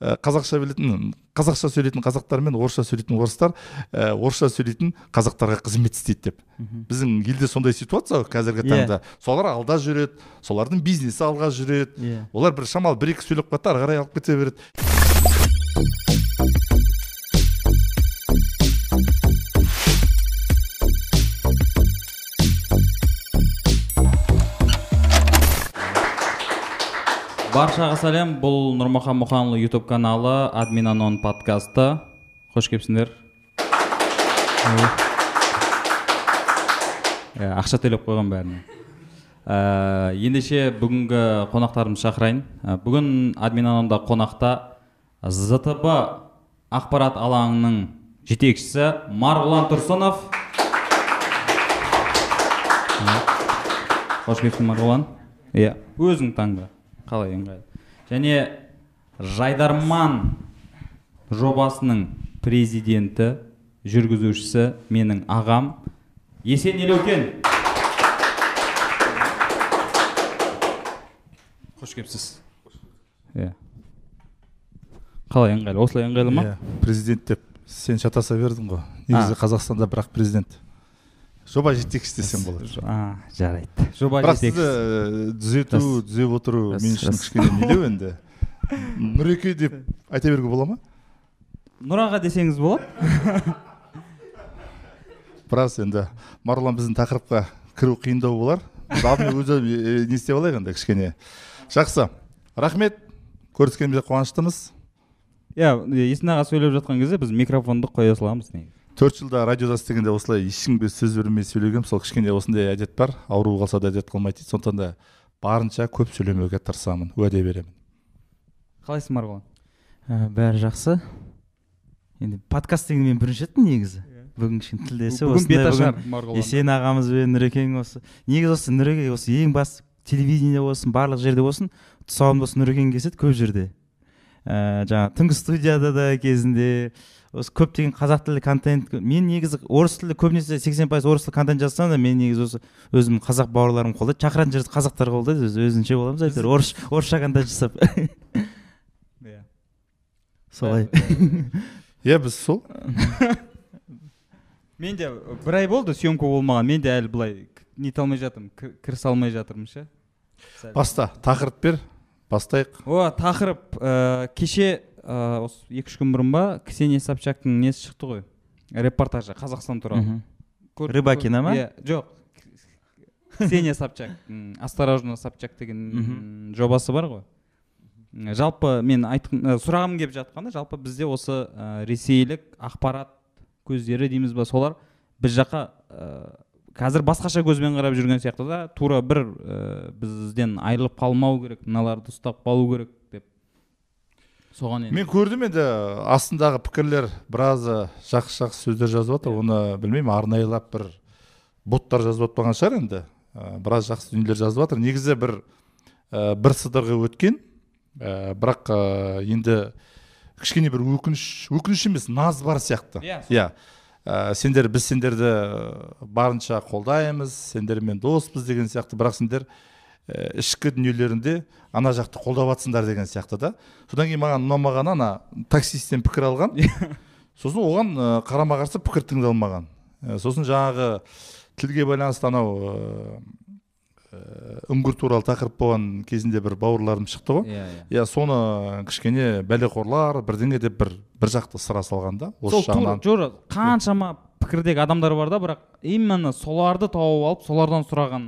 ә, қазақша білетін қазақша сөйлейтін қазақтар мен орысша сөйлейтін орыстар ә, орысша сөйлейтін қазақтарға қызмет істейді деп. Біздің елде сондай ситуация ғой қазіргі Иә. таңда. Солар алда жүреді солардың бизнесі алға жүреді. Иә. Олар бір шамалы бір екі сөйлеп қалады да ары қарай алып кете береді. Баршаға сәлем. Бұл нұрмахан мұханұлы ютуб каналы админ анон подкасты. Қош келіпсіңдер. Ақша төлеп қойған бәріне. Ә, ендеше бүгінгі қонақтарымды шақырайын. Бүгін админ анонда қонақта зтб ақпарат алаңының жетекшісі марғұлан тұрсынов. Қош келіпсің марғұлан. Иә өзің таңда қалай ыңғайлы және жайдарман жобасының президенті жүргізушісі менің ағам есен елеукен. Қош келіпсіз. Иә. Қалай ыңғайлы? Осылай ыңғайлы ма? Иә, президент деп сен шатаса бердің ғой. Негізі қазақстанда бірақ президент. Жоба жетекшісі десем болады а жарайды. Жоба бірақ сізді жетекшісі. ә, түзету түзеп отыру мен үшін кішкене нелеу енді. Нұреке деп айта беруге бола ма? Нұраға десеңіз болады. Біраз енді марғұлан біздің тақырыпқа кіру қиындау болар. Біз алдымен өзі ә, не істеп алайық енді кішкене? Жақсы. Рахмет. Көріскенімізге қуаныштымыз. Иә есен аға сөйлеп жатқан кезде біз микрофонды қоя саламыз негізі. Төрт жылда радиода істегенде осылай ешкімге сөз бермей сөйлегенмін. Сол кішкене осындай әдет бар. Ауру қалса да әдет қалмайды дейді. Сондықтан да барынша көп сөйлемеуге тырысамын уәде беремін. Қалайсың марғұлан? Ә, бәрі жақсы. Енді подкаст деген мен бірінші рет негізі. Бүгін кішкене тілдесіп бүгін осындай беташар бүгін марғұлан. Есен ағамызбен нұрекең осы. Негізі осы нұреке осы ең басты телевидение болсын барлық жерде болсын тұсауын осы нұрекең кеседі көп жерде. Ә, жаңағы түнгі студияда да кезінде осы көптеген қазақ тілді контент мен негізі орыс тілді көбінесе сексен пайыз орыс тілді контент жазсам да мен негізі осы өзім қазақ бауырларым қолдайды. Шақыратын жерде қазақтар қолдайды өзі өзінше боламыз әйтеуір орыс орысша контент жасап. Иә. солай. Иә біз сол. Мен де бір ай болды съемка болмаған. Мен де әлі былай нете алмай жатырмын кір- кірісе алмай жатырмын ше. Баста тақырып бер бастайық. О тақырып ә, кеше ә, осы екі үш күн бұрын ба ксения собчактың несі шықты ғой? Репортажы қазақстан туралы. Рыбакина ма? иә жоқ. Ксения собчак осторожно собчак деген жобасы бар ғой. Жалпы мен айтқым ә, сұрағым келіп жатқаны жалпы бізде осы ә, ресейлік ақпарат көздері дейміз ба солар? Біз жаққа ә, қазір басқаша көзбен қарап жүрген сияқты да тура бір ә, бізден айырылып қалмау керек мыналарды ұстап қалу керек. Соған енді. Мен көрдім енді астындағы пікірлер біразы жақсы жақсы сөздер жазып жатыр оны білмеймін арнайылап бір боттар жазып жатпаған шығар енді. Ә, біраз жақсы дүниелер жазып жатыр негізі бір ә, бір сыдырғы өткен. Ә, бірақ ә, енді кішкене бір өкініш өкініш емес наз бар сияқты. Иә, сол. иә. Ә, сендер біз сендерді барынша қолдаймыз сендермен доспыз деген сияқты. Бірақ сендер ішкі дүниелерінде ана жақты қолдап жатсыңдар деген сияқты да. Содан кейін маған ұнамағаны ана таксисттен пікір алған. Сосын оған ә, қарама қарсы пікір тыңдалмаған. Ә, сосын жаңағы тілге байланысты анау үңгір туралы тақырып болған кезінде бір бауырларым шықты ғой. Иә иә. Иә соны кішкене бәлеқорлар бірдеңе деп бір бір жақты сыра салған да осы жағынан. жора қаншама пікірдегі адамдар бар да бірақ именно соларды тауып алып солардан сұраған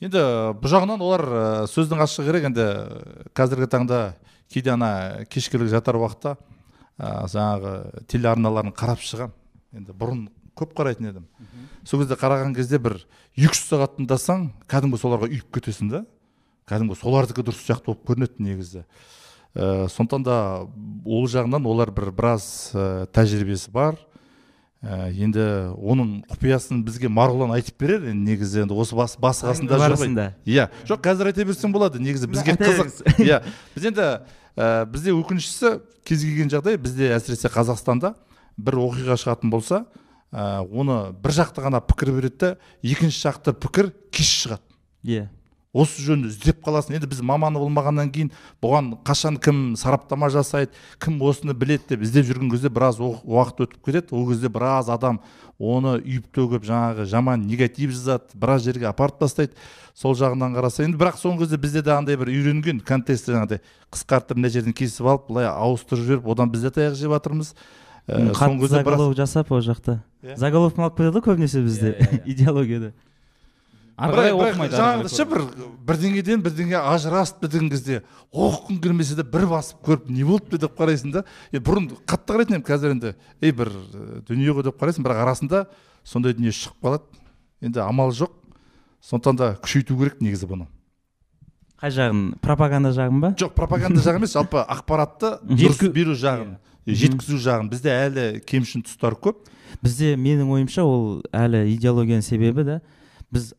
енді бұл жағынан олар ә, сөздің ашығы керек енді қазіргі таңда кейде ана кешкілік жатар уақытта ә, жаңағы телеарналарын қарап шығамын енді бұрын көп қарайтын едім. Сол кезде қараған кезде бір екі үш сағат тыңдасаң кәдімгі соларға үйіп кетесің да. Кәдімгі солардікі дұрыс сияқты болып көрінеді негізі. Ә, сондықтан да ол жағынан олар бір біраз ә, тәжірибесі бар. Ә, енді оның құпиясын бізге марғұлан айтып берер енді негізі енді осы бас, басы қасында барысында. иә жоқ қазір айта берсең болады. Негізі бізге қызық. иә біз енді ә, бізде өкініштісі кез келген жағдай. Бізде әсіресе қазақстанда бір оқиға шығатын болса ә, оны бір жақты ғана пікір береді да екінші жақты пікір кеш шығады. Иә. Осы жөнінде іздеп қаласың. Енді біз маманы болмағаннан кейін бұған қашан кім сараптама жасайды кім осыны біледі деп іздеп жүрген кезде біраз уақыт өтіп кетеді. Ол кезде біраз адам оны үйіп төгіп жаңағы жаман негатив жазады біраз жерге апарып тастайды. Сол жағынан қараса енді бірақ соңғы кезде бізде де андай бір үйренген контекстті жаңағыдай. Қысқартып мына жерден кесіп алып былай ауыстырып жіберіп одан біз де таяқ жеп жатырмыз. Ә, қатты заголовок жасап ол жақта. Yeah. Иә. заголовкін алып кетеді ғой көбінесе бізде. Yeah, yeah. идеологияда. Ары қарай оқымайды жаңағыдай ше бір бірдеңеден бірдеңе ажырасып деген кезде оқығың келмесе де бір басып көріп не болыпты деп қарайсың да. Е бұрын қатты қарайтын едім қазір енді ей бір дүние ғой деп қарайсың бірақ арасында сондай дүние шығып қалады. Енді амал жоқ. Сондықтан да күшейту керек негізі бұны. Қай жағын? Пропаганда жағын ба? Жоқ пропаганда жағы емес жалпы ақпаратты дұрыс беру жағын жеткізу жағын. Бізде әлі кемшін тұстар көп. Бізде менің ойымша ол әлі идеологияның себебі да біз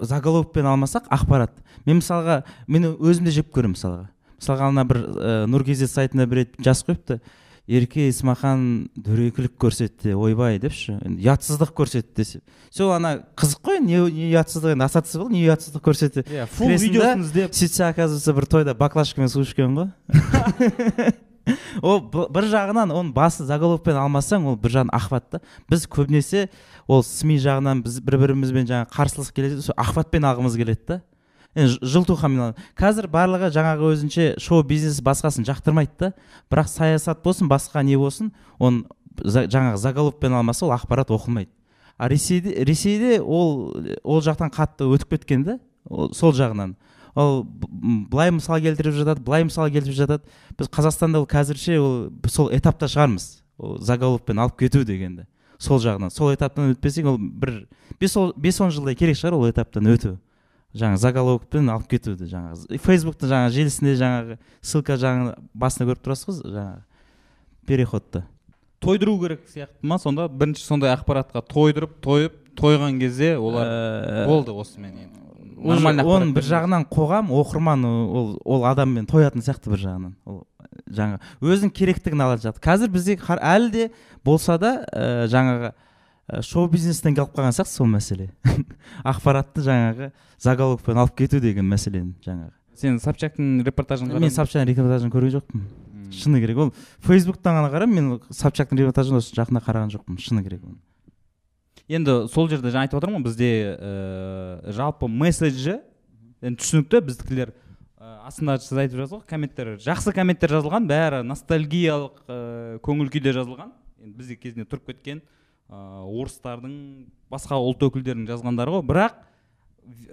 заголовокпен алмасақ ақпарат. Мен мысалға мен өзім де жеп көремін мысалға. Мысалға ана бір ә, нұр kz сайтында бір рет жазып қойыпты. Ерке есмахан дөрекілік көрсетті ойбай депші. Ұятсыздық көрсетті десе. Сол ана қызық қой не, не ұятсыздық енді ассоция болды не ұятсыздық көрсетті. Иә фул видеосын іздеп. сөйтсе оказывается бір тойда баклажкамен су ішкен ғой. ол бір жағынан оның басы заголовокпен алмасаң ол бір жағынан охват та. Біз көбінесе ол сми жағынан біз бір бірімізбен жаңағы қарсылық келеді сол охватпен алғымыз келеді да. Енді жылтухан қазір барлығы жаңағы өзінше шоу бизнес басқасын жақтырмайды да. Бірақ саясат болсын басқа не болсын оны жаңағы заголовокпен алмаса ол ақпарат оқылмайды. А ресейде ресейде ол ол жақтан қатты өтіп кеткен да сол жағынан. Ол былай мысал келтіріп жатады былай мысал келтіріп жатады. Біз қазақстанда ол қазірше ол сол этапта шығармыз. Ол заголовокпен алып кету дегенді. Сол жағынан. Сол этаптан өтпесең ол бір бес, бес он жылдай керек шығар ол этаптан өту. Жаңағы заголовокпен алып кетуді жаңағы. Фейсбуктың жаңағы желісінде жаңағы ссылка жаңағы басында көріп тұрасыз ғой жаңағы переходты. Тойдыру керек сияқты ма сонда? Бірінші сондай ақпаратқа тойдырып тойып тойған кезде олар ә... болды осымен енді нормально оның бір жағынан қоғам оқырман ол ол адаммен тоятын сияқты бір жағынан. Ол жаңа өзінің керектігін ала жатыр қазір бізде әлі де болса да ә, жаңағы ә, шоу бизнестен келіп қалған сияқты сол мәселе. Ақпаратты жаңағы заголовокпен алып кету деген мәселені жаңағы. Сен собчактың репортажын мен собчактың репортажын көрген жоқпын. Шыны керек. Ол фейсбуктан ғана қараймын мен собчактың репортажын осы жақында қараған жоқпын. Шыны керек енді сол жерде жаңа айтып отырмын ғой бізде ә, жалпы месседжі енді түсінікті біздікілер ә, астында сіз айтып жатсыз ғой комменттер жақсы комменттер жазылған бәрі ностальгиялық ә, көңіл күйде жазылған. Енді бізде кезінде тұрып кеткен ә, орыстардың басқа ұлт өкілдерінің жазғандары ғой. Бірақ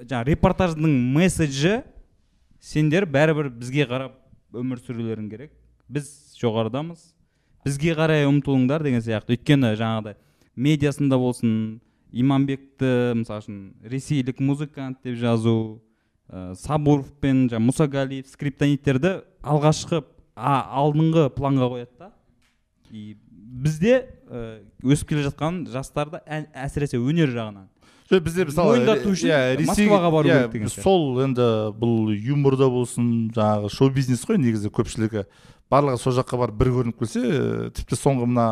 жаңағы репортаждың месседжі сендер бәрібір бізге қарап өмір сүрулерің керек. Біз жоғарыдамыз. Бізге қарай ұмтылыңдар деген сияқты. Өйткені жаңағыдай медиасында болсын иманбекті мысалы үшін ресейлік музыкант деп жазу ә, сабуров пен жаңағы мусагалиев скриптониттерді алғашқы а, алдыңғы планға қояды да. И бізде ә, өсіп келе жатқан жастарды әсіресе өнер жағынан. Бізде мысалы мойындату үшін иә, москваға бару иә, керек деген сол енді бұл юморда болсын жаңағы шоу бизнес қой негізі көпшілігі. Барлығы сол жаққа барып бір көрініп келсе тіпті соңғы мына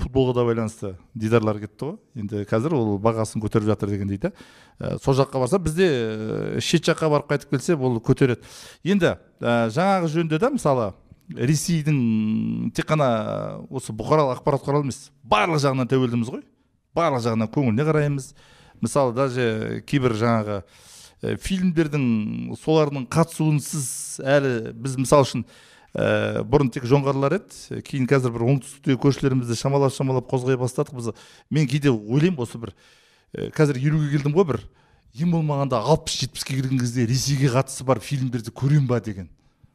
футболға да байланысты дидарлар кетті ғой. Енді қазір ол бағасын көтеріп жатыр дегендей да ә, сол жаққа барса бізде ә, шет жаққа барып қайтып келсе бұл көтереді. Енді ә, жаңағы жөнінде да мысалы ресейдің тек қана осы бұқаралық ақпарат құралы емес барлық жағынан тәуелдіміз ғой. Барлық жағынан көңіліне қараймыз. Мысалы даже кейбір жаңағы ә, фильмдердің солардың қатысуынсыз әлі біз мысалы үшін ә, бұрын тек жоңғарлар еді. Кейін қазір бір оңтүстіктегі көршілерімізді шамалап шамалап қозғай бастадық. Біз мен кейде ойлаймын осы бір ә, қазір елуге келдім ғой бір ең болмағанда алпыс жетпіске келген кезде ресейге қатысы бар фильмдерді көремін ба деген.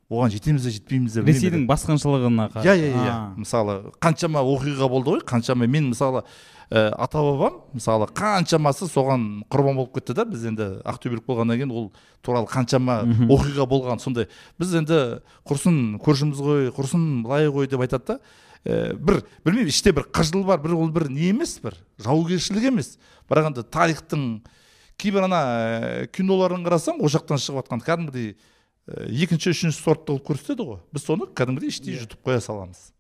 Оған жетеміз бе жетпейміз бе ресейдің басқыншылығына иә иә иә. Мысалы қаншама оқиға болды ғой қаншама. Мен мысалы ә, ата бабам мысалы қаншамасы соған құрбан болып кетті да біз енді ақтөбелік болғаннан кейін ол туралы қаншама оқиға болған. Сондай біз енді құрсын көршіміз ғой құрсын былай ғой деп айтады да ә, бір білмеймін іште бір қыжыл бар бір ол бір не емес бір жаугершілік емес. Бірақ енді тарихтың кейбір ана ә, киноларын қарасаң ол жақтан шығып жатқан кәдімгідей ә, екінші үшінші сортты қылып көрсетеді ғой. Біз соны кәдімгідей іштей иә. жұтып қоя саламыз.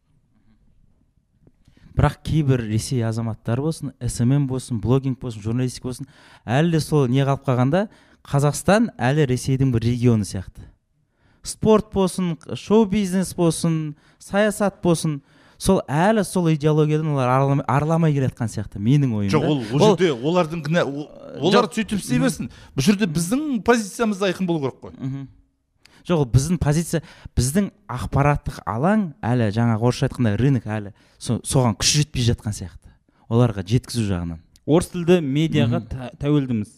Бірақ кейбір ресей азаматтары болсын смм болсын блогинг болсын журналистика болсын әлі де сол не қалып қалғанда қазақстан әлі ресейдің бір регионы сияқты. Спорт болсын шоу бизнес болсын саясат болсын сол әлі сол идеологиядан олар арыламай, арыламай келе жатқан сияқты менің ойымда. Жоқ ол ол жерде олардың кінә олар сөйтіп істей берсін. Бұл жерде біздің позициямыз айқын болу керек қой. Мхм. Жоқ ол біздің позиция біздің ақпараттық алаң әлі жаңағы орысша айтқанда рынок әлі со- соған күш жетпей жатқан сияқты. Оларға жеткізу жағынан. Орыс тілді медиаға тәуелдіміз.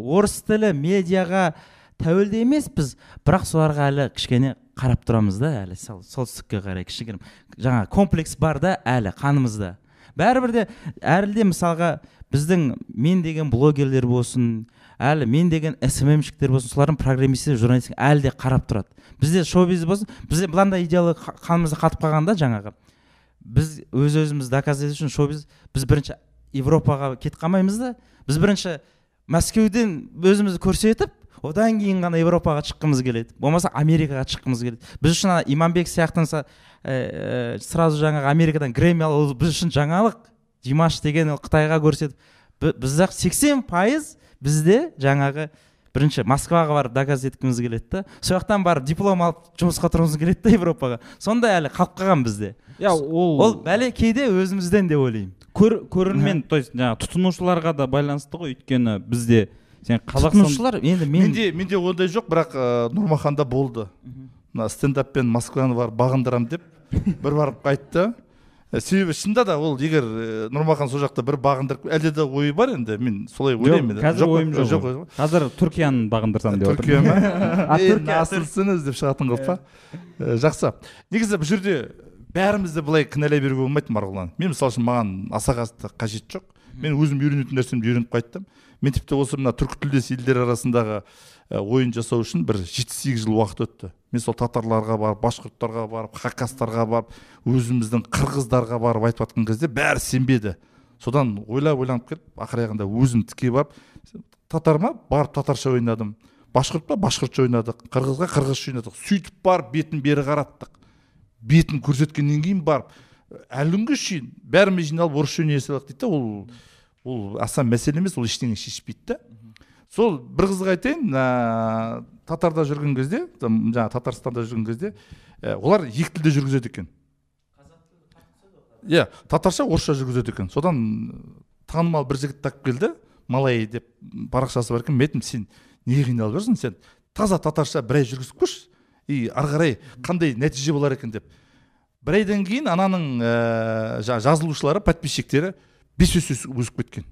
Орыс тілі медиаға тәуелді емеспіз бірақ соларға әлі кішкене қарап тұрамыз да әлі сол солтүстікке қарай кішігірім. Жаңа комплекс бар да әлі қанымызда. Бәрібір де әлі де мысалға біздің мен деген блогерлер болсын әлі мен деген сммщиктер болсын солардың программистер журналистер әлі де қарап тұрады. Бізде шоу бизнес болсын бізде мынандай идеология қа- қанымызда қатып қалған да жаңағы. Біз өз өзімізді доказать үшін шоу бизнес біз бірінші европаға кетіп қалмаймыз да біз бірінші мәскеуден өзімізді көрсетіп одан кейін ғана европаға шыққымыз келеді. Болмаса америкаға шыққымыз келеді. Біз үшін ана иманбек сияқты ә, ә, сразу жаңағы америкадан грэмми алу біз үшін жаңалық. Димаш деген ол қытайға көрсетіп бі- біз ақ сексен пайыз бізде жаңағы бірінші москваға барып доказать еткіміз келеді да. Сол жақтан барып диплом алып жұмысқа тұрғымыз келеді да европаға. Сондай әлі қалып қалған бізде. Иә ол ол бәле кейде өзімізден деп ойлаймын. Көр, көрермен то есть жаңағы тұтынушыларға да байланысты ғой. Өйткені бізде сен қазақстан тұтынушылар енді мен менде менде ондай жоқ бірақ ә, нұрмаханда болды. Мына стендаппен москваны барып бағындырам деп бір барып қайтты. Себебі шынында да ол егер ә, нұрмахан сол жақта бір бағындырып әлде де ойы бар енді мен солай ойлаймын қазір ойым жоқ жоқ қазір түркияны бағындырсам деп түркия ма? Насылсыңыз деп шығатын қылып па? Ә, жақсы. Негізі бұл жерде бәрімізді былай кінәлай беруге болмайды марғұлан. Мен мысалы үшін маған аса қатты қажет жоқ. Мен өзім үйренетін нәрсемді үйреніп қайттым. Мен тіпті осы мына түркі тілдес елдер арасындағы ә, ойын жасау үшін бір жеті сегіз жыл уақыт өтті. Мен сол татарларға барып башқұрттарға барып хакастарға барып өзіміздің қырғыздарға барып айтып жатқан кезде бәрі сенбеді. Содан ойлап ойланып келіп ақыр аяғында өзім тіке барып татар ма барып татарша ойнадым. Башқұрт па башқұртша ойнадық қырғызға қырғызша ойнадық. Сөйтіп барып бетін бері қараттық. Бетін көрсеткеннен кейін барып әлі күнге шейін бәріміз жиналып орысша ойнай салайық дейді да ол ол аса мәселе емес ол ештеңе шешпейді да сол бір қызық айтайын ә, татарда жүрген кезде жаңағы татарстанда жүрген кезде ә, олар екі тілде жүргізеді екен. Иә татарша орысша жүргізеді екен. Содан танымал бір жігіт тапып келді малай деп парақшасы бар екен. Мен айттым сен неге қиналып жүрсің? Сен таза татарша бір ай жүргізіп көрші и ары қарай қандай нәтиже болар екен? деп. Бір айдан кейін ананың ә, жа- жазылушылары подписчиктері бес есе өс- өсіп кеткен.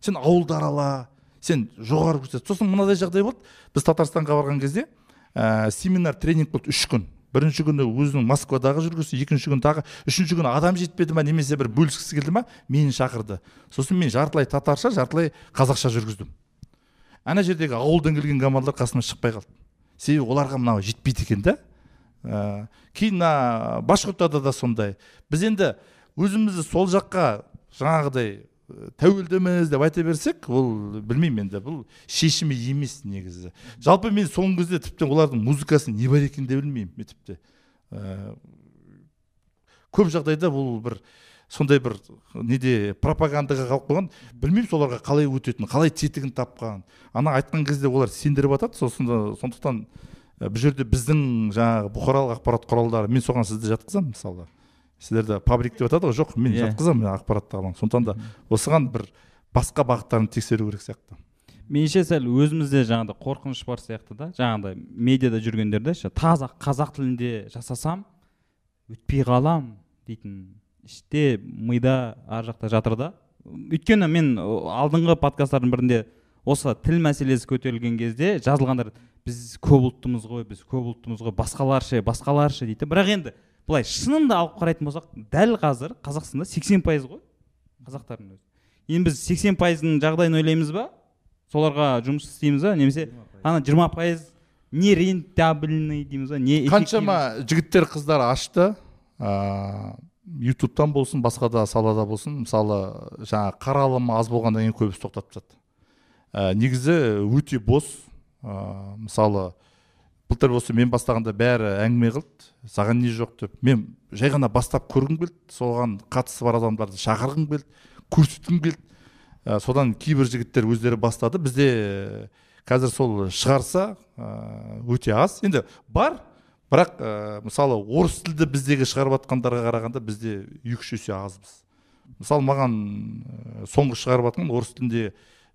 Сен ауылды арала сен жоғары көрсет сосын мынадай жағдай болды. Біз татарстанға барған кезде ә, семинар тренинг болды үш күн. Бірінші күні өзінің москвадағы жүргізі екінші күні тағы үшінші күні адам жетпеді ма немесе бір бөліскісі келді ма мені шақырды. Сосын мен жартылай татарша жартылай қазақша жүргіздім. Ана жердегі ауылдан келген командалар қасыма шықпай қалды. Себебі оларға мынау жетпейді екен да. Ә, кейін мына башқұрттарда да сондай. Біз енді өзімізді сол жаққа жаңағыдай тәуелдіміз деп айта берсек ол білмеймін енді бұл шешімі емес негізі. Жалпы мен соңғы кезде тіптен олардың музыкасы не бар екенін де білмеймін мен тіпті. Ә, көп жағдайда бұл бір сондай бір неде пропагандаға қалып қойған білмеймін соларға қалай өтетінін қалай тетігін тапқан. Ана айтқан кезде олар сендіріп жатады сосын сондықтан ә, бұл жерде біздің жаңағы бұқаралық ақпарат құралдары мен соған сізді жатқызамын мысалы. Сіздерді паблик деп жатады ғой жоқ мен Иә. жатқызамын мен ақпаратты аламын сондықтан да осыған бір басқа бағыттарын тексеру керек сияқты. Меніңше сәл өзімізде жаңағыдай қорқыныш бар сияқты да. Жаңағыдай медиада жүргендерде ше таза қазақ тілінде жасасам өтпей қалам дейтін іште мида ар жақта жатыр да. Өйткені мен алдыңғы подкасттардың бірінде осы тіл мәселесі көтерілген кезде жазылғандар біз көп ұлттымыз ғой біз көп ұлттымыз ғой басқалар ше басқалар ше дейді. Бірақ енді былай шынында алып қарайтын болсақ дәл қазір қазақстанда 80 пайыз ғой қазақтардың өзі. Енді біз 80 пайыздың жағдайын ойлаймыз ба? Соларға жұмыс істейміз ба? Немесе ана жиырма пайыз не рентабельный дейміз ба? Не қаншама жігіттер қыздар ашты. Ыыы ютубтан болсын басқа да салада болсын. Мысалы жаңағы қаралымы аз болғаннан кейін көбісі тоқтатып тастады ә, негізі өте бос. Ыыы мысалы былтыр осы мен бастағанда бәрі әңгіме қылды. Саған не жоқ деп. Мен жай ғана бастап көргім келді. Соған қатысы бар адамдарды шақырғым келді. Көрсеткім келді. Ә, содан кейбір жігіттер өздері бастады. Бізде қазір сол шығарса ә, өте аз. Енді бар. Бірақ ә, мысалы орыс тілді біздегі шығарып жатқандарға қарағанда бізде екі үш есе азбыз. Мысалы маған ә, соңғы шығарып жатқан орыс тілінде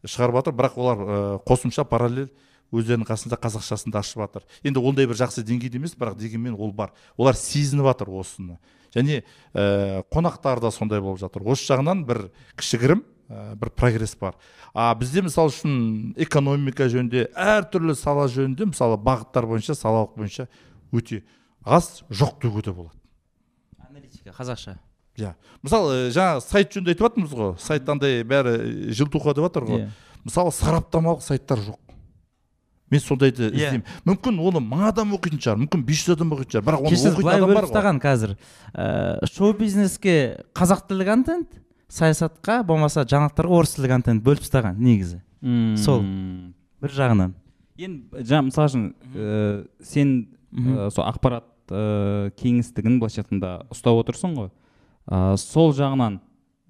шығарып жатыр бірақ олар ә, қосымша параллель өздерінің қасында қазақшасын да ашып жатыр. Енді ондай бір жақсы деңгейде емес бірақ дегенмен ол бар. Олар сезініп жатыр осыны. Және ә, қонақтар да сондай болып жатыр. Осы жағынан бір кішігірім ә, бір прогресс бар. А бізде мысалы үшін экономика жөнінде әртүрлі сала жөнінде мысалы бағыттар бойынша салалық бойынша өте аз жоқ деуге де болады. Аналитика қазақша. Иә. Мысалы жаңа сайт жөнінде айтып жатырмыз ғой. Сайт андай бәрі желтуха деп жатыр ғой. Иә. Мысалы сараптамалық сайттар жоқ. Мен сондайды Иә. іздеймін. Мүмкін оны мың адам оқитын шығар мүмкін бес жүз адам оқитын шығар бірақ оны кешіріңіз оқитын былай адам бөліп бар ғой. тастаған қазір ә, шоу бизнеске қазақ тілді контент саясатқа болмаса жаңалықтарға орыс тілді контент бөліп тастаған негізі. Сол. бір жағынан. Енді жаңа мысалы үшін ә, сен ә, сол ақпарат ә, кеңістігін былайша айтқанда ұстап отырсың ғой. Ә, сол жағынан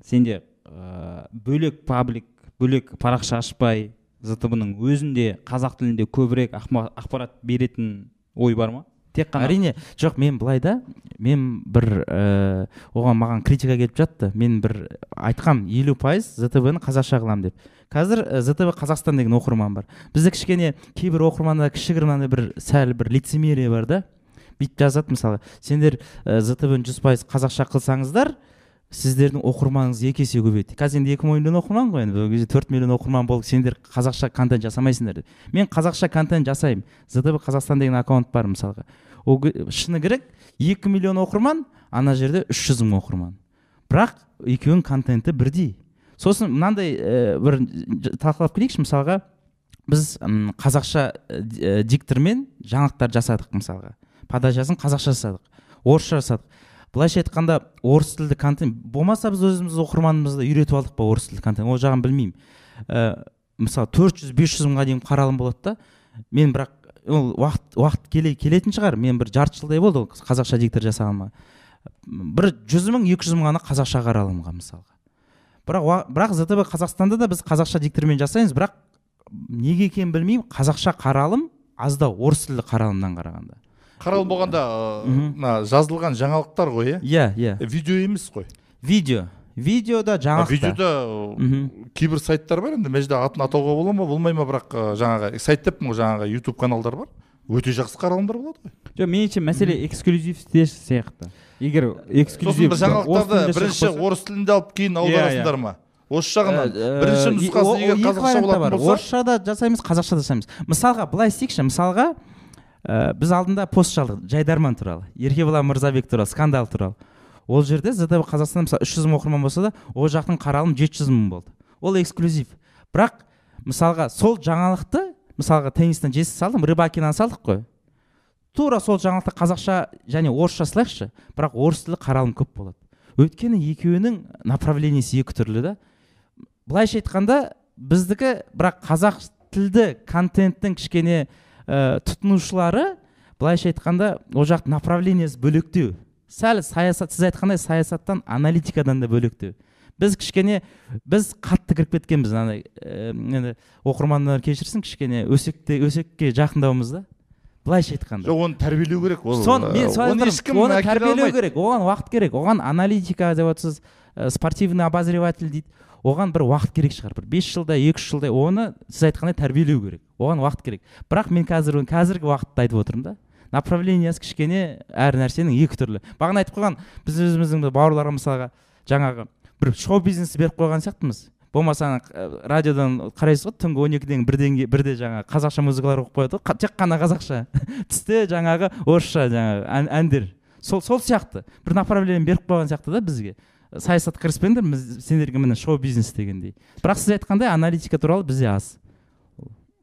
сенде ә, бөлек паблик бөлек парақша ашпай зтб ның өзінде қазақ тілінде көбірек ақпарат беретін ой бар ма? Тек қана әрине жоқ мен былай да мен бір ә, оған маған критика келіп жатты. Мен бір айтқам елу пайыз зтб ны қазақша қыламын деп. Қазір ә, қазақстан деген оқырман бар. Бізде кішкене кейбір оқырманда кішігірім андай бір сәл бір лицемерие бар да. Бүйтіп жазады мысалы сендер ә, зтб ны жүз пайыз қазақша қылсаңыздар сіздердің оқырманыңыз екі есе көбейеді қазір енді екі миллион оқырман ғой енді. Ол кезде төрт миллион оқырман болып сендер қазақша контент жасамайсыңдар деп. Мен қазақша контент жасаймын. Зтб қазақстан деген аккаунт бар мысалға. Ол шыны керек екі миллион оқырман ана жерде үш жүз мың оқырман. Бірақ екеуінің контенті бірдей. Сосын мынандай ә, бір талқылап келейікші мысалға. Біз м, қазақша ә, диктормен жаңалықтар жасадық мысалға. Подачасын қазақша жасадық. Орысша жасадық. Былайша айтқанда орыс тілді контент болмаса біз өзіміз оқырманымызды үйретіп алдық па орыс тілді контент? Ол жағын білмеймін. Ә, мысалы төрт жүз бес жүз мыңға дейін қаралым болады да. Мен бірақ ол уақыт уақыт келе келетін шығар. Мен бір жарты жылдай болды ол қазақша диктор жасағаныма. Бір жүз мың екі жүз мың ғана қазақша қаралымға мысалға. Бірақ бірақ зтб қазақстанда да біз қазақша диктормен жасаймыз. Бірақ неге екенін білмеймін. Қазақша қаралым аздау орыс тілді қаралымнан қарағанда. Қаралым болғанда мына жазылған жаңалықтар ғой иә? Иә иә. Видео емес қой. Видео. Видеода жаңалықта видеода кейбір сайттар бар енді мына жерде атын атауға бола ма болмай ма бірақ жаңағы сайт деппін ғой жаңағы ютуб каналдар бар. Өте жақсы қаралымдар болады ғой. Жоқ меніңше мәселе эксклюзивте сияқты. Егер эксклюзив жаңалықтарды бірінші орыс тілінде алып кейін Иә, аударасыңдар ма? Осы жағынан Ә, бірінші нұсқасы егер қазақша болатын болса орысша да жасаймыз қазақша да жасаймыз. Мысалға былай істейікші. Мысалға ә, біз алдында пост жалдық жайдарман туралы еркебұлан мырзабек туралы скандал туралы. Ол жерде зтб қазақстан мысалы үш жүз мың оқырман болса да ол жақтың қаралым жеті жүз мың болды. Ол эксклюзив. Бірақ мысалға сол жаңалықты мысалға теннистен жест салдым рыбакинаны салдық қой. Тура сол жаңалықты қазақша және орысша салайықшы бірақ орыс тілі қаралым көп болады. Өйткені екеуінің направлениесі екі түрлі да. Былайша айтқанда біздікі бірақ қазақ тілді контенттің кішкене ә, тұтынушылары былайша айтқанда ол жақ направлениесі бөлектеу. Сәл саясат сіз айтқандай саясаттан аналитикадан да бөлектеу. Біз кішкене біз қатты кіріп кеткенбіз. Андай ә, енді оқырмандар кешірсін кішкене өсекте өсекке жақындауымыз да. Былайша айтқанда. Жоқ оны тәрбиелеу керек ол соны мен оны оны тәрбиелеу керек. Оған уақыт керек. Оған аналитика деп отырсыз спортивный обозреватель дейді. Оған бір уақыт керек шығар. Бір бес жылдай екі үш жылдай оны сіз айтқандай тәрбиелеу керек. Оған уақыт керек. Бірақ мен қазір қазіргі уақытта айтып отырмын да. Направлениясы кішкене әр нәрсенің екі түрлі. Бағана айтып қойған біз өзіміздің бір бауырларға мысалға жаңағы бір шоу бизнес беріп қойған сияқтымыз. Болмаса ана, радиодан қарайсыз ғой түнгі он екіден бірден бірде жаңағы қазақша музыкалар оқып қояды ғой. Тек қана қазақша. Түсте жаңағы орысша жаңағы ән, әндер. Сол сол сияқты. Бір направление беріп қойған сияқты да бізге. Саясатқа кіріспеңдер біз сендерге міне шоу бизнес дегендей. Бірақ сіз айтқандай аналитика туралы бізде аз.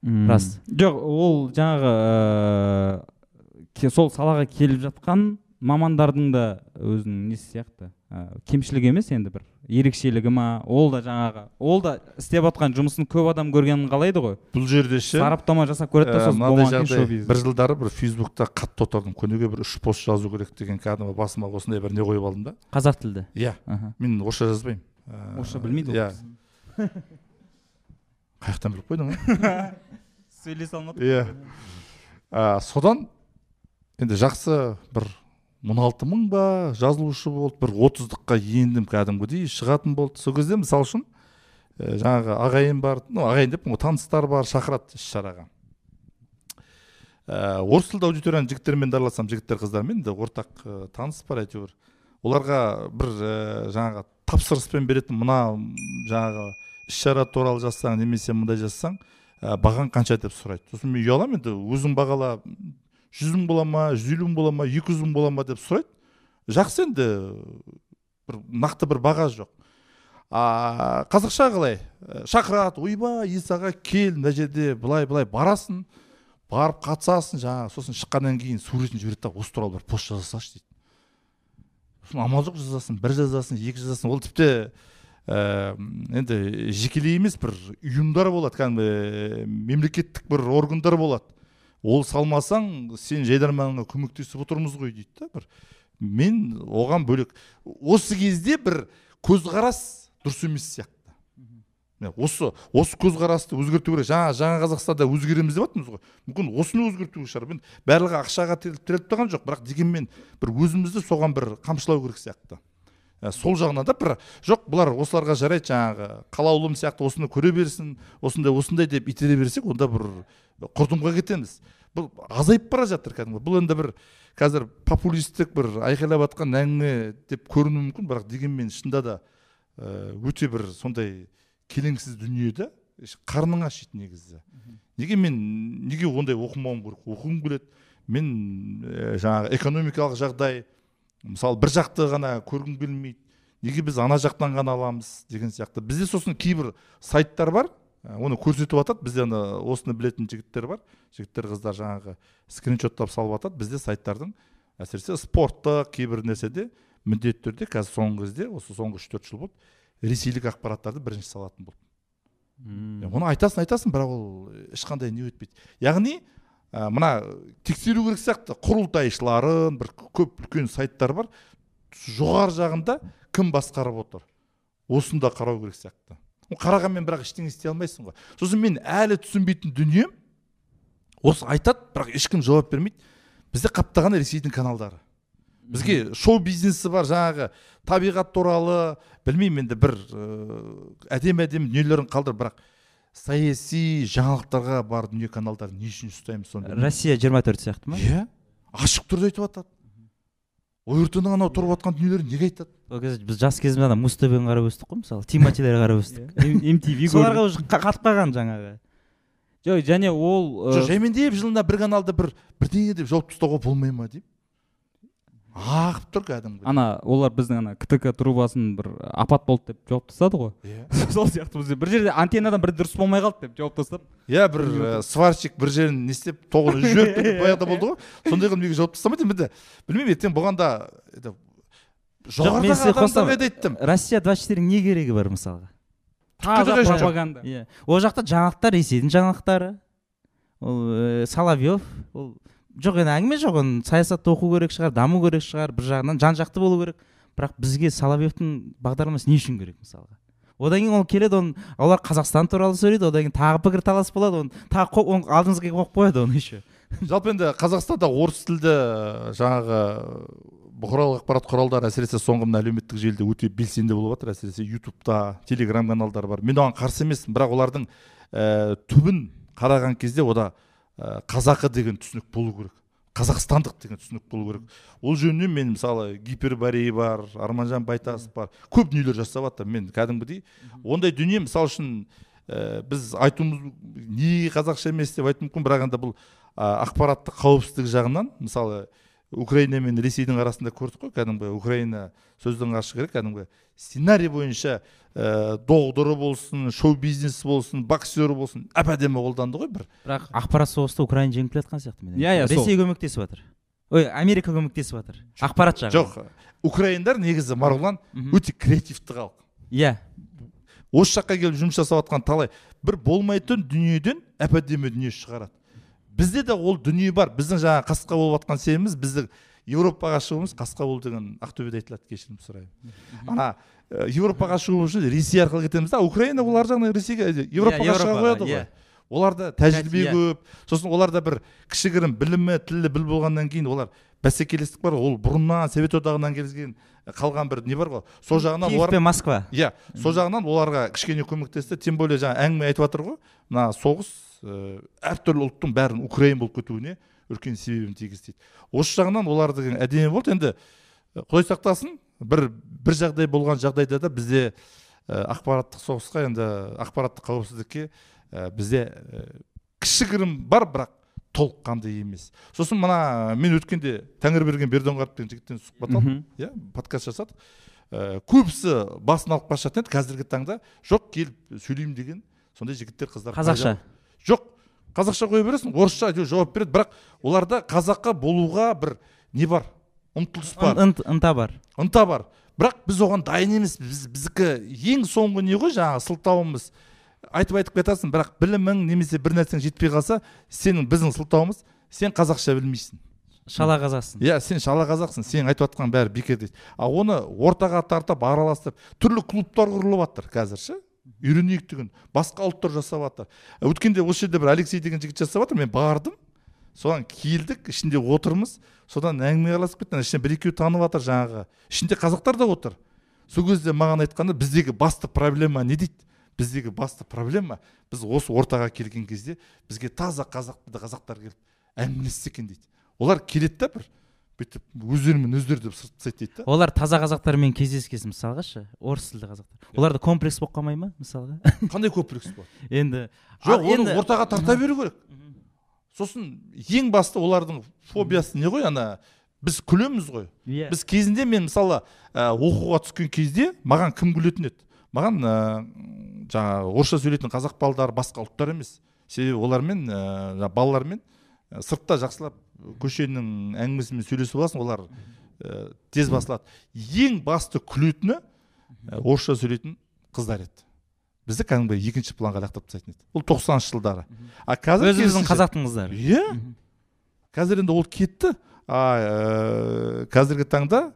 Рас. жоқ ол жаңағы ке- сол салаға келіп жатқан мамандардың да өзінің несі сияқты? Ә, кемшілігі емес енді бір ерекшелігі ма? Ол да жаңағы ол да істеп жатқан жұмысын көп адам көргенін қалайды ғой. Бұл жерде ше сараптама жасап көреді да ә, сосын бір жылдары бір фейсбукта қатты отырдым. Күніге бір үш пост жазу керек деген кәдімгі басыма осындай бір не қойып алдым да. Қазақ тілді? Иә. Мен орысша жазбаймын. Ә, орысша білмейді ол иә. қай жақтан біліп қойдың сөйлесе алмадық иә. Содан енді жақсы бір он алты мың ба жазылушы болды бір отыздыққа ендім кәдімгідей шығатын болды. Сол кезде мысалы үшін ә, жаңағы ағайын бар ну ағайын деп таныстар бар шақырады іс шараға. Ә, орыс тілді аудиторияның жігіттерімен де араласамын жігіттер қыздармен де ортақ ә, таныс бар әйтеуір. Оларға бір ә, жаңағы тапсырыспен беретін мына жаңағы іс шара туралы жазсаң немесе мындай жазсаң ә, бағаң қанша деп сұрайды. Сосын мен ұяламын енді өзің бағала жүз мың бола ма жүз елу мың бола ма екі жүз мың бола ма деп сұрайды. Жақсы енді бір нақты бір баға жоқ. А қазақша қалай? Ә, шақырады ойбай исаға кел мына жерде былай былай барасың барып қатысасың жаңағы сосын шыққаннан кейін суретін жібереді да осы туралы бір пост жаза салшы дейді. Сосын амал жоқ жазасың бір жазасың екі жазасың. Ол тіпті ә, енді жекелей емес бір ұйымдар болады кәдімгі мемлекеттік бір органдар болады. Ол салмасаң сен жайдарманыңа көмектесіп отырмыз ғой дейді да бір. Мен оған бөлек осы кезде бір көзқарас дұрыс емес сияқты. Осы осы көзқарасты өзгерту керек. Жаңа жаңа қазақстанда өзгереміз деп жатырмыз ғой. Мүмкін осыны өзгерту шығар. Мен барлығы ақшаға тіреліп тіреліп тұрған жоқ бірақ дегенмен бір өзімізді соған бір қамшылау керек сияқты. Ә, сол жағынан да бір жоқ бұлар осыларға жарайды жаңағы қалаулым сияқты осыны көре берсін осындай осындай деп итере берсек онда бір құрдымға кетеміз. Бұл азайып бара жатыр кәдімгі. Бұл енді бір қазір популистік бір айқайлап жатқан әңгіме деп көрінуі мүмкін бірақ дегенмен шынында да ә, өте бір сондай келеңсіз дүние да. Қарның ашиды негізі. Неге мен неге ондай оқымауым керек? Оқығым келеді. Мен ә, жаңағы экономикалық жағдай мысалы бір жақты ғана көргім келмейді. Неге біз ана жақтан ғана аламыз деген сияқты. Бізде сосын кейбір сайттар бар. Оны көрсетіп жатады бізде ана осыны білетін жігіттер бар. Жігіттер қыздар жаңағы скриншоттап салып жатады бізде сайттардың әсіресе спорттық кейбір нәрседе міндетті түрде қазір соңғы кезде осы соңғы үш төрт жыл болды ресейлік ақпараттарды бірінші салатын болды М. оны айтасың айтасың бірақ ол ешқандай не өтпейді. Яғни ә, мына тексеру керек сияқты. Құрылтайшыларын бір көп үлкен сайттар бар. Жоғары жағында кім басқарып отыр? Осыны да қарау керек сияқты. Қарағанмен бірақ ештеңе істей алмайсың ғой. Сосын мен әлі түсінбейтін дүнием осы айтады бірақ ешкім жауап бермейді. Бізде қаптаған ресейдің каналдары. Бізге шоу бизнесі бар жаңағы табиғат туралы білмеймін енді бір ыыы, әдемі әдемі дүниелерін қалдыр бірақ саяси жаңалықтарға бар дүние каналдарын не үшін ұстаймыз соны россия 24 сияқты ма? Иә. Ашық түрде айтып жатады ның анау тұрып жатқан дүниелерін неге айтады? Ол кезде біз жас кезімізде ана муз қарап өстік қой мысалы тиматилерді қарап өстік. Mtv соларға уже қа- қатып қалған жаңағы. Жоқ және ол жоқ жаймендеп жылына бір каналды бір бірдеңе деп жауып тастауға болмай ма деймін ағып тұр кәдімгі ана олар біздің ана ктк трубасын бір апат болды деп жауып тастады ғой. Иә. Сол сияқты бізде. Бір жерде антеннадан бір дұрыс болмай қалды деп жауып тастап иә бір ә, сварщик бір жерін не істеп тоғын жіберіп баяғыда болды ғой. Сондай қылып неге жауып тастамайды? Енді білмеймін ертең бұған да это жоғарыдағы айттым россия 24 не керегі бар мысалға? Таза пропаганда. Иә. Ол жақта жаңалықтар ресейдің жаңалықтары. Ол ә, соловьев ол жоқ енді әңгіме жоқ оны саясатты оқу керек шығар даму керек шығар бір жағынан жан жақты болу керек. Бірақ бізге соловьевтың бағдарламасы не үшін керек мысалға? Одан кейін ол келеді оны олар қазақстан туралы сөйлейді одан кейін тағы пікірталас болады оны тағы оны алдыңызға қойып қояды оны еще. Жалпы енді қазақстанда орыс тілді жаңағы бұқаралық ақпарат құралдары әсіресе соңғы мына әлеуметтік желіде өте белсенді болып жатыр. Әсіресе ютубта телеграм каналдар бар. Мен оған қарсы емеспін бірақ олардың ә, түбін қараған кезде ода қазақы деген түсінік болу керек қазақстандық деген түсінік болу керек. Ол жөнінен мен мысалы гиперборей бар арманжан байтасов бар көп дүниелер жасап жатыр мен кәдімгідей. Ондай дүние мысалы үшін ә, біз айтуымыз неге қазақша емес деп айту мүмкін бірақ енді бұл а, ақпараттық қауіпсіздік жағынан мысалы украина мен ресейдің арасында көрдік қой кәдімгі украина сөздің ашы керек кәдімгі сценарий бойынша ә, доғдыры болсын шоу бизнесі болсын боксері болсын әп әдемі қолданды ғой бір. Бірақ ақпарат соғыста украина жеңіп келе жатқан сияқты мен Иә, иә, ресей көмектесіп жатыр. Ой америка көмектесіп жатыр. Ақпарат жағы. жоқ украиндар негізі марғұлан өте креативті халық. Иә. Осы жаққа келіп жұмыс жасап жатқан талай бір болмайтын дүниеден әп әдемі дүние шығарады. Бізде де ол дүние бар. Біздің жаңағы қасқа болып жатқан себебіміз біздің еуропаға шығуымыз қасқа болу деген ақтөбеде айтылады кешірім сұраймын. Ана еуропаға шығу үшін ресей арқылы кетеміз да украина ол ар жағынан ресейге Иә, еуропаға шыға Еуропаға, қояды ғой. иә. оларда тәжірибе иә. көп. Сосын оларда бір кішігірім білімі тілі біл болғаннан кейін олар бәсекелестік бар. Ол бұрыннан совет одағынан келген қалған бір не бар ғой. Сол жағынан киев олар пен москва. Иә сол жағынан оларға кішкене көмектесті. Тем более жаңа әңгіме айтып жатыр ғой. Мына соғыс әртүрлі ұлттың бәрін украин болып кетуіне үлкен себебін тигізді. Дейді осы жағынан олар деген әдемі болды. Енді ә, құдай сақтасын бір бір жағдай болған жағдайда да бізде ә, ақпараттық соғысқа енді ақпараттық қауіпсіздікке ә, бізде ә, кішігірім бар бірақ толыққанды емес. Сосын мына мен өткенде тәңірберген бердоңғаров деген жігіттен сұхбат алдым. Иә подкаст жасадық ә, көбісі басын алып жататын еді қазіргі таңда жоқ келіп сөйлеймін деген сондай жігіттер қыздар қазақша. Жоқ қазақша қоя бересің орысша әйтеуір жауап береді. Бірақ оларда қазаққа болуға бір не бар? Ұмтылыс бар. Ын- ынт- ынта бар. Ынта бар. Бірақ біз оған дайын емеспіз. Біз біздікі ең соңғы не ғой жаңағы сылтауымыз? Айтып айтып кетасың бірақ білімің немесе бір нәрсең жетпей қалса сенің біздің сылтауымыз сен қазақша білмейсің. Шала қазақсың иә сен шала қазақсың. Сенің айтып жатқан бәрі бекер дейді. Ал оны ортаға тартып араластырып түрлі клубтар құрылып жатыр қазір ше? Үйренейік деген басқа ұлттар жасап жатыр А өткенде осы жерде бір алексей деген жігіт жасап жатыр мен бардым. Соған келдік ішінде отырмыз. Содан әңгіме араласып кетті ішінен бір екеуі танып жатыр жаңағы. Ішінде қазақтар да отыр. Сол кезде маған айтқанда біздегі басты проблема не дейді? Біздегі басты проблема біз осы ортаға келген кезде бізге таза қазақ қазақтар келіп әңгімелессе екен дейді олар келеді да бір. Бүйтіп өздерімен өздері деп сырт тастайды дейді да. Олар таза қазақтармен кездескен мысалға ше? Орыс тілді қазақтар. Оларда комплекс болып қалмай ма мысалға? Қандай комплекс болады? Енді жоқ оны ортаға тарта беру керек. Сосын ең басты олардың фобиясы не ғой ана? Біз күлеміз ғой. Иә. Біз кезінде мен мысалы ә, оқуға түскен кезде маған кім күлетін еді? Маған ә, жаңағы орысша сөйлейтін қазақ балалары басқа ұлттар емес. Себебі олармен ә, балалармен сыртта жақсылап көшенің әңгімесімен сөйлесіп аласың олар ә, тез басылады. Ең басты күлетіні ә, орысша сөйлейтін қыздар еді. Бізді кәдімгі екінші планға лақтырып тастайтын еді. Ол тоқсаныншы жылдары. А қазір өзіміздің қазақтың қыздары иә? Қазір енді ол кетті. А ә, қазіргі таңда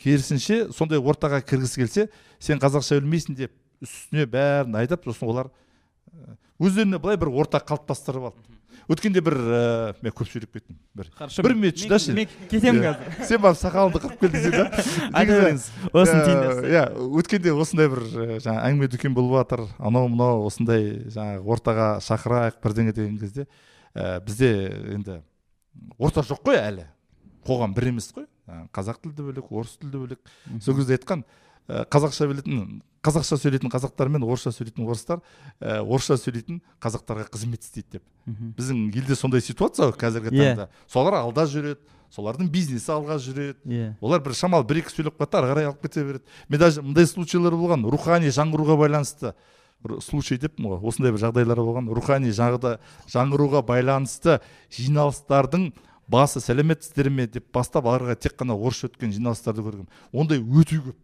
керісінше сондай ортаға кіргісі келсе сен қазақша білмейсің деп үстіне бәрін айтып сосын олар ә, өздеріне былай бір орта қалыптастырып алды. Өткенде бір ә, мен көп сөйлеп кеттім. Бір хорошо бір минут шыдашы. мен кетемін қазір. сен барып сақалыңды қырып кел десең да айта беріңіз осыны иә өткенде осындай бір ә, жаңағы әңгіме дүкен болып жатыр. Анау мынау осындай жаңағы ортаға шақырайық бірдеңе деген кезде ә, бізде енді орта жоқ қой әлі. Қоғам бір емес қой. Ә, қазақ тілді бөлек орыс тілді бөлек. Сол кезде айтқан қазақша білетін қазақша сөйлейтін қазақтар мен орысша сөйлейтін орыстар ә, орысша сөйлейтін қазақтарға қызмет істейді деп. Мгм. біздің елде сондай ситуация ғой қазіргі Иә. таңда. Солар алда жүреді солардың бизнесі алға жүреді. Иә. Олар бір шамалы бір екі сөйлеп қалады да ары қарай алып кете береді. Мен даже мындай случайлар болған рухани жаңғыруға байланысты. Бір случай деппін ғой осындай бір жағдайлар болған. Рухани жаңғыда жаңғыруға байланысты жиналыстардың басы сәлеметсіздер ме деп бастап ары қарай тек қана орысша өткен жиналыстарды көргенмін. Ондай өте көп.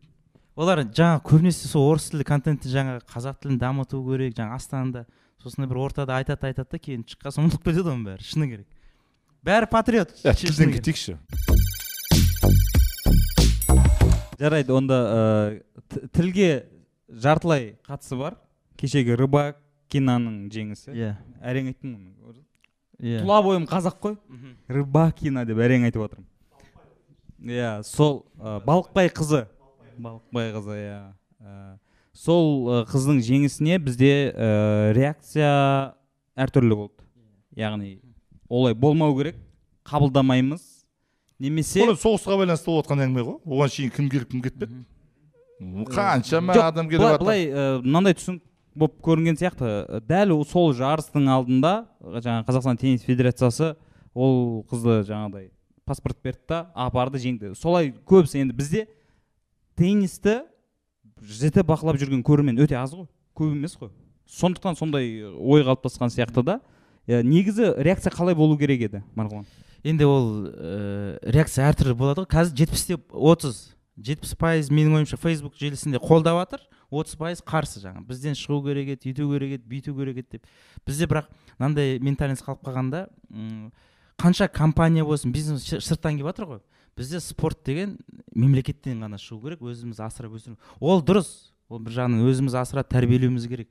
Олар жаңа көбінесе сол орыс тілді контентті жаңағы қазақ тілін дамыту керек жаңа астанада сосын бір ортада айтады айтады да кейін шыққан соң ұмытылып кетеді оның бәрі шыны керек. Бәрі патриот тілден кетейікші жарайды онда ә, тілге жартылай қатысы бар. Кешегі рыбакинаның жеңісі. Иә. Әрең айттым ғой иә. Тұла бойым қазақ қой. Рыбакина деп әрең айтып отырмын. Иә сол ә, балықбай қызы. Балықбай қызы иә. Ә, сол қыздың жеңісіне бізде ә, реакция әртүрлі болды. Яғни олай болмау керек қабылдамаймыз. Немесе оны соғысқа байланысты болып жатқан әңгіме ғой. Оған шейін кім келіп кім кетпеді қаншама адам келіп жатыр. былай мынандай түсінік болып көрінген сияқты. Дәл сол жарыстың алдында жаңағы қазақстан теннис федерациясы ол қызды жаңағыдай паспорт берді да апарды жеңді. Солай көбісі енді бізде теннисті жіті бақылап жүрген көрермен өте аз ғой. Көп емес қой. Сондықтан сондай ой қалыптасқан сияқты да. Ә, негізі реакция қалай болу керек еді марғұлан? Енді ол ә, реакция әртүрлі болады ғой. Қазір жетпісте отыз жетпіс пайыз менің ойымша фейсбук желісінде қолдап жатыр отыз пайыз қарсы жаңағы бізден шығу керек еді үйту керек еді бүйту керек еді деп. Бізде бірақ мынандай ментальность қалып қалғанда қанша компания болсын бизнес сырттан келіп жатыр ғой. Бізде спорт деген мемлекеттен ғана шығу керек өзіміз асырап өсіру. Ол дұрыс. Ол бір жағынан өзіміз асырап тәрбиелеуіміз керек.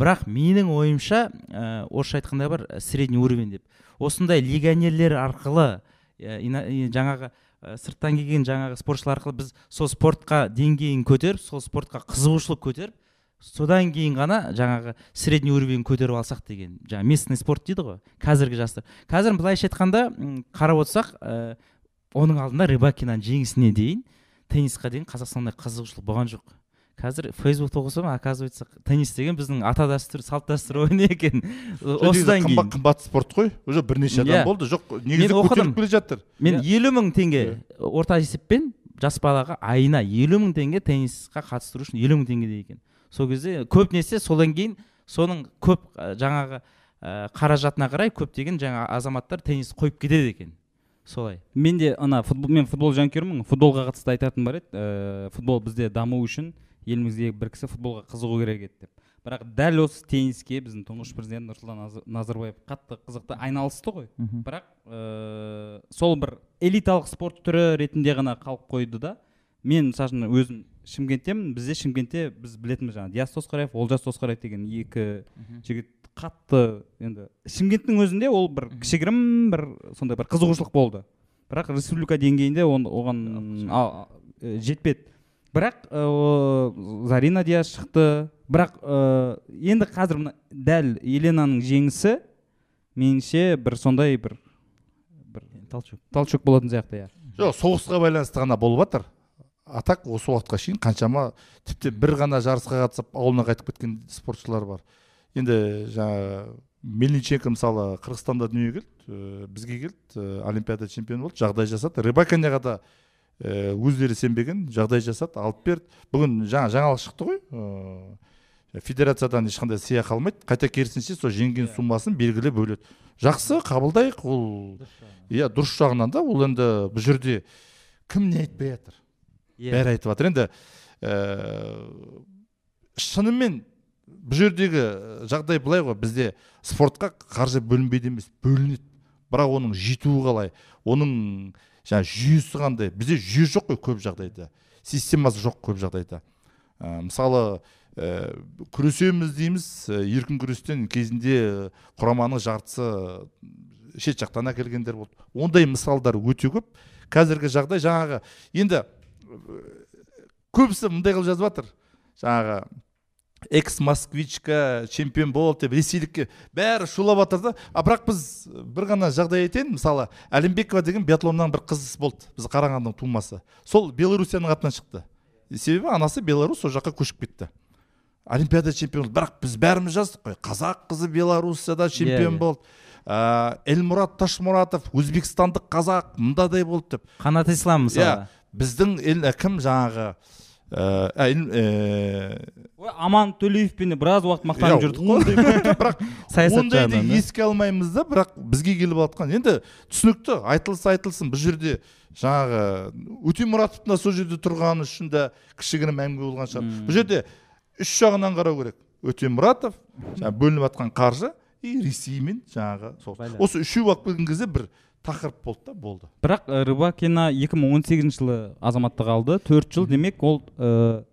Бірақ менің ойымша ә, орысша айтқанда бар ә, средний уровень деп. Осындай легионерлер арқылы ә, жаңағы ә, сырттан келген жаңағы спортшылар арқылы біз сол спортқа деңгейін көтеріп сол спортқа қызығушылық көтеріп содан кейін ғана жаңағы средний уровень көтеріп алсақ деген жаңағы местный спорт дейді ғой қазіргі жастар. Қазір былайша айтқанда қарап отырсақ ә, оның алдында рыбакинаның жеңісіне дейін теннисқа деген қазақстанда қызығушылық болған жоқ. Қазір фейсбукта оқысам оказывается теннис деген біздің ата дәстүр салт дәстүр ойыны екен. Осыдан кейін. қымбат спорт қой. Уже бірнеше адам Иә. болды. Жоқ негізі көтеріліп келе жатыр. Мен Иә. елу мың теңге орта есеппен жас балаға айына елу мың теңге теннисқа қатыстыру үшін елу мың теңгедей екен. Сол кезде көп нәрсе содан кейін соның көп жаңағы қаражатына қарай көптеген жаңа азаматтар теннис қойып кетеді екен. Солай. Мен де ана футбол мен футбол жанкүйермін. Футболға қатысты айтатын бар еді. Ә, футбол бізде даму үшін еліміздегі бір кісі футболға қызығу керек еді деп. Бірақ дәл осы тенниске біздің тұңғыш президент нұрсұлтан Назар- назарбаев қатты қызықты айналысты ғой. Бірақ ә, сол бір элиталық спорт түрі ретінде ғана қалып қойды да. Мен мысалы үшін өзім шымкенттемін. Бізде шымкентте біз білетінбіз жаңағы диас досқараев олжас досқараев деген екі жігіт қатты енді шымкенттің өзінде ол бір кішігірім бір сондай бір қызығушылық болды. Бірақ республика деңгейінде он, оған а- э, жетпеді. Бірақ ә, зарина диас шықты. Бірақ ә, енді қазір мына дәл еленаның жеңісі меніңше бір сондай бір бір талчок толчок. болатын сияқты иә. Жоқ соғысқа байланысты ғана болып жатыр а так осы уақытқа шейін қаншама тіпті бір ғана жарысқа қатысып ауылына қайтып кеткен спортшылар бар. Енді жаңағы мельниченко мысалы қырғызстанда дүниеге келді ә, бізге келді ә, олимпиада чемпионы болды жағдай жасады. Рыбакинаға да ә, өздері сенбеген жағдай жасады алып берді. Бүгін жаңа жаңалық шықты ғой ә, федерациядан ешқандай сыйақы алмайды. Қайта керісінше сол жеңген суммасын белгілеп бөледі. Жақсы қабылдайық. Ол иә дұрыс жағынан да. Ол енді бұл жерде кім не айтпай жатыр? Иә. бәрі айтып жатыр. Енді ііі шынымен бұл жердегі жағдай былай ғой. Бізде спортқа қаржы бөлінбейді емес бөлінеді. Бірақ оның жетуі қалай? Оның жаңағы жүйесі қандай? Бізде жүйе жоқ қой көп жағдайда. Системасы жоқ көп жағдайда. Ә, мысалы ә, күресеміз дейміз. Еркін күрестен кезінде құраманың жартысы шет жақтан әкелгендер болды. Ондай мысалдар өте көп. Қазіргі жағдай жаңағы енді көбісі мындай қылып жазып жатыр. Жаңағы экс москвичка чемпион болды деп ресейлікке бәрі шулап жатыр да. А бірақ біз бір ғана жағдай айтайын мысалы әлімбекова деген биатлоннан бір қыз болды біз қарағандының тумасы. Сол белоруссияның атынан шықты. Себебі анасы беларусь сол жаққа көшіп кетті. Олимпиада чемпионы бірақ біз бәріміз жаздық қой. Қазақ қызы белоруссияда чемпион иә. болды. Ә, эльмурат ташмуратов өзбекстандық қазақ мындадай болды деп. Қанат ислам мысалы. Иә біздің ел кім жаңағы ә, ә, ой аман төлеевпен де біраз уақыт мақтанып жүрдік қой. бірақ саясат ондайды еске алмаймыз да бірақ бізге келіп жатқан енді түсінікті айтылса айтылсын бұл жерде жаңағы өтемұратовтың да сол жерде тұрғаны үшін де кішігірім әңгіме болған шығар. Бұл жерде үш жағынан қарау керек. Өтемұратов жаңағы бөлініп жатқан қаржы и ресеймен жаңағы сол осы үшеуі алып келген кезде бір тақырып болды да болды. Бірақ ә, рыбакина 2018 жылы азаматтық алды. Төрт жыл. Демек ол ә,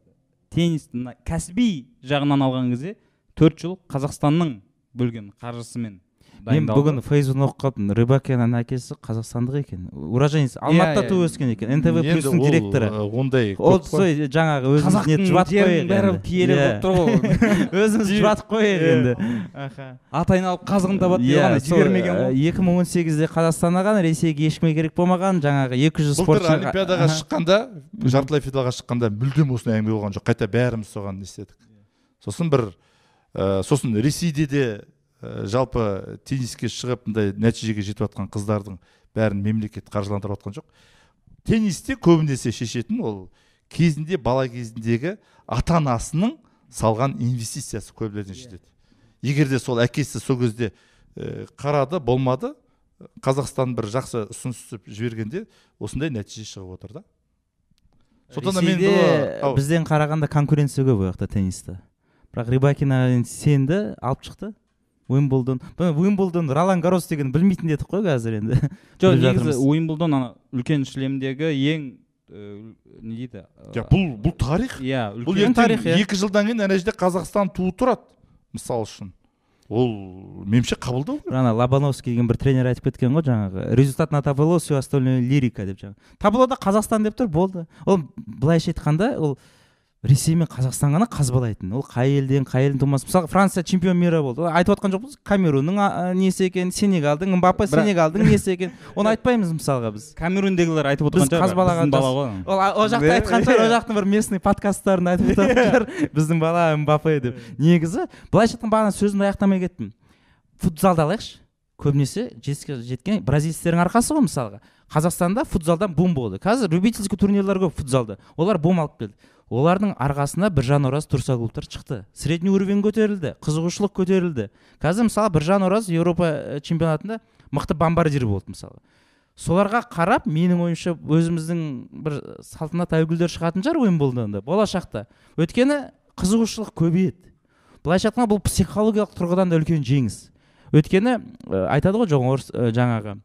теннистің мына кәсіби жағынан алған кезде төрт жыл қазақстанның бөлген қаржысымен мен бүгін фейсбуктан оқып қалдым рыбакинаның әкесі қазақстандық екен. Уроженец. Алматыда иә. туып өскен екен. Нтв плюстың директоры. ондай ол жаңағы өзіміз нетіп жұбатып қояйық бәрі киелі Иә. болып тұр ғой өзіміз жұбатып қояйық Иә. енді. Аха. Ат айналып қазығын табады деп иә жібермеген ғой. екі мың он сегізде қазақстаннан ресейге ешкімге керек болмаған жаңағы екі жүз былтыр спортшы олимпиадаға шыққанда жартылай финалға шыққанда мүлдем осындай әңгіме болған жоқ. Қайта бәріміз соған не істедік. Сосын бір сосын ресейде де ә, жалпы тенниске шығып мындай нәтижеге жетіп жатқан қыздардың бәрін мемлекет қаржыландырып жатқан жоқ. Теннисте көбінесе шешетін ол кезінде бала кезіндегі ата анасының салған инвестициясы көбінесе шешеді егер де сол әкесі сол кезде ә, қарады болмады қазақстан бір жақсы ұсыныс түсіп жібергенде осындай нәтиже шығып отыр да. Мен ау. бізден қарағанда конкуренция көп ол жақта тенниста бірақ рыбакина енді сенді алып шықты. Уимблдон. Уимблдон ролан гарос деген білмейтін дедік қой қазір енді. Жоқ негізі уимблдон ана үлкен шлемдегі ең не дейді? Ja, бұл бұл тарих? иә бұл ертең тарих, иә. екі жылдан кейін ана жерде қазақстан туы тұрады мысал үшін. Ол меніңше қабылдау керек. Ана лобановский деген бір тренер айтып кеткен ғой жаңағы результат на табло все остальное лирика деп жаңағы. Таблода қазақстан деп тұр болды. Ол былайша айтқанда ол ресей мен қазақстан ғана қазбалайтын. Ол қай елден қай елдің тумасы. Мысалы франция чемпион мира болды. Ол айтып отқан жоқпыз. Камерунның несі екен? Сенегалдың мбаппе сенегалдың несі екен? Оны айтпаймыз мысалға біз. Камерундегілер айтып отырған шығар қазбалаған бала ғой. Ол ол жақта айтқан шығар ол жақтың бір местный подкасттарында айтып отырған шығар біздің бала мбаппе деп. Негізі былайша айтқанда бағана сөзімді аяқтамай кеттім. Футзалды алайықшы. Көбінесе жетістікке жеткен бразильецтердің арқасы ғой мысалға. Қазақстанда футзалдан бум болды. Қазір любительский турнирлар көп футзалда. Олар бум алып келді. Олардың арқасында біржан ораз турсоглубтар шықты. Средний уровень көтерілді қызығушылық көтерілді. Қазір мысалы біржан ораз еуропа э, чемпионатында мықты бомбардир болды мысалы. Соларға қарап менің ойымша өзіміздің бір салтанат әйгүлдер шығатын шығар уимблдонда болашақта. Өйткені қызығушылық көбейеді. Былайша айтқанда бұл психологиялық тұрғыдан да үлкен жеңіс. Өйткені ә, айтады ғой орыс ә, жаңағы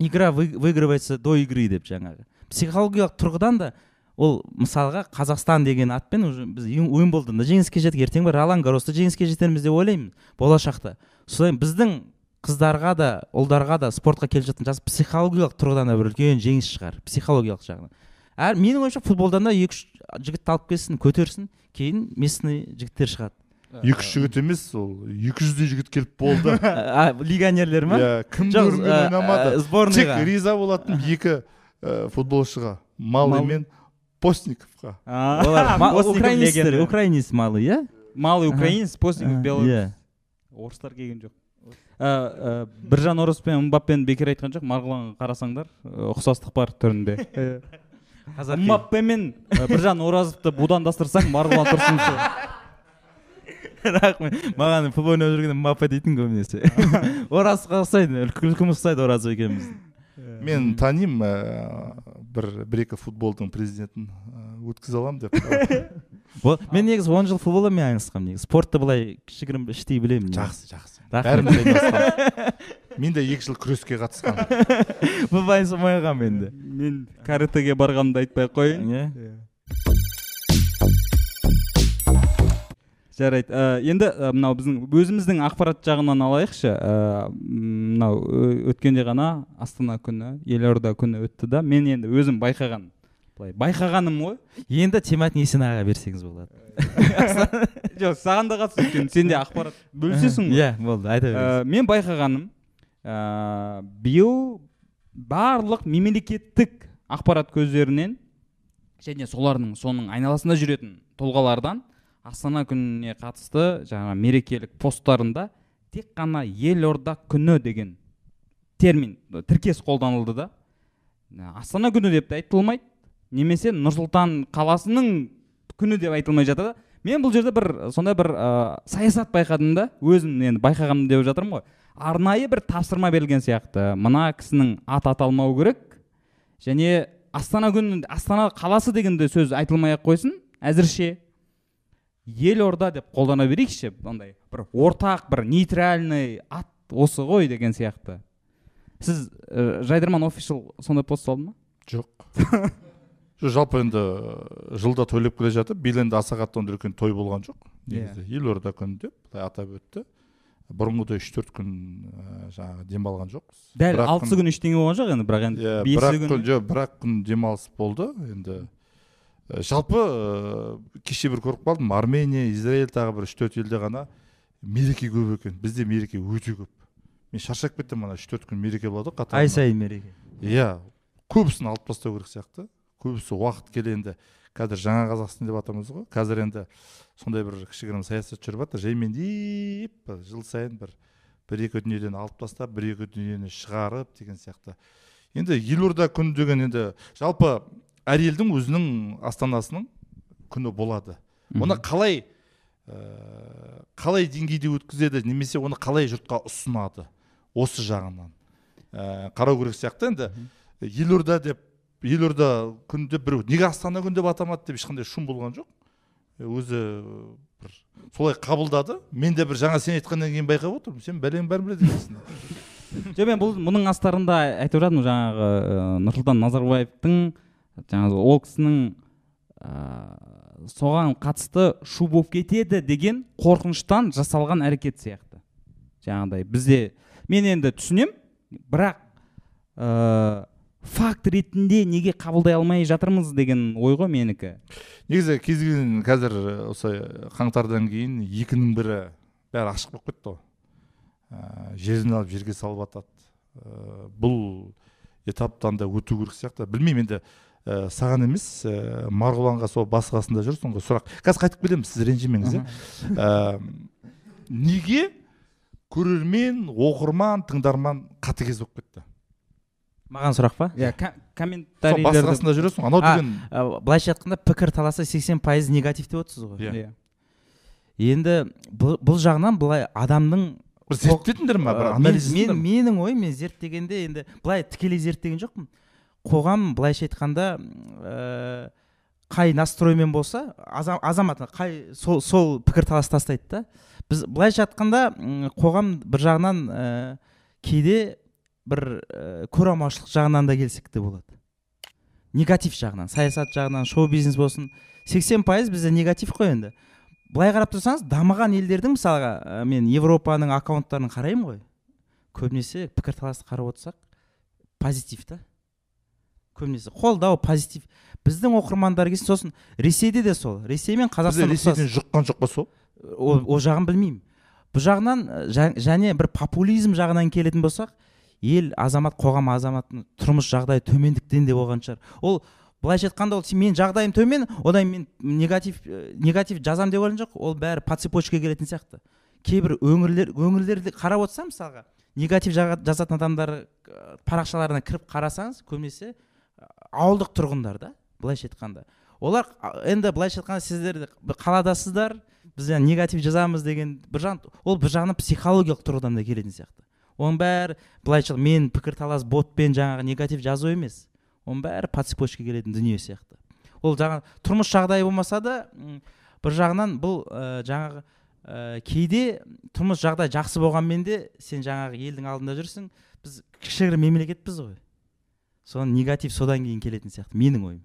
игра вы- выигрывается до игры деп жаңағы. Психологиялық тұрғыдан да ол мысалға қазақстан деген атпен уже біз уимблдонда жеңіске жеттік ертең бір ролан гарроста жеңіске жетерміз деп ойлаймын болашақта. Содан біздің қыздарға да ұлдарға да спортқа келіп жатқан жас психологиялық тұрғыдан да бір үлкен жеңіс шығар психологиялық жағынан. Әр менің ойымша футболдан да екі үш жігітті алып келсін көтерсін кейін местный жігіттер шығады. Екі үш жігіт емес ол екі жүздей жігіт келіп болды. Легионерлер ма? Иә кім ойнамады. тек риза болатын екі ә, футболшыға. Малый Мал- мен постниковқа олар украинецтер украинец малый иә? Малый украинец постников белорус иә. Орыстар келген жоқ. Біржан орыс пен мбаппені бекер айтқан жоқ марғұланға қарасаңдар ұқсастық бар түрінде. Мбаппе мен біржан оразовты будандастырсаң марғұлан тұрсыншы рахмет. Маған футбол ойнап жүргенде мбаппе дейтін көбінесе ораз ұқсайды күлкіміз ұқсайды ораз екеуміз мен танимын бір бір екі футболдың президентін ә, өткізе аламын деп. Ол- мен негізі он жыл футболмен айналысқанмын негізі. Спортты былай кішігірім іштей білемін жақсы жақсы. Бәріміз айналысқан мен де екі жыл күреске қатысқанмын. Қалғанмын енді? Мен каратэге барғанымды айтпай ақ қояйын. Иә. Жарайды. Ә, енді ә, мынау біздің өзіміздің ақпарат жағынан алайықшы. Ә, мынау өткенде ғана астана күні елорда күні өтті да. Мен енді өзім байқаған былай байқағаным ғой. Енді тематын есен ағаға берсеңіз болады. Жоқ саған да қатысты өйткені сен де ақпарат бөлісесің ғой. Иә болды айта беріңіз мен байқағаным ә, биыл барлық мемлекеттік ақпарат көздерінен және солардың соның айналасында жүретін тұлғалардан астана күніне қатысты жаңа мерекелік посттарында тек қана елорда күні деген термин тіркес қолданылды да. Астана күні деп те айтылмайды. Немесе нұр сұлтан қаласының күні деп айтылмай жатады мен бұл жерде бір сондай бір ә, саясат байқадым да. Өзім енді деп жатырмын ғой. Арнайы бір тапсырма берілген сияқты. Мына кісінің аты аталмау керек. Және астана күні астана қаласы деген де сөз айтылмай ақ қойсын. Әзірше елорда деп қолдана берейікші андай бір ортақ бір нейтральный ат осы ғой деген сияқты. Сіз ә, жайдарман офишал сондай пост салды ма? Жоқ. Жоқ жалпы енді ә, жылда тойлап келе жатып биыл енді аса қатты ондай үлкен той болған жоқ. Негізі елорда күні деп былай атап өтті. Бұрынғыдай үш төрт күн ә, жаңағы демалған жоқпыз. Дәл алтысы күн- ештеңе болған жоқ енді бірақ енді иә бесі бір ақ күн жоқ бір ақ күн демалыс болды. Енді жалпы ә, кеше бір көріп қалдым армения израиль тағы бір үш төрт елде ғана мереке көп екен. Бізде мереке өте көп. Мен шаршап кеттім ана үш төрт күн мереке болады ғой ай сайын мереке. Иә көбісін алып тастау керек сияқты. Көбісі уақыт келе енді қазір жаңа қазақстан деп атамыз ғой. Қазір енді сондай бір кішігірім саясат жүріп жатыр. Жаймендеп бір жыл сайын бір бір екі дүниеден алып тастап бір екі дүниені шығарып деген сияқты. Енді елорда күні деген енді жалпы әр елдің өзінің астанасының күні болады. Оны қалай ә, қалай деңгейде өткізеді немесе оны қалай жұртқа ұсынады осы жағынан? Ә, қарау керек сияқты. Енді елорда деп елорда күні деп біреу неге астана күні деп атамады деп ешқандай шум болған жоқ. Өзі бір солай қабылдады. Мен де бір жаңа сен айтқаннан кейін байқап отырмын. Сен бәленің бәрін біледі екенсің. Жоқ мен бұл мұның астарында айтып жатырмын жаңағы ә, нұрсұлтан назарбаевтың жаңағы ол кісінің ә, соған қатысты шу болып кетеді деген қорқыныштан жасалған әрекет сияқты. Жаңағыдай бізде мен енді түсінем бірақ ә, факт ретінде неге қабылдай алмай жатырмыз деген ой ғой менікі. Негізі кез келген қазір осы қаңтардан кейін екінің бірі бәрі ашық болып кетті ғой. Ә, жерден алып жерге салып жатады ә, бұл этаптан да өту керек сияқты. Білмеймін енді ә, саған емес ә, марғұланға сол басы қасында жүр соңғы сұрақ. Қазір қайтып келеміз сіз ренжімеңіз иә. Ә, неге көрермен оқырман тыңдарман қатыгез болып кетті? Маған сұрақ па? Иә басы комментарийлерді қасында жүресің анау деген былайша айтқанда пікір таласы 80 пайыз негатив деп отырсыз ғой. Иә. иә. Енді бұл, бұл жағынан былай адамның бір зерттедіңдер ма бір анализ мен, мен, менің ойым мен зерттегенде енді былай тікелей зерттеген жоқпын. Қоғам былайша айтқанда ә, қай настроймен болса азам, азамат қай сол, сол пікір талас тастайды да. Біз былайша айтқанда қоғам бір жағынан ә, кейде бір ә, көреалмаушылық жағынан да келсек те болады. Негатив жағынан саясат жағынан шоу бизнес болсын. 80 пайыз бізде негатив қой енді. Былай қарап тұрсаңыз дамыған елдердің мысалға ә, мен европаның аккаунттарын қараймын ғой. Көбінесе пікірталасты қарап отырсақ позитив та. Көбінесе қолдау позитив. Біздің оқырмандар келсін сосын ресейде де сол. Ресей мен қазақстан ресейден жұққан жоқ па сол? Ол, жағын білмеймін. Бұл жағынан жа- және бір популизм жағынан келетін болсақ ел азамат қоғам азаматтың тұрмыс жағдайы төмендіктен де болған шығар. Ол былайша айтқанда ол мен жағдайым төмен одан мен негатив ә, негатив жазам деп ойлаған жоқ. Ол бәрі по цепочке келетін сияқты. Кейбір өңірлер өңірлерді қарап отырсам мысалға негатив жазатын адамдар ә, парақшаларына кіріп қарасаңыз көбінесе ауылдық тұрғындар да былайша айтқанда. Олар енді былайша айтқанда сіздер қаладасыздар біз жаңа негатив жазамыз деген бір жағын ол бір жағынан психологиялық тұрғыдан да келетін сияқты. Оның бәрі былайша мен пікірталас ботпен жаңағы негатив жазу емес. Оның бәрі по цепочке келетін дүние сияқты. Ол жаңағы тұрмыс жағдайы болмаса да бір жағынан бұл ә, жаңағы ә, кейде тұрмыс жағдай жақсы болғанмен де сен жаңағы елдің алдында жүрсің біз кішігірім мемлекетпіз ғой. Соған негатив содан кейін келетін сияқты менің ойым.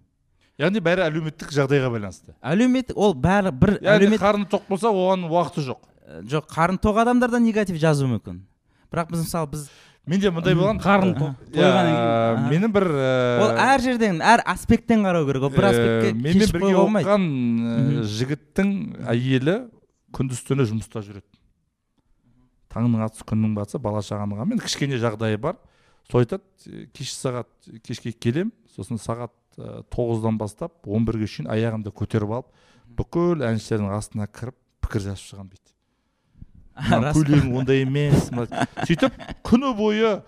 Яғни бәрі әлеуметтік жағдайға байланысты. Әлеуметтік ол бәрі бір әлеумет қарны тоқ болса оған уақыты жоқ. Ә, жоқ қарны тоқ адамдар да негатив жазуы мүмкін. Бірақ біз мысалы біз менде мындай болған қарын Аха. тоқ. Аха. менің бір ә, ол әр жерден әр аспекттен қарау керек ол бір аспектке менімен бірге оқыған жігіттің әйелі күндіз түні жұмыста жүреді. Таңның атысы күннің батысы бала шағаның мен кішкене жағдайы бар. Сол айтады «Е, кеш сағат кешке келем сосын сағат ә, тоғыздан бастап он бірге шейін аяғымды көтеріп алып бүкіл әншілердің астына кіріп пікір жазып шығамын дейді көйлегің ондай емес сөйтіп күні бойы ә,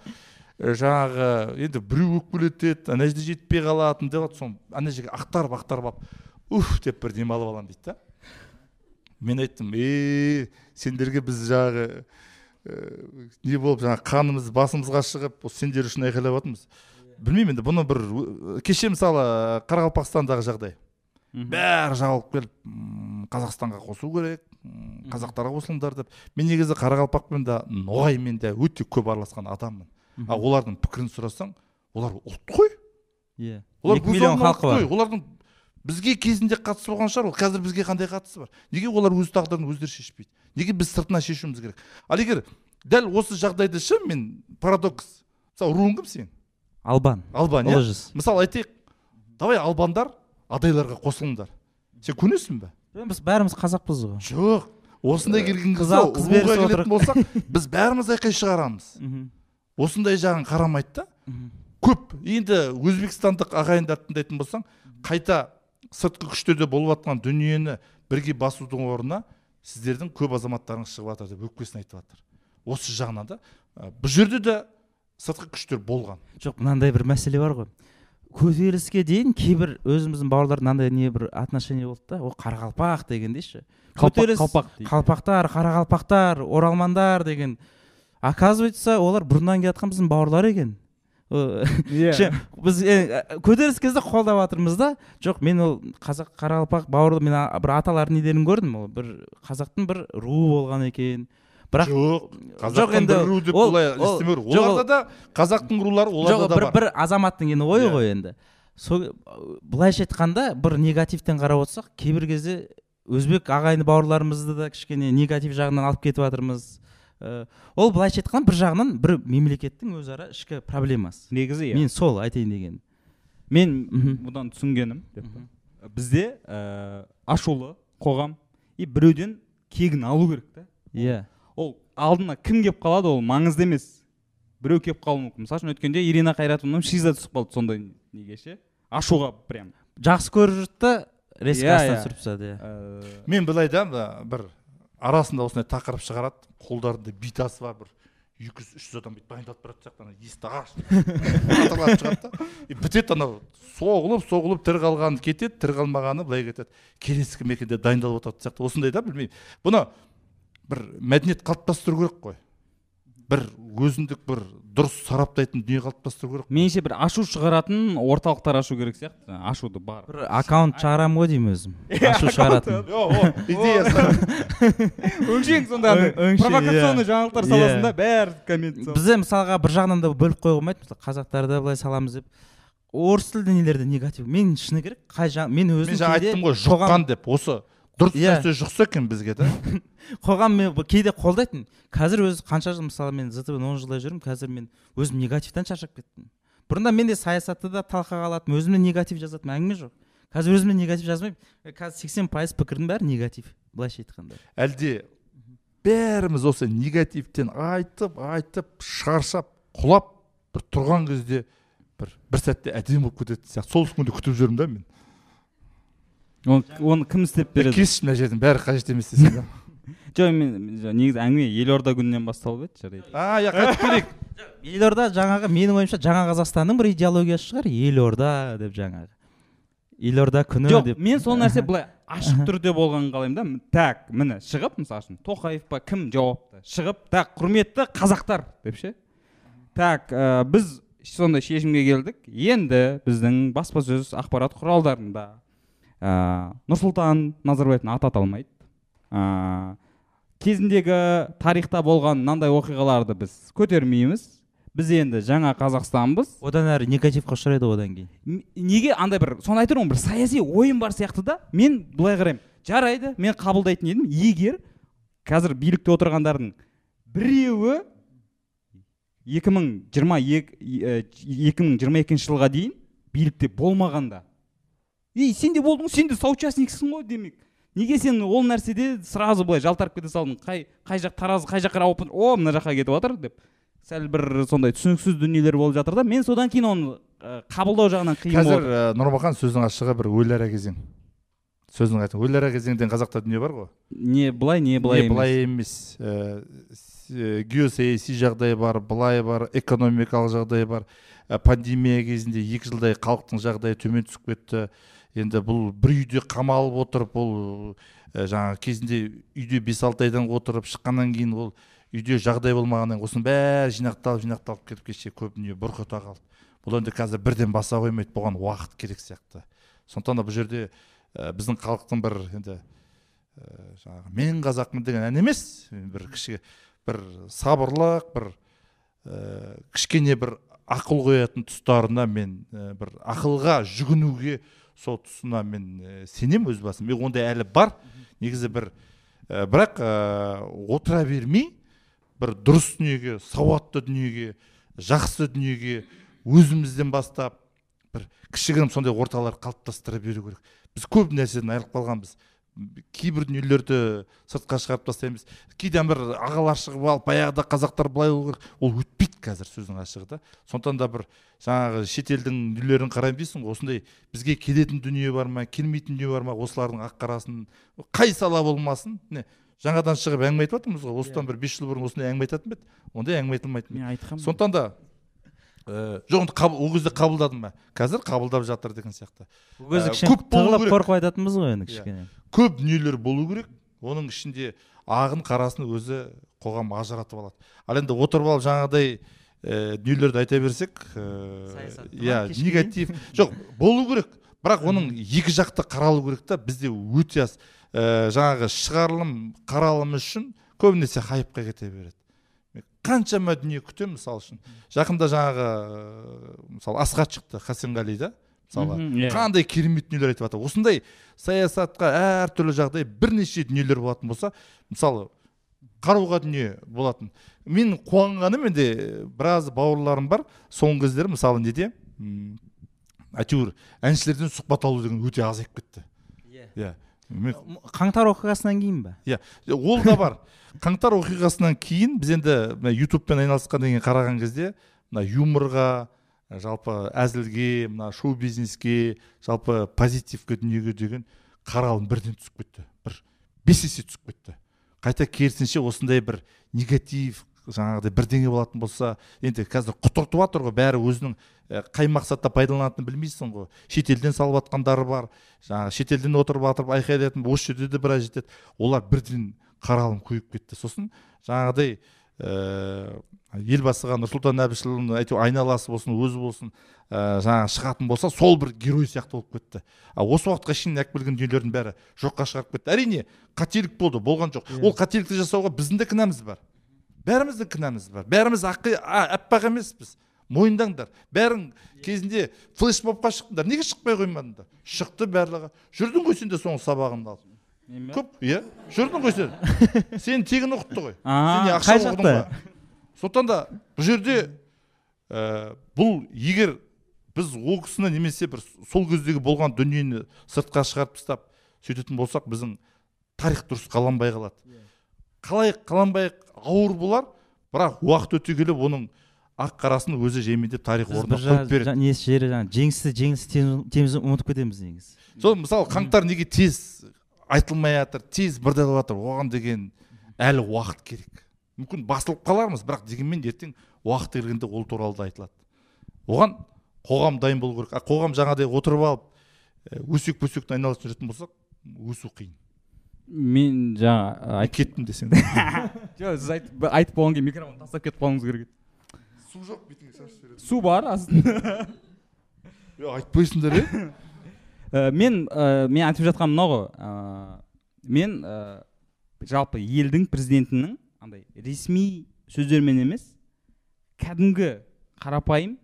жаңағы енді біреу өкпелетеді ана жерде жетпей қалатын деп соны ана жерге ақтарып ақтарып алып уф! деп бір демалып аламын дейді да. Мен айттым е сендерге біз жаңағы не болып жаңағы қанымыз басымызға шығып осы сендер үшін айқайлап жатырмыз білмеймін енді бұны бір кеше мысалы қарақалпақстандағы жағдай. Бәрі жабылып келіп «М, қазақстанға қосу керек қазақтарға қосылыңдар деп. Мен негізі қарақалпақпен де ноғаймен де өте көп араласқан адаммын. А олардың пікірін сұрасаң олар ұлт қой. Иә. Олар екі миллион халқы бар. олардың бізге кезінде қатысы болған шығар. Ол қазір бізге қандай қатысы бар? Неге олар өз тағдырын өздері шешпейді? Неге біз сыртынан шешуіміз керек? Ал егер дәл осы жағдайда ше мен парадокс мысалы руың кім сенің албан албан иә? мысалы айтайық давай албандар адайларға қосылыңдар. Сен көнесің бе? Біз бәріміз қазақпыз ғой. Жоқ осындай келген кезде келетін болсақ біз бәріміз айқай шығарамыз. Осындай жағын қарамайды да. Көп. Енді өзбекстандық ағайындарды тыңдайтын болсаң қайта сыртқы күштерде болып жатқан дүниені бірге басудың орнына сіздердің көп азаматтарыңыз шығып жатыр деп өкпесін айтып жатыр. Осы жағынан да ә, бұл жерде де сыртқы күштер болған. Жоқ мынандай бір мәселе бар ғой. Көтеріліске дейін кейбір өзіміздің бауырлар мынандай не бір отношение болды да ол қарақалпақ дегендей ше көтеріліс қалпақ қалпақтар қарақалпақтар оралмандар деген. Оказывается олар бұрыннан келе жатқан біздің бауырлар екен. Иә. біз көтеріліс кезде қолдап жатырмыз да. Жоқ мен ол қазақ қарақалпақ бауырлы мен бір аталардың недерін көрдім ол бір қазақтың бір руы болған екен. Бірақ жоқ қазақтың енді бір ру деп ол- былай ол- елестемеу керек. жоқ, оларда да қазақтың рулары оларда да бір, бар. бір азаматтың енді ойы Иә. ғой енді. Сол былайша айтқанда бір негативтен қарап отырсақ кейбір кезде өзбек ағайын бауырларымызды да кішкене негатив жағынан алып кетіп жатырмыз Э, ол былайша айтқанда бір жағынан бір мемлекеттің өзара ішкі проблемасы. Негізі иә. Мен сол айтайын дегенім мен бұдан түсінгенім. Бізде ә, ашулы қоғам и біреуден кегін алу керек та иә. Ол алдына кім келіп қалады ол маңызды емес. Біреу келіп қалуы мүмкін. Мысалы үшін өткенде ирина қайратовнаның шиза түсіп қалды сондай неге ше? Ашуға прям. Жақсы көріп жүрді да резко Иә, астынан иә. түсіріп тастады иә. Ә, мен былай да бір арасында осындай тақырып шығарады. Қолдарында битасы бар бір екі жүз үш жүз адам бүйтіп дайындалып бара жатқан ана есікті аш атырлап шығады да. И бітеді анау соғылып соғылып тірі қалғаны кетеді тірі қалмағаны былай кетеді. Келесі кім екен деп дайындалып отыратын сияқты осындай да білмеймін. Бұны бір мәдениет қалыптастыру керек қой. Бір өзіндік бір дұрыс сараптайтын дүние қалыптастыру керек меніңше бір ашу шығаратын орталықтар ашу керек сияқты. Ашуды бар. Бір аккаунт шығарамын ғой деймін өзім. Ашу шығаратын. идеясы. Өңшең сонда провокационный иә. жаңалықтар Иә. саласында бәрі коммент бізде мысалға бір жағынан да бөліп қоюға болмайды мысалы қазақтарды былай саламыз деп. Орыс тілді нелерде негатив? Мен шыны керек? Қай жақ мен өзім мен жаңа айттым ғой жұққан деп. Осы дұрыс Иә. нәрсе жұқса екен бізге да қоғам мен кейде қолдайтын. Қазір өзі қанша жыл мысалы мен зтб он жылдай жүрмін қазір мен өзім негативтен шаршап кеттім. Бұрында мен де саясатты да талқыға алатынмын өзіме негатив жазатынмын әңгіме жоқ. Қазір өзіме негатив жазбаймын Э, қазір сексен пайыз пікірдің бәрі негатив былайша айтқанда. Әлде бәріміз осы негативтен айтып айтып шаршап құлап бір тұрған кезде бір бір сәтте әдемі болып кететін сияқты. Сол күнді күтіп жүрмін да мен. Оны оны кім істеп береді? Кесші мына жерден бәрі қажет емес десең да. жоқ мен негізі әңгіме елорда күнінен басталып еді жарайды. А иә қайтып келейік. Елорда жаңағы менің ойымша жаңа қазақстанның бір идеологиясы шығар. Елорда деп жаңағы. Елорда күні жоқ деп. мен сол нәрсе былай ашық түрде болғанын қалаймын да. Так міне шығып мысалы үшін тоқаев па кім жауапты? Шығып так құрметті қазақтар деп ше? Так ә, біз сондай шешімге келдік. Енді біздің баспасөз ақпарат құралдарында ә, нұрсұлтан назарбаевтың аты аталмайды. Ә, кезіндегі тарихта болған мынандай оқиғаларды біз көтермейміз. Біз енді жаңа қазақстанбыз. Одан әрі негативқа ұшырайды ғой одан кейін. Неге андай бір соны айтып тұрмын бір саяси ойын бар сияқты да. Мен былай қараймын жарайды мен қабылдайтын едім. Егер қазір билікте отырғандардың біреуі 2022 жылға дейін билікте болмағанда. Ей сен де болдың сен де соучастниксің ғой демек. Неге сен ол нәрседе сразу былай жалтарып кете салдың? Қай қай жақ таразы қай жаққа ауып о мына жаққа кетіп жатыр деп сәл бір сондай түсініксіз дүниелер болып жатыр да. Мен содан кейін оны ә, қабылдау жағынан қиын қазір ә, нұрмахан сөздің ашығы бір өлара кезең. Сөздің айтып өлара кезеңден қазақта дүние бар ғой? Не былай не былай не былай емес. Ә, геосаяси жағдай бар былай бар экономикалық жағдай бар. Ә, пандемия кезінде екі жылдай халықтың жағдайы төмен түсіп кетті. Енді бұл бір үйде қамалып отырып бұл ә, жаңағы кезінде үйде бес алты айдан отырып шыққаннан кейін ол үйде жағдай болмағаннан осының бәрі жинақталып жинақталып кетіп кеше көп дүние бұрқыта қалды бұл енді қазір бірден баса қоймайды бұған уақыт керек сияқты. Сондықтан да бұл жерде ә, біздің халықтың бір енді ә, жаңағы мен қазақпын деген ән емес. Бір кіші бір сабырлық бір ә, кішкене бір ақыл қоятын тұстарына мен ә, бір ақылға жүгінуге сол тұсына мен ә, сенемін өз басым. Мен ондай әлі бар негізі бір ә, бірақ ә, отыра бермей бір дұрыс дүниеге сауатты дүниеге жақсы дүниеге өзімізден бастап бір кішігірім сондай орталар қалыптастыра беру керек. Біз көп нәрседен айырылып қалғанбыз. Кейбір дүниелерді сыртқа шығарып тастаймыз. Кейде бір ағалар шығып алып баяғыда қазақтар былай болу керек ол өтпейді қазір сөздің ашығы да. Сондықтан да бір жаңағы шетелдің дүниелерін қараймын дейсің ғой осындай бізге келетін дүние бар ма келмейтін дүние бар ма осылардың ақ қарасын қай сала болмасын міне жаңадан шығып әңгіме айтып жатырмыз ғой. Осыдан бір бес жыл бұрын осындай әңгіме айтатын ба еді? Ондай әңгіме айтылмайтын мен айтқанмын. Сондықтан да ә, жоқ енді ол кезде қабылдадым ба? Қазір қабылдап жатыр деген сияқты. Ол кезде Ә, кішкене көп болу тығылып керек. қорқып айтатынбыз ғой енді Иә. кішкене. Көп дүниелер болу керек. Оның ішінде ағын қарасын өзі қоғам ажыратып алады. Ал енді отырып алып жаңағыдай ә, дүниелерді айта берсек ә, ма, иә кешке негатив. Жоқ болу керек. Бірақ оның екі жақты қаралу керек та. Бізде өте аз ә, жаңағы шығарылым қаралым үшін көбінесе хайпқа кете береді. Мен қаншама дүние күтемін мысалы үшін. Жақында жаңағы ә, мысалы асхат шықты хасенғали да. Мысалы. Мхм, иә. қандай керемет дүниелер айтып жатыр. Осындай саясатқа әртүрлі жағдай бірнеше дүниелер болатын болса мысалы қаруға дүние болатын. Мен қуанғаным менде біраз бауырларым бар. Соңғы кездері мысалы неде? М, әйтеуір әншілерден сұхбат алу деген өте азайып кетті. Иә. Мен қаңтар оқиғасынан кейін ба иә. Ол да бар. Қаңтар оқиғасынан кейін біз енді мына ютубпен айналысқаннан кейін қараған кезде мына юморға жалпы әзілге мына шоу бизнеске жалпы позитивке дүниеге деген қаралым бірден түсіп кетті. Бір бес есе түсіп кетті. Қайта керісінше осындай бір негатив жаңағыдай бірдеңе болатын болса енді қазір құтыртып жатыр ғой. Бәрі өзінің қай мақсатта пайдаланатынын білмейсің ғой. Шетелден салып жатқандары бар жаңағы шетелден отырып жатып айқайлайтын осы жерде де біраз жетеді. Олар бірден қаралым көбейіп кетті. Сосын жаңағыдай ә, елбасыға нұрсұлтан әбішұлының әйтеуір айналасы болсын өзі болсын ә, жаңағы шығатын болса сол бір герой сияқты болып кетті. Ал осы уақытқа шейін алып келген дүниелердің бәрі жоққа шығарып кетті. Әрине қателік болды болған жоқ. Ол қателікті жасауға біздің де кінәміз бар. Бәріміздің кінәміз бар. Бәріміз ақи а- аппақ емеспіз. Мойындаңдар. Бәрің кезінде флешмобқа шықтыңдар. Неге шықпай қоймадыңдар? Шықты барлығы. Жүрдің ғой сен де соның сабағыңды алып. Мен көп иә? Жүрдің ғой сен. Сені тегін оқытты ғой. Сен ақша оқыдың ба? Сондықтан да бұл жерде ә, бұл егер біз ол кісіні немесе бір сол кездегі болған дүниені сыртқа шығарып тастап сөйтетін болсақ біздің тарих дұрыс қаланбай қалады. Қалай қаланбай ауыр болар бірақ уақыт өте келе оның ақ қарасын өзі жеймендеп тарих орнына қойып береді. несі жері жаңағы жеңісті жеңіс темізін ұмытып кетеміз негізі. Сол мысалы қаңтар неге тез айтылмай жатыр тез бірден жатыр оған деген әлі уақыт керек. Мүмкін басылып қалармыз бірақ дегенмен ертең уақыт келгенде ол туралы да айтылады. Оған қоғам дайын болу керек. А қоғам жаңағыдай отырып алып ә, өсек бөсектің айналасында жүретін болсақ өсу қиын. Мен жаңа Ай, кеттім десең. Жоқ сіз айтып айтып болғаннан кейін микрофон тастап кетіп қалуыңыз керек еді. Су жоқ бетіңе шашып жібереді. Су бар астында айтпайсыңдар е? Ә, мен ә, мен айтып жатқаным мынау ғой ә, мен ә, жалпы елдің президентінің андай ресми сөздермен емес кәдімгі қарапайым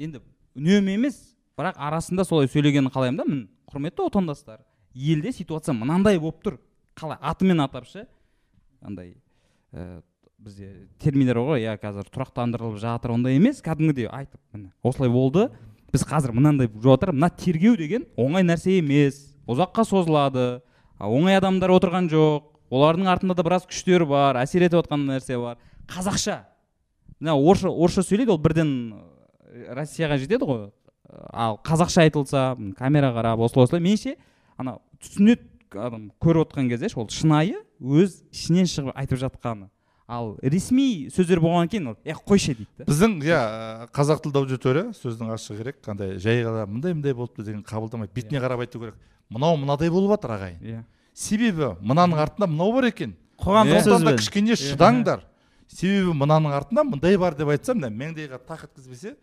енді үнемі емес бірақ арасында солай сөйлегенін қалаймын да мін құрметті отандастар. Елде ситуация мынандай болып тұр. Қалай? Атымен атап ше андай ә, бізде терминдер ғой иә қазір тұрақтандырылып жатыр ондай емес. Кәдімгідей айтып міне осылай болды. Біз қазір мынандай болып жатыр. Мына тергеу деген оңай нәрсе емес. Ұзаққа созылады. Оңай адамдар отырған жоқ. Олардың артында да біраз күштер бар әсер етіп жатқан нәрсе бар. Қазақша. Мына орысша орысша сөйлейді ол бірден ә, россияға жетеді ғой. Ал қазақша айтылса камера қарап осылай осылай. Меніңше ана түсінеді адам көріп отқан кезде ол шынайы өз ішінен шығып айтып жатқаны. Ал ресми сөздер болғаннан кейін ол е қойшы дейді да біздің иә қазақ тілді аудитория сөздің ашы керек қандай жай ғана мындай мындай болыпты деген қабылдамайды бетіне қарап айту керек. Мынау мынадай болып жатыр ағайын иә. Себебі мынаның артында мынау бар екен қоғамдық Иә. да сөзбен кішкене шыдаңдар. Себебі мынаның артында мындай бар деп айтсам мына маңдайға тақ еткізбесе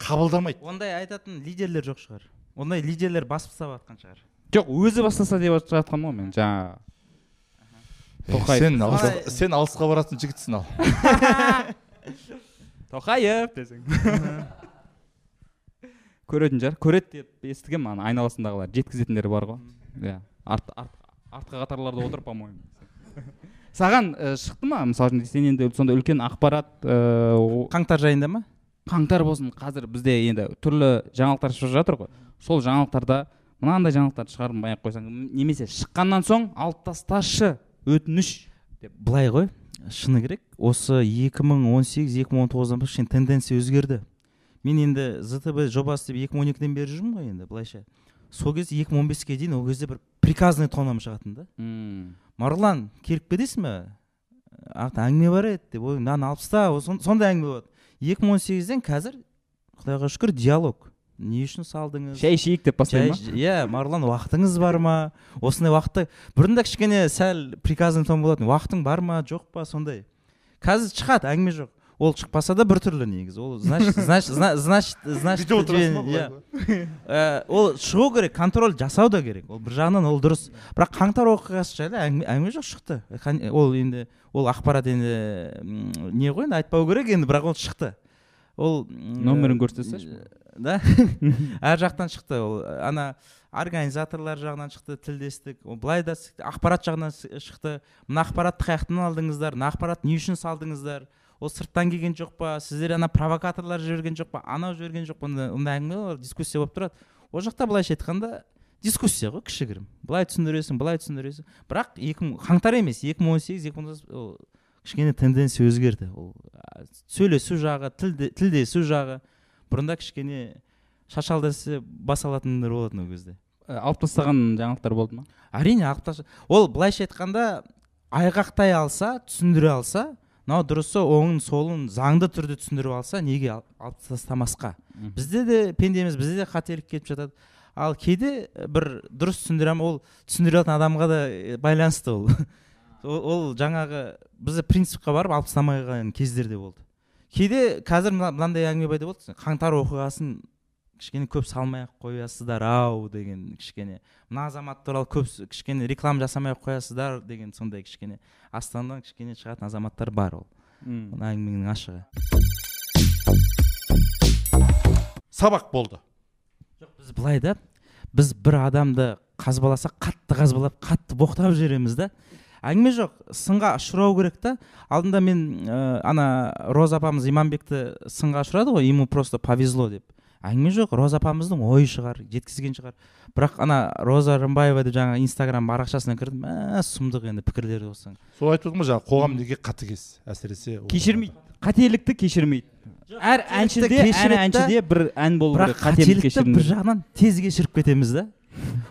қабылдамайды. Ондай айтатын лидерлер жоқ шығар. Ондай лидерлер басып тастап жатқан шығар. Жоқ өзі бастаса деп жатқаным ғой мен жаңа Тоқаев. сен алыс, сен алысқа баратын жігітсің ал. Тоқаев. Десең. Көретін шығар. Көреді деп естігемін ана айналасындағылар. Жеткізетіндері бар ғой. Иә. Арт, арт, артқы қатарларда отыр по моему саған ә, шықты ма? Мысалы үшін сен енді сондай үлкен ақпарат о- қаңтар жайында ма? Қаңтар болсын. Қазір бізде енді түрлі жаңалықтар шығып жатыр ғой. Сол жаңалықтарда мынандай жаңалықтарды шығармай ақ қойсаң немесе шыққаннан соң алып тасташы. Өтініш деп былай ғой. Шыны керек. Осы 2018-2019-дан бастап кішкене тенденция өзгерді. Мен енді зтб жобасы деп 2012-ден бері жүрмін ғой енді былайша. Сол кезде 2015-ке дейін ол кезде бір приказный тоннам шығатын да. М, марғұлан келіп кетесің ба ақ әңгіме бар еді деп ой мынаны алып таста сондай әңгіме болады. 2018-ден қазір құдайға шүкір диалог. Не үшін салдыңыз? Шай ішейік деп бастай ма? Иә марғұлан уақытыңыз бар ма? Осындай уақытта бұрында кішкене сәл приказный тон болатын. Уақытың бар ма жоқ па сондай? Қазір шығады әңгіме жоқ. Ол шықпаса да біртүрлі негізі. Ол значит значит зна- значит значит иә. Ә, ол шығу керек контроль жасау да керек. Ол бір жағынан ол дұрыс. Бірақ қаңтар оқиғасы жайлы әңгіме, жоқ шықты. Қан- ол енді ол ақпарат енді не ғой енді айтпау керек енді бірақ ол шықты. Ол м, Нөмірін көрсетсеші. Да? Әр жақтан шықты ол. Ана организаторлар жағынан шықты тілдестік. Ол былай да ақпарат жағынан шықты. Мына ақпаратты қай жақтан алдыңыздар? Мына ақпаратты не үшін салдыңыздар? Ол сырттан келген жоқ па? Сіздер ана провокаторлар жіберген жоқ па? Анау жіберген жоқ па? Ондай әңгімелер дискуссия болып тұрады. Ол жақта былайша айтқанда дискуссия ғой кішігірім. Былай түсіндіресің былай түсіндіресің. Бірақ екі мың қаңтар емес екі мың он сегіз екі мың он тоғыз ол кішкене тенденция өзгерді. Ол сөйлесу жағы тілде, тілдесу жағы. Бұрында кішкене шашалдасы бас алатындар болатын ол кезде. Ә, алып тастаған жаңалықтар болды ма? Әрине алып ол былайша айтқанда айғақтай алса түсіндіре алса мынау дұрысы оңын солын заңды түрде түсіндіріп алса неге ал- алып тастамасқа? Бізде де пендеміз бізде де қателік кетіп жатады. Ал кейде э, бір дұрыс түсіндіре ол түсіндіре алатын адамға да э, байланысты ол. Ол, ол жаңағы бізде принципқа барып алып тастамай қалған кездер де болды. Кейде қазір мына- мынандай әңгіме пайда болды. Қаңтар оқиғасын кішкене көп салмай ақ қоясыздар ау деген кішкене. Мына азамат туралы көп кішкене реклама жасамай ақ қоясыздар деген сондай кішкене астанадан кішкене шығатын азаматтар бар ол. М. мына әңгіменің ашығы. Сабақ болды. Жоқ біз былай да біз бір адамды қазбаласақ қатты қазбалап қатты боқтап жібереміз да. Әңгіме жоқ сынға ұшырау керек та. Алдында мен ә, ана роза апамыз иманбекті сынға ұшырады ғой ему просто повезло деп. Әңгіме жоқ роза апамыздың ойы шығар жеткізген шығар. Бірақ ана роза рымбаева деп жаңағы инстаграм парақшасына кірдім мә сұмдық енді пікірлері болсаң сол айтып отырмын ғой жаңағы қоғам неге қатыгез әсіресе кешірмейді қателікті кешірмейді. Әр әншіде әр әншіде бір ән болу керек қателік қателікті бір жағынан тез кешіріп кетеміз да.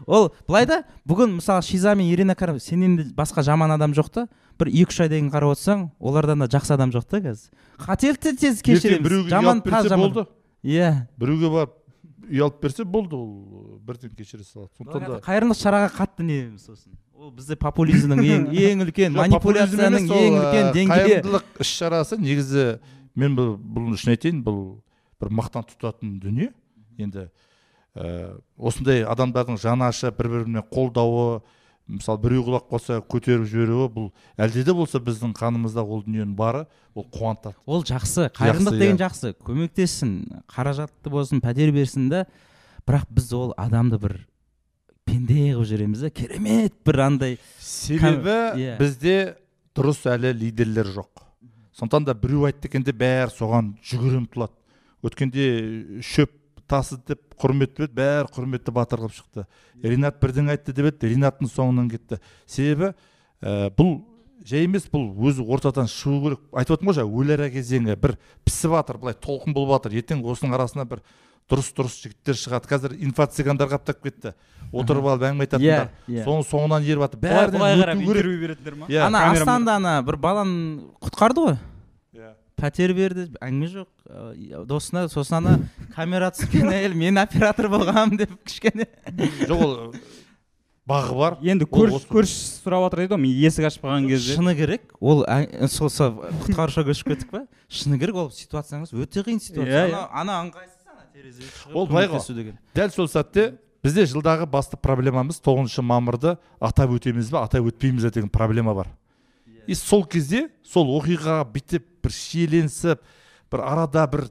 Ол былай да бүгін мысалы шиза мен ирина карим сенен де басқа жаман адам жоқ та бір екі үш айдан кейін қарап отырсаң олардан да жақсы адам жоқ та қазір. Қателікті тез кешіреміз. жаман таз иә. Біреуге барып үй алып берсе болды ол бірден кешіре салады. Сондықтан да қайырымдылық шараға қатты неміз сосын. Ол бізде популизмнің ең ең үлкен манипуляцияның ең үлкен деңгейі. қайырымдылық іс шарасы негізі мен бұл бұл үшін айтайын бұл бір мақтан тұтатын дүние. Енді ә, осындай адамдардың жаны ашып бір біріне қолдауы мысалы біреу құлап қалса көтеріп жіберуі бұл әлде де болса біздің қанымызда ол дүниенің бары ол қуантады. Ол жақсы қайырымдылық деген иә. жақсы. Көмектессін қаражатты болсын пәтер берсін да бірақ біз ол адамды бір пенде қылып жібереміз да керемет бір андай себебі иә. бізде дұрыс әлі лидерлер жоқ. Сондықтан да біреу айтты екен де бәрі соған жүгіре ұмтылады өткенде шөп тасы деп құрметті еді бәрі құрметті батыр қылып шықты. Ринат бірдеңе айтты деп еді ринаттың соңынан кетті. Себебі ә, бұл жай емес бұл өзі ортадан шығу керек. Айтып отырмын ғой жаңа өліара кезеңі бір пісіп жатыр былай толқын болып жатыр ертең осының арасына бір дұрыс дұрыс жігіттер шығады. Қазір инфо цыгандар қаптап кетті. Отырып алып әңгіме айтатындар иә. соның соңынан еріп жатыр бәрінен өту керек. интервью беретіндер ма? Иә. Ана астанада ана бір баланы құтқарды ғой. Иә. Пәтер берді әңгіме жоқ. Ә, досына сосын ана камера түскен әйел мен оператор болғанмын деп кішкене. Жоқ ол бағы бар. Енді көрші көршісі сұрап жатыр дейді ғой мен есік ашып қалған кезде. Шыны керек ол сол сол құтқарушыға көшіп кеттік па? Шыны керек ол ситуацияңыз өте қиын ситуация. Иә, ана ана ыңғайсыз ана терезеге шығып Ол былай ғой. дәл сол сәтте бізде жылдағы басты проблемамыз тоғызыншы мамырды атап өтеміз бе атап өтпейміз бе деген проблема бар. И сол кезде сол оқиғаға бүйтіп бір шиеленісіп бір арада бір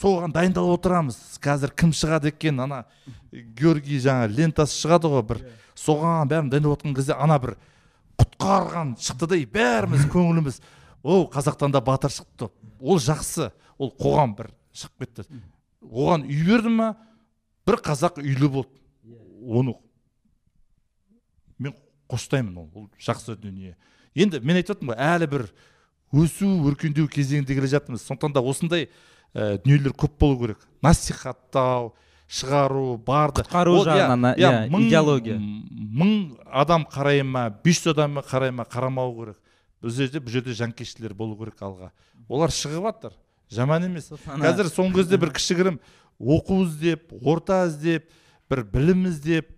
соған дайындалып отырамыз. Қазір кім шығады екен? Ана георгий жаңа лентасы шығады ғой бір соған бәрін дайындап отқан кезде ана бір құтқарған шықты да и бәріміз көңіліміз. О қазақтан да батыр шықты ол жақсы. Ол қоғам бір шығып кетті. Оған үй берді ма бір қазақ үйлі болды. Оны мен қоштаймын ол. Ол жақсы дүние. Енді мен айтып жатырмын ғой әлі бір өсу өркендеу кезеңінде келе жатырмыз. Сондықтан да осындай ә, дүниелер көп болу керек. Насихаттау шығару барды. Құтқару иә, жағынан, иә, иә, идеология. мың адам қарай ма бес жүз адам қарай ма қарамау керек. Бұл жерде бұл жерде жанкештілер болу керек алға. Олар шығып жатыр жаман емес. Қазір соңғы кезде бір кішігірім оқу іздеп орта іздеп бір білім іздеп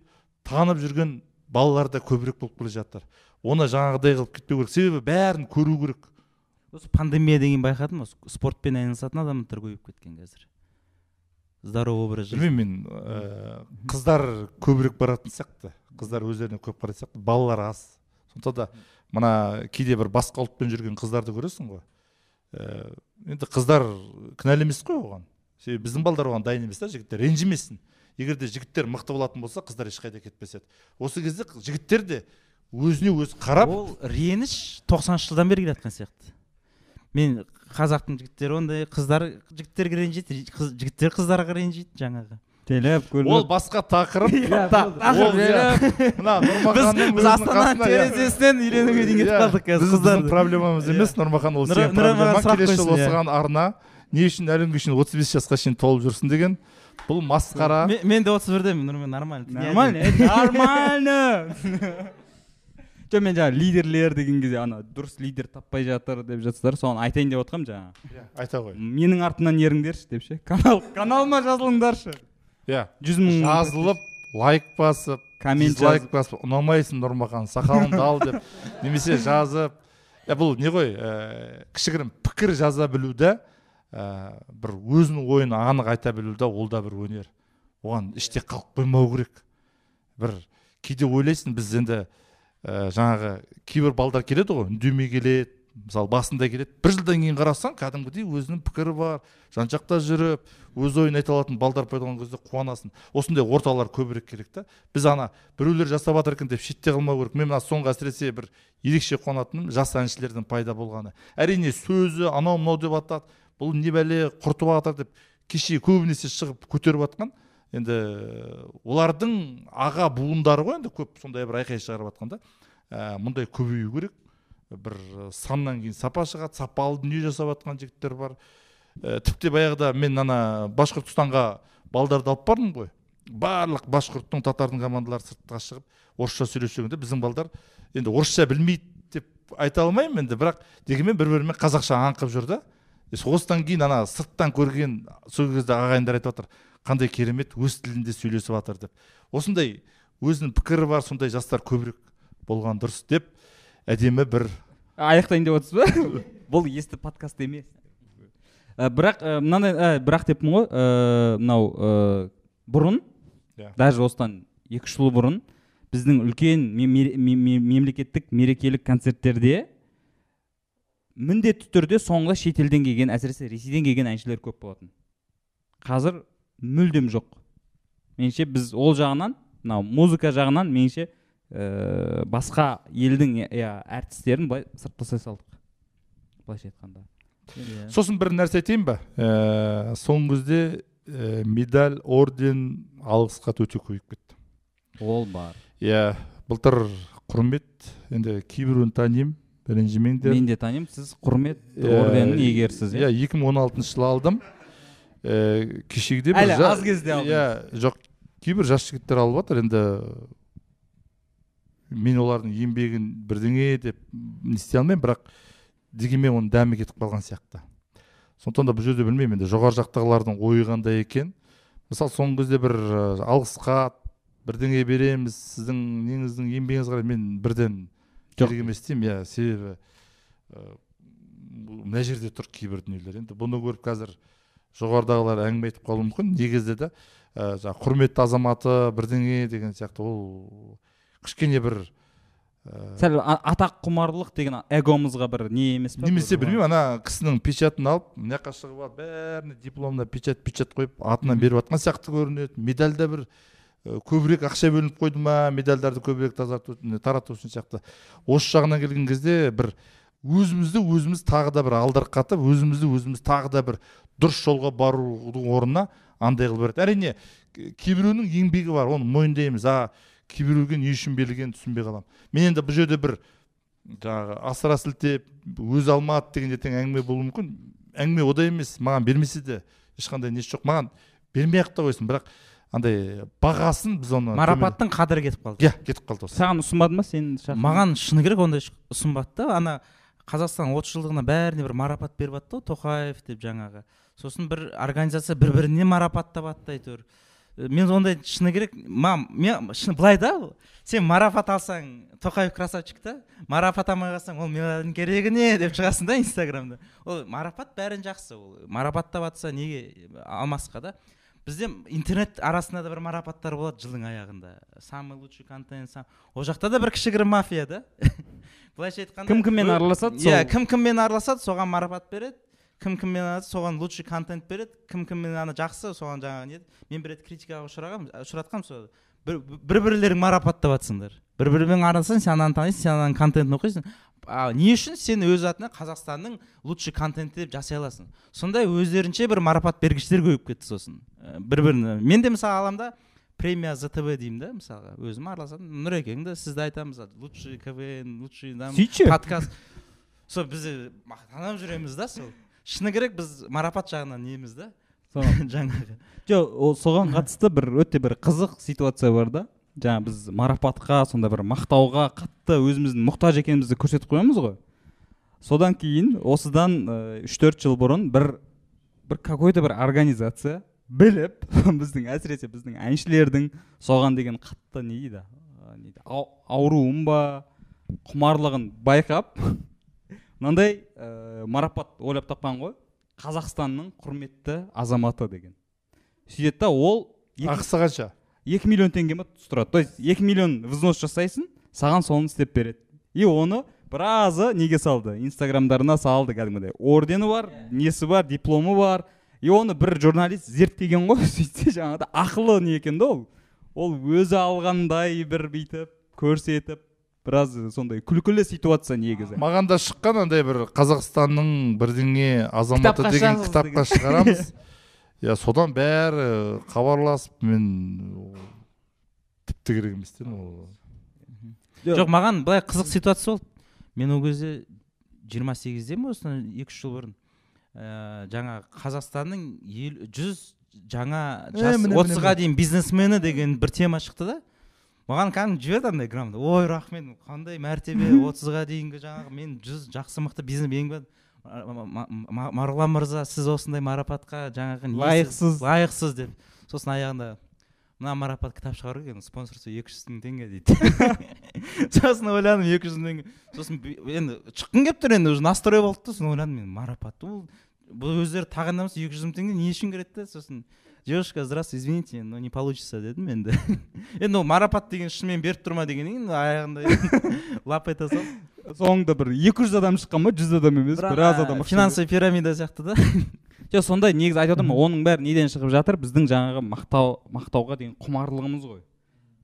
танып жүрген балалар да көбірек болып келе жатыр. Оны жаңағыдай қылып кетпеу керек. Себебі бәрін көру керек. Осы пандемиядан кейін байқадым осы спортпен айналысатын адамдар көбейіп кеткен қазір. Здоровый образ жизни. Білмеймін мен ә, қыздар көбірек баратын сияқты. Қыздар өздеріне көп қарайтын сияқты. Балалар аз. Сондықтан да мына кейде бір басқа ұлтпен жүрген қыздарды көресің ғой. Ә, енді қыздар кінәлі емес қой оған. Себебі біздің балдар оған дайын емес та жігіттер. Ренжімесін егер де жігіттер мықты болатын болса қыздар ешқайда кетпес еді. Осы кезде жігіттер де өзіне өзі қарап ол реніш тоқсаныншы жылдан бері келе жатқан сияқты. Мен қазақтың жігіттері ондай қыздар жігіттерге ренжиді қыз, жігіттер қыздарға ренжиді жаңағы. Телеп ол басқа тақырып. Ол иә, мына нұрмаханның біз астана иә. терезесінен үйленуге дейін кетіп Иә, қалдық қазір біз- біздің проблемамыз Иә. емес нұрмахан ол сенің проблемаң. сұрақ келесі жылы иә. осыған арна. Не үшін әлі күнге шейін отыз бес жасқа шейін толып жүрсін деген. Бұл масқара. Мен- де отыз бірдемін нұрмен нормально. Нормально. Нормально. жоқ мен жаңағы лидерлер деген кезде ана дұрыс лидер таппай жатыр деп жатсыздар соған айтайын деп отқанмын жаңағы Иә, айта ғой. Менің артымнан еріңдерші деп ше? Канал каналыма жазылыңдаршы. Иә. Жүз мың жазылып лайк басып коммент жазып. басып ұнамайсың нұрмахан сақалыңды ал деп. Немесе жазып. Бұл не ғой ә, кішігірім пікір жаза білу да ә, бір өзінің ойын анық айта білу да ол да бір өнер. Оған іште қалып қоймау керек. Бір кейде ойлайсың біз енді ә, жаңағы кейбір балдар келеді ғой үндемей келеді мысалы басында келеді. Бір жылдан кейін қарасаң кәдімгідей өзінің пікірі бар жан жақта жүріп өз ойын айта алатын балдар пайда болған кезде қуанасың. Осындай орталар көбірек керек та. Біз ана біреулер жасап жатыр екен деп шетте қалмау керек. Мен мына соңғы әсіресе бір ерекше қуанатыным жас әншілердің пайда болғаны. Әрине сөзі анау мынау деп жатады бұл не бәле құртып жатыр деп кеше көбінесе шығып көтеріп жатқан енді олардың аға буындары ғой енді көп сондай бір айқай шығарып жатқан да. Ә, мұндай көбею керек. Бір саннан кейін сапа шығады сапалы дүние жасап жатқан жігіттер бар. Ә, тіпті баяғыда мен ана башқұртстанға балдарды алып бардым ғой. Барлық башқұрттың татардың командалары сыртқа шығып орысша сөйлесіп біздің балдар енді орысша білмейді деп айта алмаймын енді. Бірақ дегенмен бір бірімен қазақша аңқып жүр да. Осыдан кейін ана сырттан көрген сол кезде ағайындар айтып жатыр. Қандай керемет өз тілінде сөйлесіп жатыр деп. Осындай өзінің пікірі бар сондай жастар көбірек болған дұрыс деп әдемі бір аяқтайын деп отырсыз ба? Бұл есті подкаст емес. Ә, бірақ ә, мынандай ә, бірақ деппін ғой ә, мынау ә, бұрын Иә. даже осыдан екі үш жыл бұрын біздің үлкен ме- ме- ме- ме- мемлекеттік мерекелік концерттерде міндетті түрде соңында шетелден келген әсіресе ресейден келген әншілер көп болатын. Қазір мүлдем жоқ. Меніңше біз ол жағынан мынау музыка жағынан меніңше ә, басқа елдің иә әртістерін былай сырт тастай салдық. Былайша айтқанда. Иә. сосын бір нәрсе айтайын ба? Ә, соңғы кезде ә, медаль орден алғыс хат өте көбейіп кетті. Ол бар. Иә былтыр құрмет енді кейбіреуін танимын ренжімеңдер мен де танимын сіз құрмет орденінің иегерісіз иә иә. 2016 жылы алдым. Ә, кешегіде Әлі жа- аз кезде алдыңыз. иә жоқ кейбір жас жігіттер алып жатыр енді мен олардың еңбегін бірдеңе деп не істей алмаймын бірақ дегенмен оның дәмі кетіп қалған сияқты сондықтан да бұл жерде білмеймін енді жоғары жақтағылардың ойы қандай екен мысалы соңғы кезде бір алғыс хат бірдеңе береміз сіздің неңіздің еңбегіңізге қарай мен бірден Жоқ. керек емес деймін иә себебі мына жерде тұр кейбір дүниелер енді бұны көріп қазір жоғарыдағылар әңгіме айтып қалуы мүмкін. Негізі де ә, жаңағы құрметті азаматы бірдеңе деген сияқты ол кішкене бір ә, сәл атақ құмарлық деген эгомызға бір не емес па немесе білмеймін ана кісінің печатын алып мына жаққа шығып алып бәріне дипломына печать печать қойып атынан беріп жатқан сияқты көрінеді. Медальда бір көбірек ақша бөлініп қойды ма? Медальдарды көбірек тазарту тарату үшін сияқты. Осы жағынан келген кезде бір өзімізді өзіміз тағы да бір алдарқатып өзімізді өзіміз тағы да бір дұрыс жолға барудың орнына андай қылып береді. Әрине к- кейбіреуінің еңбегі бар оны мойындаймыз. А кейбіреуге не үшін берілгенін түсінбей қаламын мен енді бұл жерде бір жаңағы асыра сілтеп өзі алмады деген ертең әңгіме болуы мүмкін. Әңгіме ода емес маған бермесе де ешқандай несі жоқ. Маған бермей ақ та қойсын бірақ андай бағасын біз оны марапаттың қадірі кетіп қалды. Иә кетіп қалды осы. Саған ұсынбады ма сен маған шыны керек ондай ұсынбады да. Ана қазақстан отыз жылдығына бәріне бір марапат беріп жатты ғой тоқаев деп жаңағы. Сосын бір организация бір біріне марапаттап жатты әйтеуір. Э, мен ондай шыны керек. Мам мен шыны былай да сен марапат алсаң тоқаев красавчик та. Марапат алмай қалсаң ол медальдің керегі не деп шығасың да инстаграмда. Ол марапат бәрін жақсы ол. Марапаттап жатса неге алмасқа да? Бізде интернет арасында да бір марапаттар болады жылдың аяғында. Самый лучший контент ол жақта да бір кішігірім мафия да. Былайша айтқанда кім кіммен араласады иә кім кіммен араласады соған марапат береді. Кім кіммен соған лучший контент береді. Кім кіммен ана жақсы соған жаңағы не мен бір рет критикаға ұшырағанмын ұшыратқанмын сол. Бір бір бірлерің марапаттап жатсыңдар бір біріңмен араласаң сен ананы танисың сен ананың контентін оқисың. А не үшін сен өз атыңа қазақстанның лучший контенті деп жасай аласың? Сондай өздерінше бір марапат бергіштер көбейіп кетті сосын. Бір біріне мен де мысалы аламын да премия зтв деймін да мысалға. Өзім араласамын нұрекең да сізді айтамыз лучший квн лучший там сөйтші подкаст. Сол біз мақтанып жүреміз да сол. Шыны керек біз марапат жағынан неміз да. Жаңағы. Жоқ ол соған қатысты бір өте бір қызық ситуация бар да. Жаңа біз марапатқа сондай бір мақтауға қатты өзіміздің мұқтаж екенімізді көрсетіп қоямыз ғой. Содан кейін осыдан үш төрт жыл бұрын бір бір какой то бір организация біліп біздің әсіресе біздің әншілердің соған деген қатты не дейді? Не дейді, ау- ауруын ба? Құмарлығын байқап мынандай ә, марапат ойлап тапқан ғой. Қазақстанның құрметті азаматы деген. Сөйтеді да ол ақысы қанша? екі миллион теңге ма тұрады то есть екі миллион взнос жасайсың саған соны істеп береді. И оны біразы неге салды? Инстаграмдарына салды кәдімгідей. Ордені бар несі бар дипломы бар и оны бір журналист зерттеген ғой сөйтсе жаңағыдай ақылы не екен да ол. Ол өзі алғандай бір бүйтіп көрсетіп біраз сондай күлкілі ситуация негізі. Маған да шыққан андай бір қазақстанның бірдеңе азаматы Кітапқа деген кітапқа шығарамыз. Иә содан бәрі хабарласып мен тіпті керек емес дедім ол. Жоқ. Маған былай қызық ситуация болды. Мен ол кезде жиырма сегіздемін осыдан екі үш жыл бұрын. Ә, жаңа қазақстанның ел, жүз жаңа міне, отызға дейін бизнесмені деген бір тема шықты да. Маған кәдімгі жіберді андай грамота. Ой рахмет қандай мәртебе отызға дейінгі жаңағы мен жүз жақсы мықты бизнес мен марғұлан мырза сіз осындай марапатқа жаңағы Лайықсыз. лайықсыз деп. Сосын аяғында мына марапат кітап шығару керек спонсорство екі жүз мың теңге дейді. Сосын ойладым екі жүз мың теңге. Сосын енді шыққым келіп тұр енді уже настрой болды да сосын ойладым мен марапат бұл бұл өздері тағайындамаса екі жүз мың теңге не үшін керек та сосын девушка здравствуйте извините но не получится дедім енді. Енді ол марапат деген шынымен беріп тұр ма дегеннен кейін аяғында лап ете салып. Соңында бір екі жүз адам шыққан ба? жүз адам емес біраз адам финансовый пирамида сияқты да. Жоқ сондай негізі айтып отырмын ғой, оның бәрі неден шығып жатыр? Біздің жаңағы мақтау мақтауға деген құмарлығымыз ғой.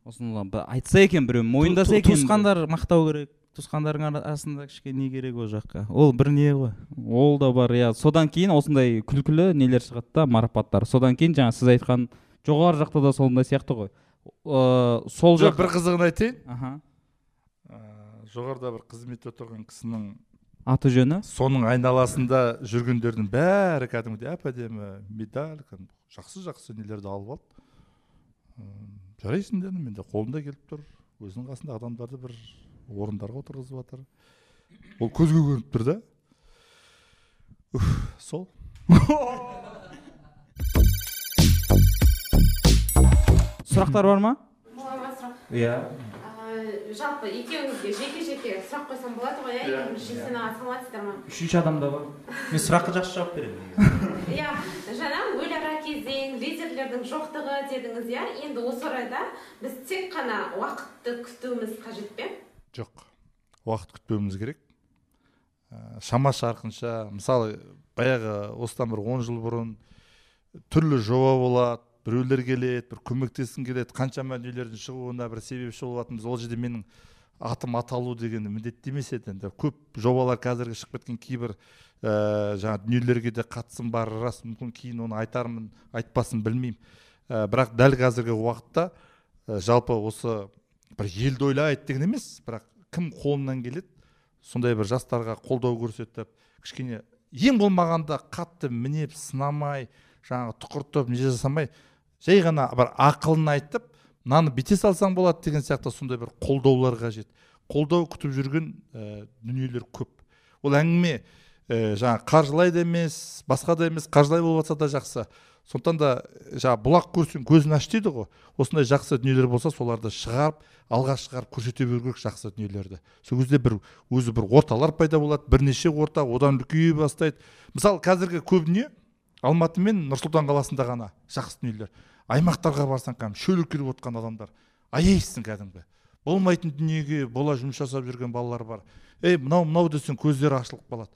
Осыны айтса екен біреу мойындаса екен туысқандар мақтау керек. Туысқандарың арасында кішкене не керек ол жаққа? Ол бір не ғой? Ол да бар иә. Содан кейін осындай күлкілі нелер шығады да марапаттар. Содан кейін жаңа сіз айтқан жоғары жақта да сондай сияқты ғой. Ыыы сол жақ бір қызығын айтайын. Аха. Ә, жоғарыда бір қызметте отырған кісінің аты жөні соның айналасында жүргендердің бәрі кәдімгідей әп әдемі медаль кәдімгі жақсы жақсы нелерді алып алды жарайсың дедім менде қолында келіп тұр өзінің қасында адамдарды бір орындарға отырғызып жатыр. Ол көзге көрініп тұр да. Сол. Сұрақтар бар ма? Иә. Жалпы екеуіңізге жеке жеке сұрақ қойсам болады ғой иә? Жексен аға саламатсыздар ма? Үшінші адам да бар. Мен сұраққа жақсы жауап беремін иә жаңа өліара кезең лидерлердің жоқтығы дедіңіз иә? Енді осы орайда біз тек қана уақытты күтуіміз қажет пе? Жоқ. Уақыт күтпеуіміз керек. Ә, шама шарқынша мысалы баяғы осыдан бір он жыл бұрын түрлі жоба болады біреулер келеді бір көмектескің келеді қаншама дүниелердің шығуына бір себепші болатынбыз ол жерде менің атым аталу деген міндетті емес еді енді. Көп жобалар қазіргі шығып кеткен кейбір ә, жаңағы дүниелерге де қатысым бар рас. Мүмкін кейін оны айтармын айтпасын білмеймін. Ә, бірақ дәл қазіргі уақытта ә, жалпы осы бір елді ойлайды деген емес бірақ кім қолынан келеді сондай бір жастарға қолдау көрсетіп кішкене ең болмағанда қатты мінеп сынамай жаңағы тұқыртып не жасамай жай ғана бір ақылын айтып мынаны бүйте салсаң болады деген сияқты сондай бір қолдаулар қажет. Қолдау күтіп жүрген ә, дүниелер көп. Ол әңгіме ә, жаңағы қаржылай да емес басқа да емес қаржылай болып жатса да жақсы. Сондықтан да жаңағы бұлақ көрсең көзін аш дейді ғой. Осындай жақсы дүниелер болса соларды шығарып алға шығарып көрсете беру керек жақсы дүниелерді. Сол кезде бір өзі бір орталар пайда болады бірнеше орта одан үлкейе бастайды. Мысалы қазіргі көп дүние алматы мен нұр сұлтан қаласында ғана жақсы дүниелер. Аймақтарға барсаң кәдімгі шөліркеп келіп отқан адамдар. Аяйсың кәдімгі. Болмайтын дүниеге бола жұмыс жасап жүрген балалар бар. Ей мынау мынау десең көздері ашылып қалады.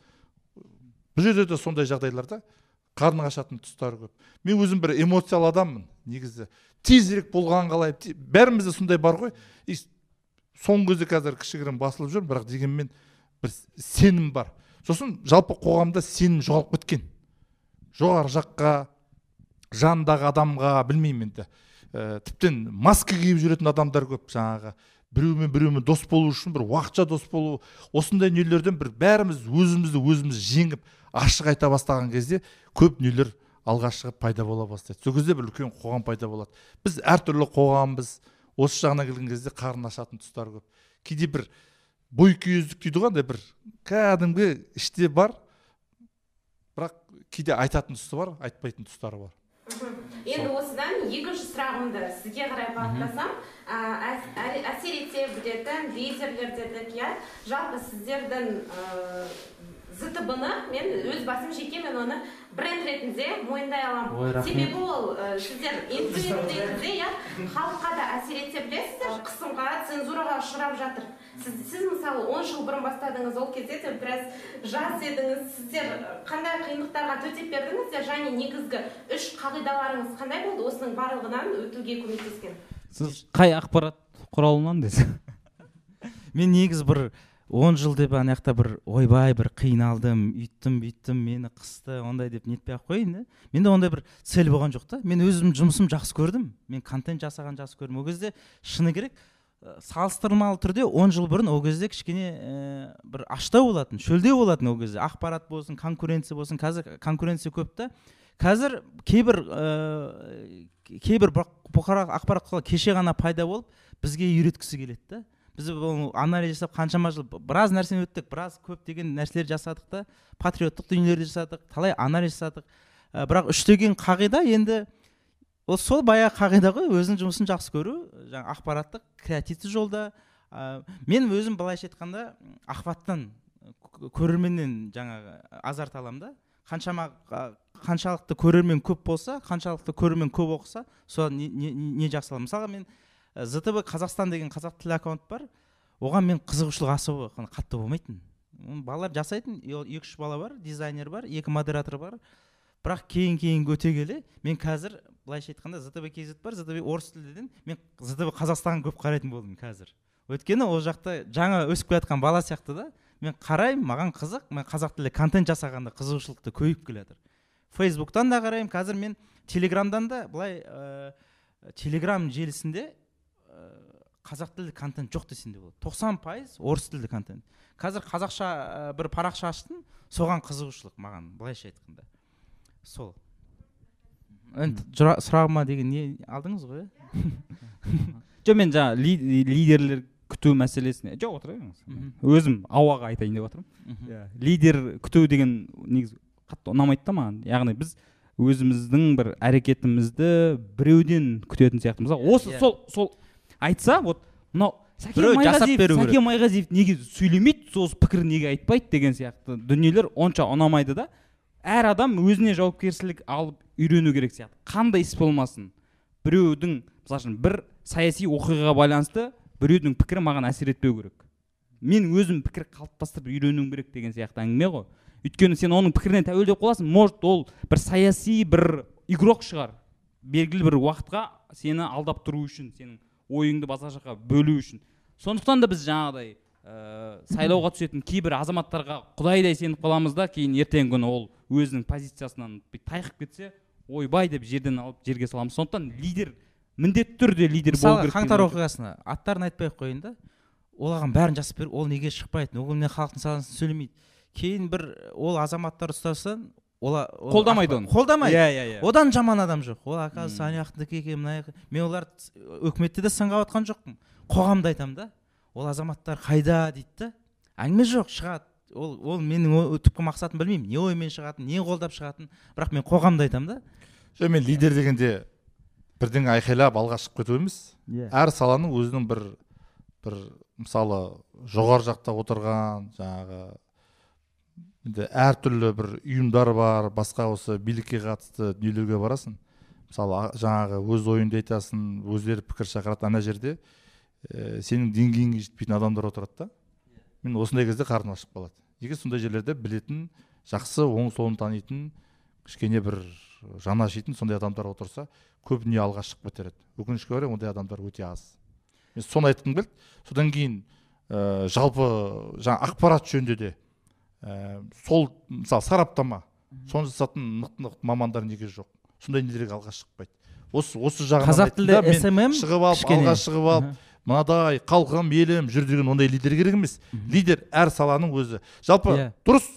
Бұл жерде де сондай жағдайларда қарның ашатын тұстары көп. Мен өзім бір эмоциялы адаммын негізі. Тезірек болғанын қалаймын бәрімізде сондай бар ғой. И соңғы кезде қазір кішігірім басылып жүр бірақ дегенмен бір сенім бар. Сосын жалпы қоғамда сенім жоғалып кеткен. Жоғары жаққа жанындағы адамға білмеймін енді ә, тіптен маска киіп жүретін адамдар көп жаңағы. Біреумен біреумен дос болу үшін бір уақытша дос болу. Осындай дүниелерден бір бәріміз өзімізді өзіміз жеңіп ашық айта бастаған кезде көп дүниелер алға шығып пайда бола бастайды. Сол кезде бір үлкен қоғам пайда болады. Біз әртүрлі қоғамбыз. Осы жағынан келген кезде қарын ашатын тұстар көп. Кейде бір бойкүйездік дейді ғой андай бір кәдімгі іште бар бірақ кейде айтатын тұсы бар айтпайтын тұстары бар. Енді осыдан екінші сұрағымды сізге қарай бағыттасам әсер ете білетін лидерлер дедік иә? жалпы сіздердің зтб ны мен өз басым жеке мен оны бренд ретінде мойындай Ой, аламын рахмет. себебі ол ә, сіздер инфлюенс ретінде иә халыққа да әсер ете білесіздер қысымға цензураға ұшырап жатыр. Сіз, сіз мысалы он жыл бұрын бастадыңыз ол кезде де біраз жас едіңіз. Сіздер қандай қиындықтарға төтеп бердіңіздер және негізгі үш қағидаларыңыз қандай болды? Осының барлығынан өтуге көмектескен. Сіз қай ақпарат құралынан десең? Мен негізі бір он жыл деп ана жақта бір ойбай бір қиналдым үйттім бүйттім мені қысты ондай деп нетпей ақ қояйын да. Менде ондай бір цель болған жоқ та. Мен өзім жұмысым жақсы көрдім. Мен контент жасаған жақсы көрдім. Ол кезде шыны керек салыстырмалы түрде 10 жыл бұрын ол кезде кішкене ә, бір аштау болатын шөлдеу болатын ол кезде. Ақпарат болсын конкуренция болсын. Қазір конкуренция көп та. Қазір кейбір ә, кейбір бұ- бұқаралық ақпарат кеше ғана пайда болып бізге үйреткісі келеді да біз ол анализ жасап қаншама жыл біраз нәрсені өттік біраз көптеген нәрселер жасадық та патриоттық дүниелерді жасадық талай анализ жасадық. Ә, бірақ үш деген қағида енді ол сол баяғы қағида ғой өзінің жұмысын жақсы көру жаңағы ақпараттық креативті жолда. Ә, мен өзім былайша айтқанда ахваттан көрерменнен жаңағы азарт аламын да. Қаншама қаншалықты көрермен көп болса қаншалықты көрермен көп оқыса содан не, не, не жақсы аламын. Мысалға мен зтб қазақстан деген қазақ тілі аккаунт бар. Оған мен қызығушылық қан- қатты болмайтын. Балалар жасайтын екі үш бала бар дизайнер бар екі модератор бар. Бірақ кейін кейін өте келе мен қазір былайша айтқанда зтб kz бар зтб орыс тілдіден мен зтб қазақстанға көп қарайтын болдым қазір. Өйткені ол жақта жаңа өсіп келе жатқан бала сияқты да мен қараймын маған қызық мен қазақ тілді контент жасағанда қызығушылықты көбейіп келе жатыр фейсбуктан да қараймын қазір мен телеграмдан да былай ә, телеграм желісінде қазақ тілді контент жоқ десем де болады. Тоқсан пайыз орыс тілді контент. Қазір қазақша ә, бір парақша аштым соған қызығушылық маған былайша айтқанда. Сол. Енді сұрағыма деген не алдыңыз ғой? Иә жоқ мен жаңа ли- лидерлер күту мәселесіне жоқ отыра беріңіз өзім ауаға айтайын деп отырмын. Иә лидер күту деген негізі қатты ұнамайды да маған. Яғни біз өзіміздің бір әрекетімізді біреуден күтетін сияқты мысалы осы Иә. сол сол айтса вот мынау сәкен Біреу жасап майғазиев беру керек. сәкен майғазиев неге сөйлемейді сол пікірін неге айтпайды деген сияқты дүниелер онша ұнамайды да. Әр адам өзіне жауапкершілік алып үйрену керек сияқты. Қандай іс болмасын? Біреудің мысалы үшін бір саяси оқиғаға байланысты біреудің пікірі маған әсер етпеу керек. Мен өзім пікір қалыптастырып үйренуім керек деген сияқты әңгіме ғой. Өйткені сен оның пікіріне тәуелді болып қаласың может ол бір саяси бір игрок шығар. Белгілі бір уақытқа сені алдап тұру үшін сенің ойыңды басқа жаққа бөлу үшін. Сондықтан да біз жаңағыдай ә, сайлауға түсетін кейбір азаматтарға құдайдай сеніп қаламыз да кейін ертеңгі күні ол өзінің позициясынан тайқып кетсе ойбай деп жерден алып жерге саламыз. Сондықтан лидер міндетті түрде лидер болу керек қаңтар оқиғасына аттарын айтпай ақ қояйын да олаған бәрін жасап беріп ол неге шықпайды? Ол халықтың санасын сөйлемейді. Кейін бір ол азаматтар ұстаса ола, ол Қолдамайды оны. қолдамайды. Иә иә иә. Одан жаман адам жоқ. Ол оказывается ана жақтікі екен мына жақ- мен оларды өкіметте де сынға жатқан жоқпын. Қоғамда айтамын да. Ол азаматтар қайда дейді да? Әңгіме жоқ шығады. Ол ол менің түпкі мақсатым білмеймін. Не оймен шығатынын не қолдап шығатынын бірақ мен қоғамда айтамын да. Жоқ мен лидер дегенде бірдеңе айқайлап алға шығып кету емес. Иә. Әр саланың өзінің бір бір мысалы жоғары жақта отырған жаңағы енді әртүрлі бір ұйымдар бар басқа осы билікке қатысты дүниелерге барасың. Мысалы жаңағы өз ойыңды айтасың өздері пікір шақырады ана жерде. Ә, сенің деңгейіңе жетпейтін адамдар отырады да. Мен осындай кезде қарным ашып қалады. Неге сондай жерлерде білетін жақсы оң солын танитын кішкене бір жаны ашитын сондай адамдар отырса көп дүние алға шығып кетер еді өкінішке орай ондай адамдар өте аз. Мен соны айтқым келді. Содан кейін ә, жалпы жаңа ақпарат жөнінде де ә, сол мысалы сараптама. Соны жасатын мықты мықты мамандар неге жоқ? Сондай нелерге алға шықпайды? Осы осы жағынан қазақ тілді SMM шығып алып кішкене. алға шығып алып мынадай халқым елім жүр деген ондай лидер керек емес. Лидер әр саланың өзі. Жалпы Иә. дұрыс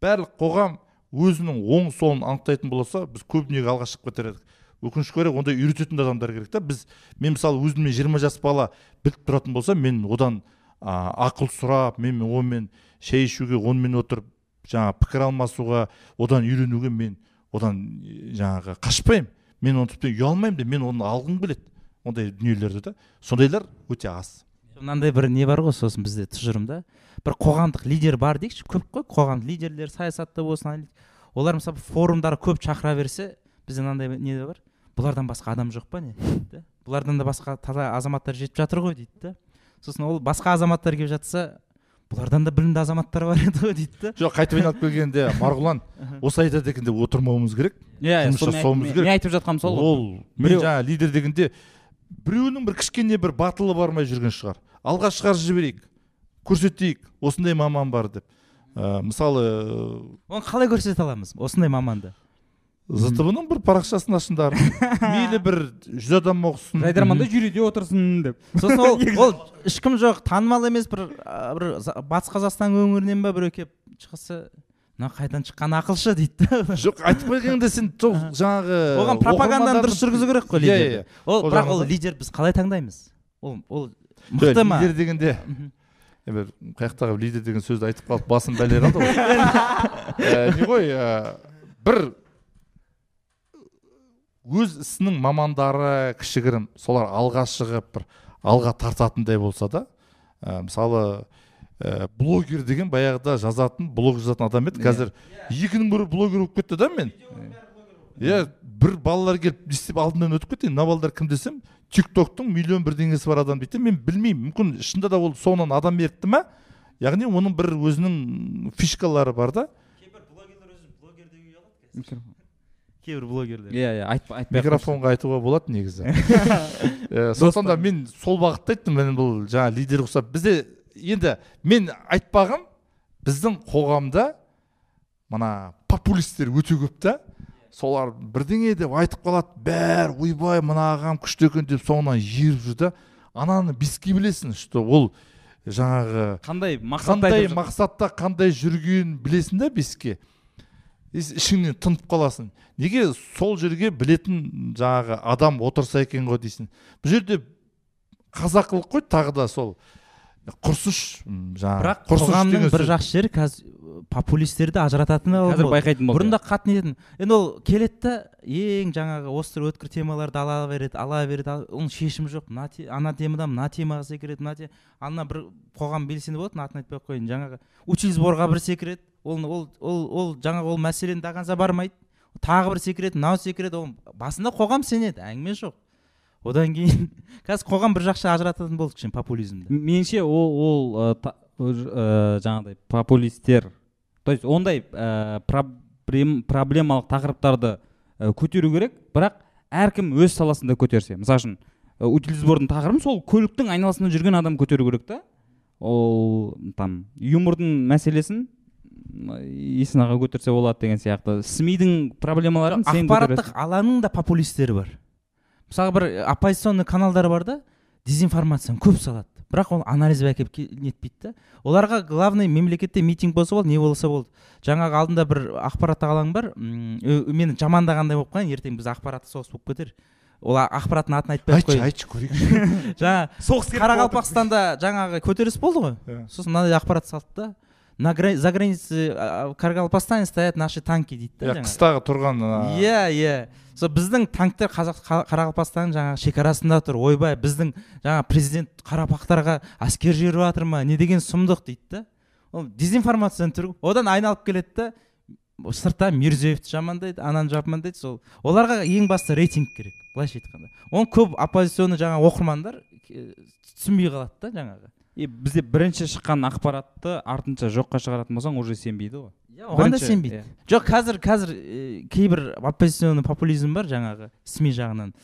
барлық қоғам өзінің оң солын анықтайтын болса біз көп дүниеге алға шығып кетер едік. Өкінішке орай ондай үйрететін адамдар керек та. Біз мен мысалы өзіммен жиырма жас бала біліп тұратын болса мен одан ақыл сұрап мен онымен шай ішуге онымен отырып жаңа пікір алмасуға одан үйренуге мен одан жаңағы қашпаймын. Мен оны тіпті ұялмаймын да мен оны алғым келеді ондай дүниелерді да сондайлар өте аз. Мынандай бір не бар ғой сосын бізде тұжырымда? Бір қоғамдық лидер бар дейікші көп қой қоғамдық лидерлер саясатта болсын олар мысалы форумдарға көп шақыра берсе бізде мынандай не бар? Бұлардан басқа адам жоқ па не? Да? бұлардан да басқа таза азаматтар жетіп жатыр ғой дейді да. Сосын ол басқа азаматтар келіп жатса бұлардан да білімді азаматтар бар еді ғой дейді да. Жоқ қайтып айналып келгенде марғұлан осы айтады екен деп отырмауымыз керек иә соны жасауымыз мен- керек. мен айтып жатқаным сол ғой. Ол мен Біреу- жаңа лидер дегенде біреуінің бір кішкене бір батылы бармай жүрген шығар. Алға шығарып жіберейік көрсетейік осындай маман бар деп. Ә, мысалы оны қалай көрсете аламыз? Осындай маманды. Зтб ның бір парақшасын ашыңдар мейлі бір жүз адам оқысын. Жайдарманда жюриде отырсын деп. Сосын ол ол ешкім жоқ танымал емес бір бір батыс қазақстан өңірінен ба біреу келіп шықса мына қайдан шыққан ақылшы? дейді да жоқ айтып келгенде сен сол жаңағы оған пропаганданы дұрыс жүргізу керек қой Иә, лидерді. иә, иә. ол бірақ ол лидер біз қалай таңдаймыз? Ол ол мықты ма? лидер дегенде бір қай жақтағы лидер деген сөзді айтып қалып басым бәле қалды ғой. Ә, не ғой ә, бір өз ісінің мамандары кішігірім солар алға шығып бір алға тартатындай болса да ә, мысалы ә, блогер деген баяғыда жазатын блог жазатын адам еді. Қазір екінің бірі блогер болып кетті да мен? Иә бір балалар келіп не істеп алдымнан өтіп кетті. Мына балалар кім десем тик токтың миллион бірдеңесі бар адам дейді. Мен білмеймін. Мүмкін шынында да ол соңынан адам ерікті ма? Яғни оның бір өзінің фишкалары бар да. Кейбір блогерлер. Иә иә айтпа айтпай микрофонға айтуға болады негізі. Ә, сондықтан да мен сол бағытта айттым мен бұл жаңа лидер ұқсап. Бізде енді мен айтпағым біздің қоғамда мына популисттер өте көп та. Солар бірдеңе деп айтып қалады. Бәрі ойбай мына ағам күшті екен деп соңынан еріп жүр да. Ананы беске білесің что ол жаңағы қандай мақсатта қандай мақсатта қандай жүргенін білесің да беске. Ес- ішіңнен тынып қаласың. Неге сол жерге білетін жаңағы адам отырса екен ғой дейсің. Бұл жерде қазақылық қой тағы да сол. Құрсыш жаңағы бірақ құрсыш қоғамның деген бір жақсы жері қазір популистерді ажырататыны қазір байқайтын болды. Бұрында қатты не ететін енді ол келеді да ең жаңағы острый өткір темаларды ала береді ала береді. Оның шешімі жоқ. Мына ана темадан мына темаға секіреді мына те ана бір қоғам белсенді болады атын айтпай ақ қояйын. Жаңағы учили сборға бір секіреді. Ол ол ол ол жаңағы ол мәселені до конца бармайды. Тағы бір секіреді мынау секіреді. Ол басында қоғам сенеді әңгіме жоқ. Одан кейін қазір қоғам бір жақша ажырататын болды кішкене популизмді. Меніңше ол ол ә, ә, жаңағыдай популистер то есть ондай ә, проблем, проблемалық тақырыптарды ә, көтеру керек. Бірақ әркім өз саласында көтерсе мысалы үшін ә, утилизбордың тақырыбын сол көліктің айналасында жүрген адам көтеру керек та. Ол там юмордың мәселесін есін аға көтерсе болады деген сияқты. Сми дің проблемаларын сен ақпараттық алаңның да популистері бар. Мысалы бір оппозиционный каналдар бар да дезинформацияны көп салады. Бірақ ол анализбен әкеліп ке- нетпейді да оларға главный мемлекетте митинг болса болды не болса болды. Жаңағы алдында бір ақпараттық алаң бар. Мені жамандағандай болып қалайын. Ертең біз ақпараттық соғыс болып кетер. Ол ақпараттың атын айтпай ақ айтшы қояйын. айтшы көрейік. Жаңа соғыс қарақалпақстанда жаңағы көтеріліс болды ғой. Иә. сосын мынандай ақпарат салды да. На за границей стоят наши танки дейді да иә қыстағы тұрған иә иә. Сол біздің танктер қазақ қа- қарақалпақстанның жаңағы шекарасында тұр. Ойбай біздің жаңа президент қарақалпақтарға әскер жіберіп жатыр ма не деген сұмдық дейді да ол дезинформацияның түрі одан айналып келеді да сырттан мирзиевті жамандайды ананы жамандайды сол оларға ең басты рейтинг керек. Былайша айтқанда. Оны көп оппозиционный жаңағы оқырмандар түсінбей қалады да жаңағы. И бізде бірінші шыққан ақпаратты артынша жоққа шығаратын болсаң уже сенбейді ғой. Оған да сенбейді. жоқ қазір қазір ә, кейбір оппозиционный популизм бар жаңағы сми жағынан.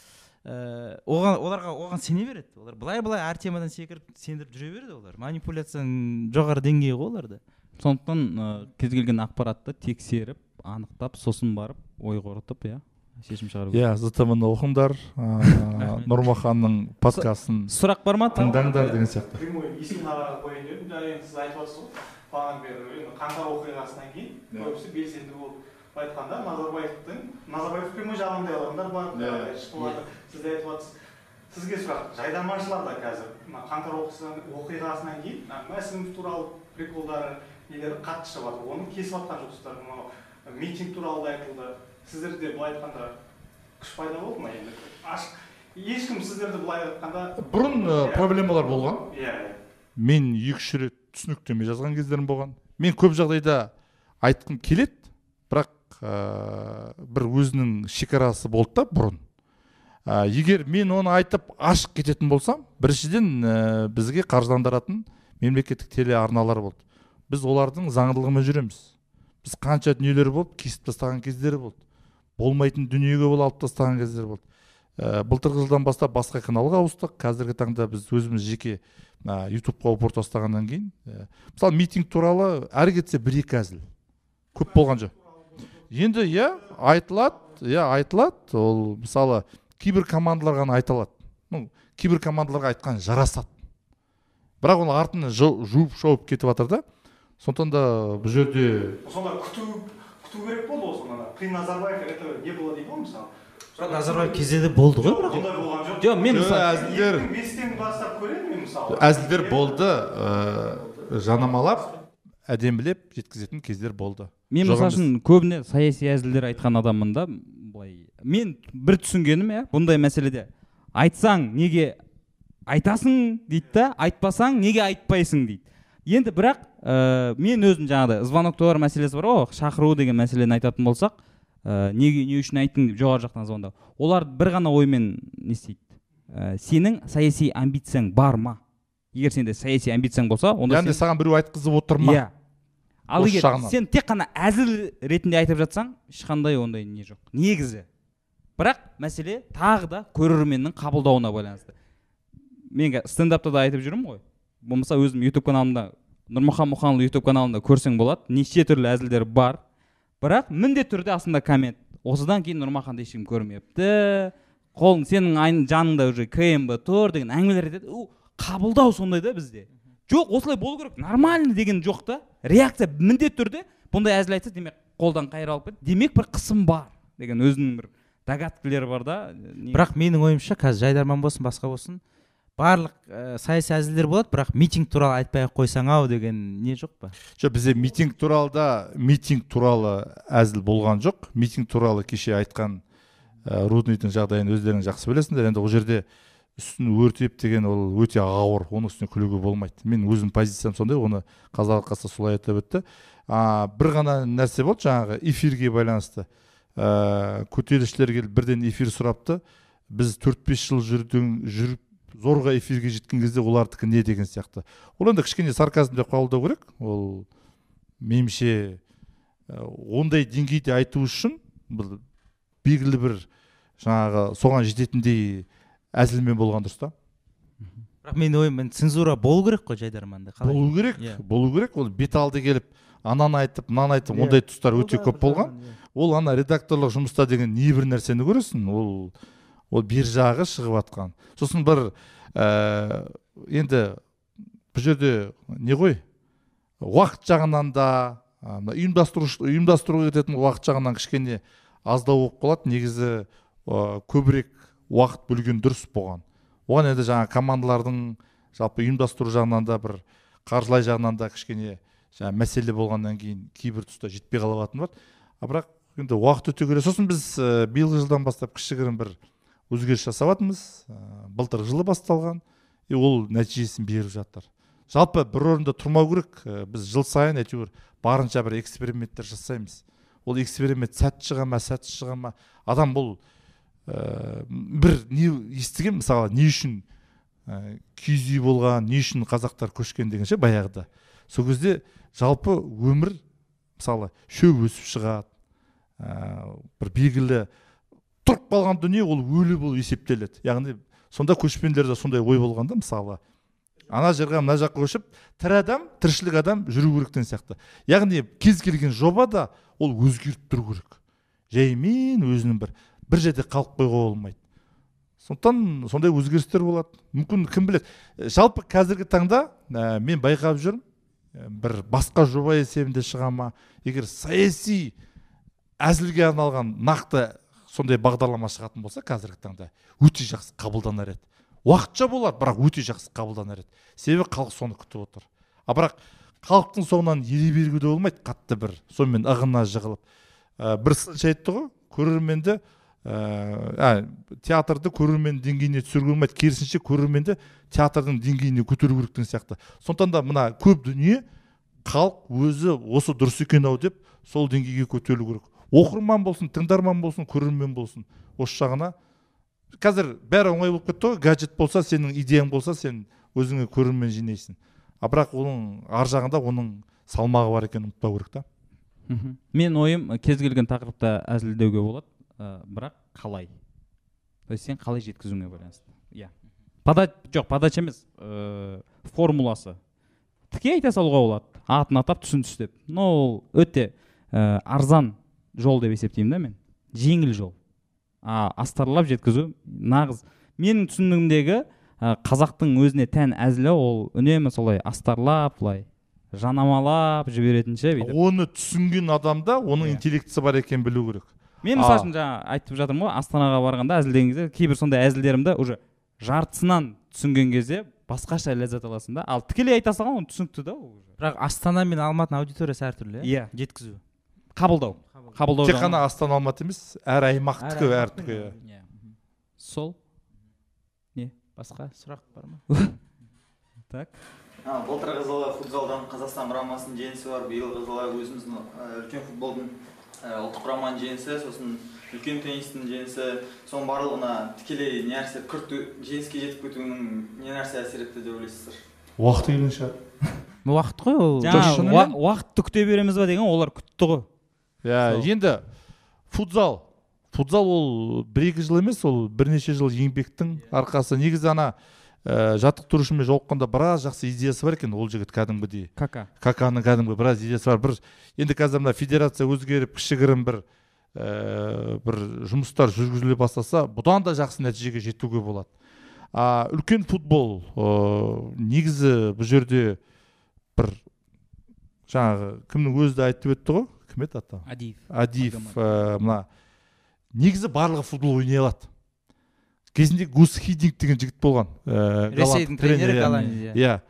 Ә, оған оларға оған сене береді. Олар былай былай әр темадан секіріп сендіріп жүре береді олар. Манипуляцияның жоғары деңгейі ғой оларда. Сондықтан ә, кез келген ақпаратты тексеріп анықтап сосын барып ой қорытып иә. Шешім шығару керек иә зтм ны оқыңдар ыыы, нұрмаханның подкастын сұрақ бар ма? тыңдаңдар деген сияқты. Прямой араға қояйын дедім жаңа енді сіз айтып жатсыз ғой бағанадан бері енді қаңтар оқиғасынан кейін көбісі белсенді болып былай айтқанда назарбаевтың назарбаев прямой жағындай адамдар бар сіз де айтып жатсыз сізге сұрақ жайдарманшылар да қазір мына қаңтар оқиғасынан- кейін мына мәсімов туралы приколдары нелері қатты шығып жатыр оны кесіп жатқан жоқсыздар мынау митинг туралы да айтылды. Сіздерде былай айтқанда күш пайда болды ма енді? Ашық ешкім сіздерді былай айтқанда бұрын ә, проблемалар болған. Иә. Иә мен екі үш рет түсініктеме жазған кездерім болған. Мен көп жағдайда айтқым келеді бірақ ә, бір өзінің шекарасы болды да бұрын. Ә, егер мен оны айтып ашық кететін болсам біріншіден ә, бізге қаржыландыратын мемлекеттік телеарналар болды. Біз олардың заңдылығымен жүреміз. Біз қанша дүниелер болып кесіп тастаған кездері болды. Болмайтын дүниеге ол алып тастаған кездер болды. Ә, былтырғы жылдан бастап басқа каналға ауыстық. Қазіргі таңда біз өзіміз жеке мына ютубқа упор тастағаннан кейін ә, мысалы митинг туралы әрі кетсе бір екі әзіл. Көп болған жоқ. Енді иә айтылады иә айтылады. Ол мысалы кейбір командалар ғана айта алады. Ну кейбір командаларға айтқан жарасады. Бірақ ол артынан жу- жуып шауып кетіп жатыр да. Сондықтан да бұл жерде сонда күту күту керек болды ғой сонда при назарбаев этого не было дейді ғой мысалы бірақ назарбаев кезде де болды ғой бірақ ондай болған жоқ. Жоқ мен мысалы әзілдер. Бестен бастап көремін мен мысалы. Әзілдер болды ә, жанамалап әдемілеп жеткізетін кездер болды. Мен мысалы үшін көбіне саяси әзілдер айтқан адаммын да былай. Мен бір түсінгенім иә бұндай мәселеде. Айтсаң неге айтасың дейді да айтпасаң неге айтпайсың дейді. Енді бірақ ә, мен өзім жаңағыдай звоноктар мәселесі бар ғой шақыру деген мәселені айтатын болсақ ә, неге не үшін айттың деп жоғары жақтан звондау. Олар бір ғана оймен не істейді. Ә, сенің саяси амбицияң бар ма? Егер сенде саяси амбицияң болса онда яғни сен- саған біреу айтқызып отыр ма? Иә. Ал егер жағынан. сен тек қана әзіл ретінде айтып жатсаң ешқандай ондай не жоқ. Негізі. Бірақ мәселе тағы да көрерменнің қабылдауына байланысты. Мен стендапта да айтып жүрмін ғой. Болмаса өзім ютуб каналымда нұрмұхан мұханұлы ютуб каналында көрсең болады. Неше түрлі әзілдер бар. Бірақ міндетті түрде астында коммент. Осыдан кейін нұрмаханды ешкім көрмепті. Қолың сенің айн- жаныңда уже кмб тұр деген әңгімелер айтады. Қабылдау сондай да бізде. Жоқ осылай болу керек. Нормально деген жоқ та. Реакция міндетті түрде. Бұндай әзіл айтса демек қолдан қайыр алып кетті демек бір қысым бар деген өзінің бір догадкілері бар да. Бірақ менің ойымша қазір жайдарман болсын басқа болсын. Барлық ә, саяси әзілдер болады бірақ митинг туралы айтпай ақ қойсаң ау деген не жоқ па? Жоқ бізде митинг туралы да митинг туралы әзіл болған жоқ. Митинг туралы кеше айтқан ә, рудныйдың жағдайын өздерің жақсы білесіңдер. Енді ол жерде үстін өртеп деген ол өте ауыр оның үстіне күлуге болмайды. Мен өзім позициям сондай оны қазақ алқасы солай айтып өтті. А, бір ғана нәрсе болды жаңағы эфирге байланысты. Ә, көтерілісшілер келіп бірден эфир сұрапты. Біз төрт бес жыл жүрдің жүріп зорға эфирге жеткен кезде олардікі не деген сияқты. Ол енді кішкене сарказм деп қабылдау керек. Ол меніңше ә, ондай деңгейде айту үшін бір белгілі бір жаңағы соған жететіндей әзілмен болған дұрыс та. Бірақ менің ойым цензура болу керек қой жайдарманда қалай? Болу керек Иә. болу керек. Ол бет алды келіп ананы айтып мынаны айтып Иә. ондай тұстар өте көп болған. ол ана редакторлық жұмыста деген небір нәрсені көресің. Ол ол бер жағы шығып жатқан сосын бір ә, енді бұл жерде не ғой? Уақыт жағынан да мына ұйымдастырушы ұйымдастыруға кететін уақыт жағынан кішкене аздау болып қалады. Негізі ә, көбірек уақыт бөлген дұрыс болған. Оған енді жаңа командалардың жалпы ұйымдастыру жағынан да бір қаржылай жағынан да кішкене жаңа мәселе болғаннан кейін кейбір тұста жетпей қалатын бар а бірақ енді уақыт өте келе. Сосын біз ә, биылғы жылдан бастап кішігірім бір өзгеріс жасап жатырмыз ә, былтыр жылы басталған и ол нәтижесін беріп жатыр. Жалпы бір орында тұрмау керек. Ә, біз жыл сайын әйтеуір барынша бір эксперименттер жасаймыз. Ол эксперимент сәтті шыға ма сәтсіз шыға ма? Адам бұл ә, бір не естіген мысалы не үшін ә, киіз үй болған не үшін қазақтар көшкен деген ше баяғыда. Сол кезде жалпы өмір мысалы шөп өсіп шығады. Ә, бір белгілі тұрып қалған дүние ол өлі болып есептеледі. Яғни сонда көшпенділерде сондай ой болған да мысалы. Ана жерге мына жаққа көшіп тірі адам тіршілік адам жүру керек деген сияқты. Яғни кез келген жоба да ол өзгеріп тұру керек. Жаймен өзінің бір бір жерде қалып қоюға болмайды. Сондықтан сондай өзгерістер болады. Мүмкін кім біледі? Ә, жалпы қазіргі таңда ә, мен байқап жүрмін. Ә, бір басқа жоба есебінде шыға ма? Егер саяси әзілге арналған нақты сондай бағдарлама шығатын болса қазіргі таңда өте жақсы қабылданар еді. Уақытша болар бірақ өте жақсы қабылданар еді. Себебі халық соны күтіп отыр. А бірақ халықтың соңынан ере беруге де болмайды қатты бір. Сонымен ығына жығылып. Ә, бір сыншы айтты ғой көрерменді ә, ә, театрды көрермен деңгейіне түсіруге болмайды. Керісінше көрерменді театрдың деңгейіне көтеру керек деген сияқты. Сондықтан да мына көп дүние халық өзі осы дұрыс екен ау деп сол деңгейге көтерілу керек. Оқырман болсын тыңдарман болсын көрермен болсын. Осы жағына. Қазір бәрі оңай болып кетті ғой. Гаджет болса сенің идеяң болса сен өзіңе көрермен жинайсың. А бірақ оның ар жағында оның салмағы бар екенін ұмытпау керек та. Мен ойым кез келген тақырыпта әзілдеуге болады. Ә, бірақ қалай? То есть сен қалай жеткізуіңе байланысты? Иә. Подач жоқ подача емес. Ә, формуласы. Тіке айта салуға болады. Атын атап түсін түс деп но ол өте ә, арзан жол деп есептеймін да мен. Жеңіл жол. А астарлап жеткізу нағыз. Менің түсінігімдегі ә, қазақтың өзіне тән әзілі ол үнемі солай астарлап былай жанамалап жіберетін ше бүйтіп. Оны түсінген адамда оның Иә. интеллектісі бар екенін білу керек. Мен мысалы үшін жаңа айтып жатырмын ғой астанаға барғанда әзілдеген кезде кейбір сондай әзілдерімді уже жартысынан түсінген кезде басқаша ләззат аласың да. Ал тікелей айта салған ол түсінікті да ол уже. бірақ астана мен алматының аудиториясы әртүрлі Иә. жеткізу. Қабылдау. Қабылдау. Тек қана астана алматы емес әр аймақтікі Әр әртүрлі. Иә. сол. Не басқа сұрақ бар ма? Так. А, былтырғы жылы футзалдан қазақстан құрамасының жеңісі бар биылғы жылы өзіміздің үлкен футболдың ұлттық құраманың жеңісі сосын үлкен теннистің жеңісі соның барлығына тікелей не нәрсе күрт жеңіске жетіп кетуінің не нәрсе әсер етті деп ойлайсыздар? Уақыты келген шығар. Уақыт қой ол. Уақытты күте береміз ба деген олар күтті ғой. Иә енді футзал. Футзал ол бір екі жыл емес ол бірнеше жыл еңбектің арқасы. Негізі ана ә, жаттықтырушымен жолыққанда біраз жақсы идеясы бар екен ол жігіт кәдімгідей. Кака. Каканың кәдімгі біраз идеясы бар. Бір енді қазір мына федерация өзгеріп кішігірім бір ә, бір жұмыстар жүргізіле бастаса бұдан да жақсы нәтижеге жетуге болады. А үлкен футбол ә, негізі бұл жерде бір жаңағы кімнің өзі де айтып өтті ғой? Кім еді аты адиев адиев ә, мына. Негізі барлығы футбол ойнай алады. Кезінде гус хидинг деген жігіт болған ә, ресейдің тренері, тренері. иә. голландия иә.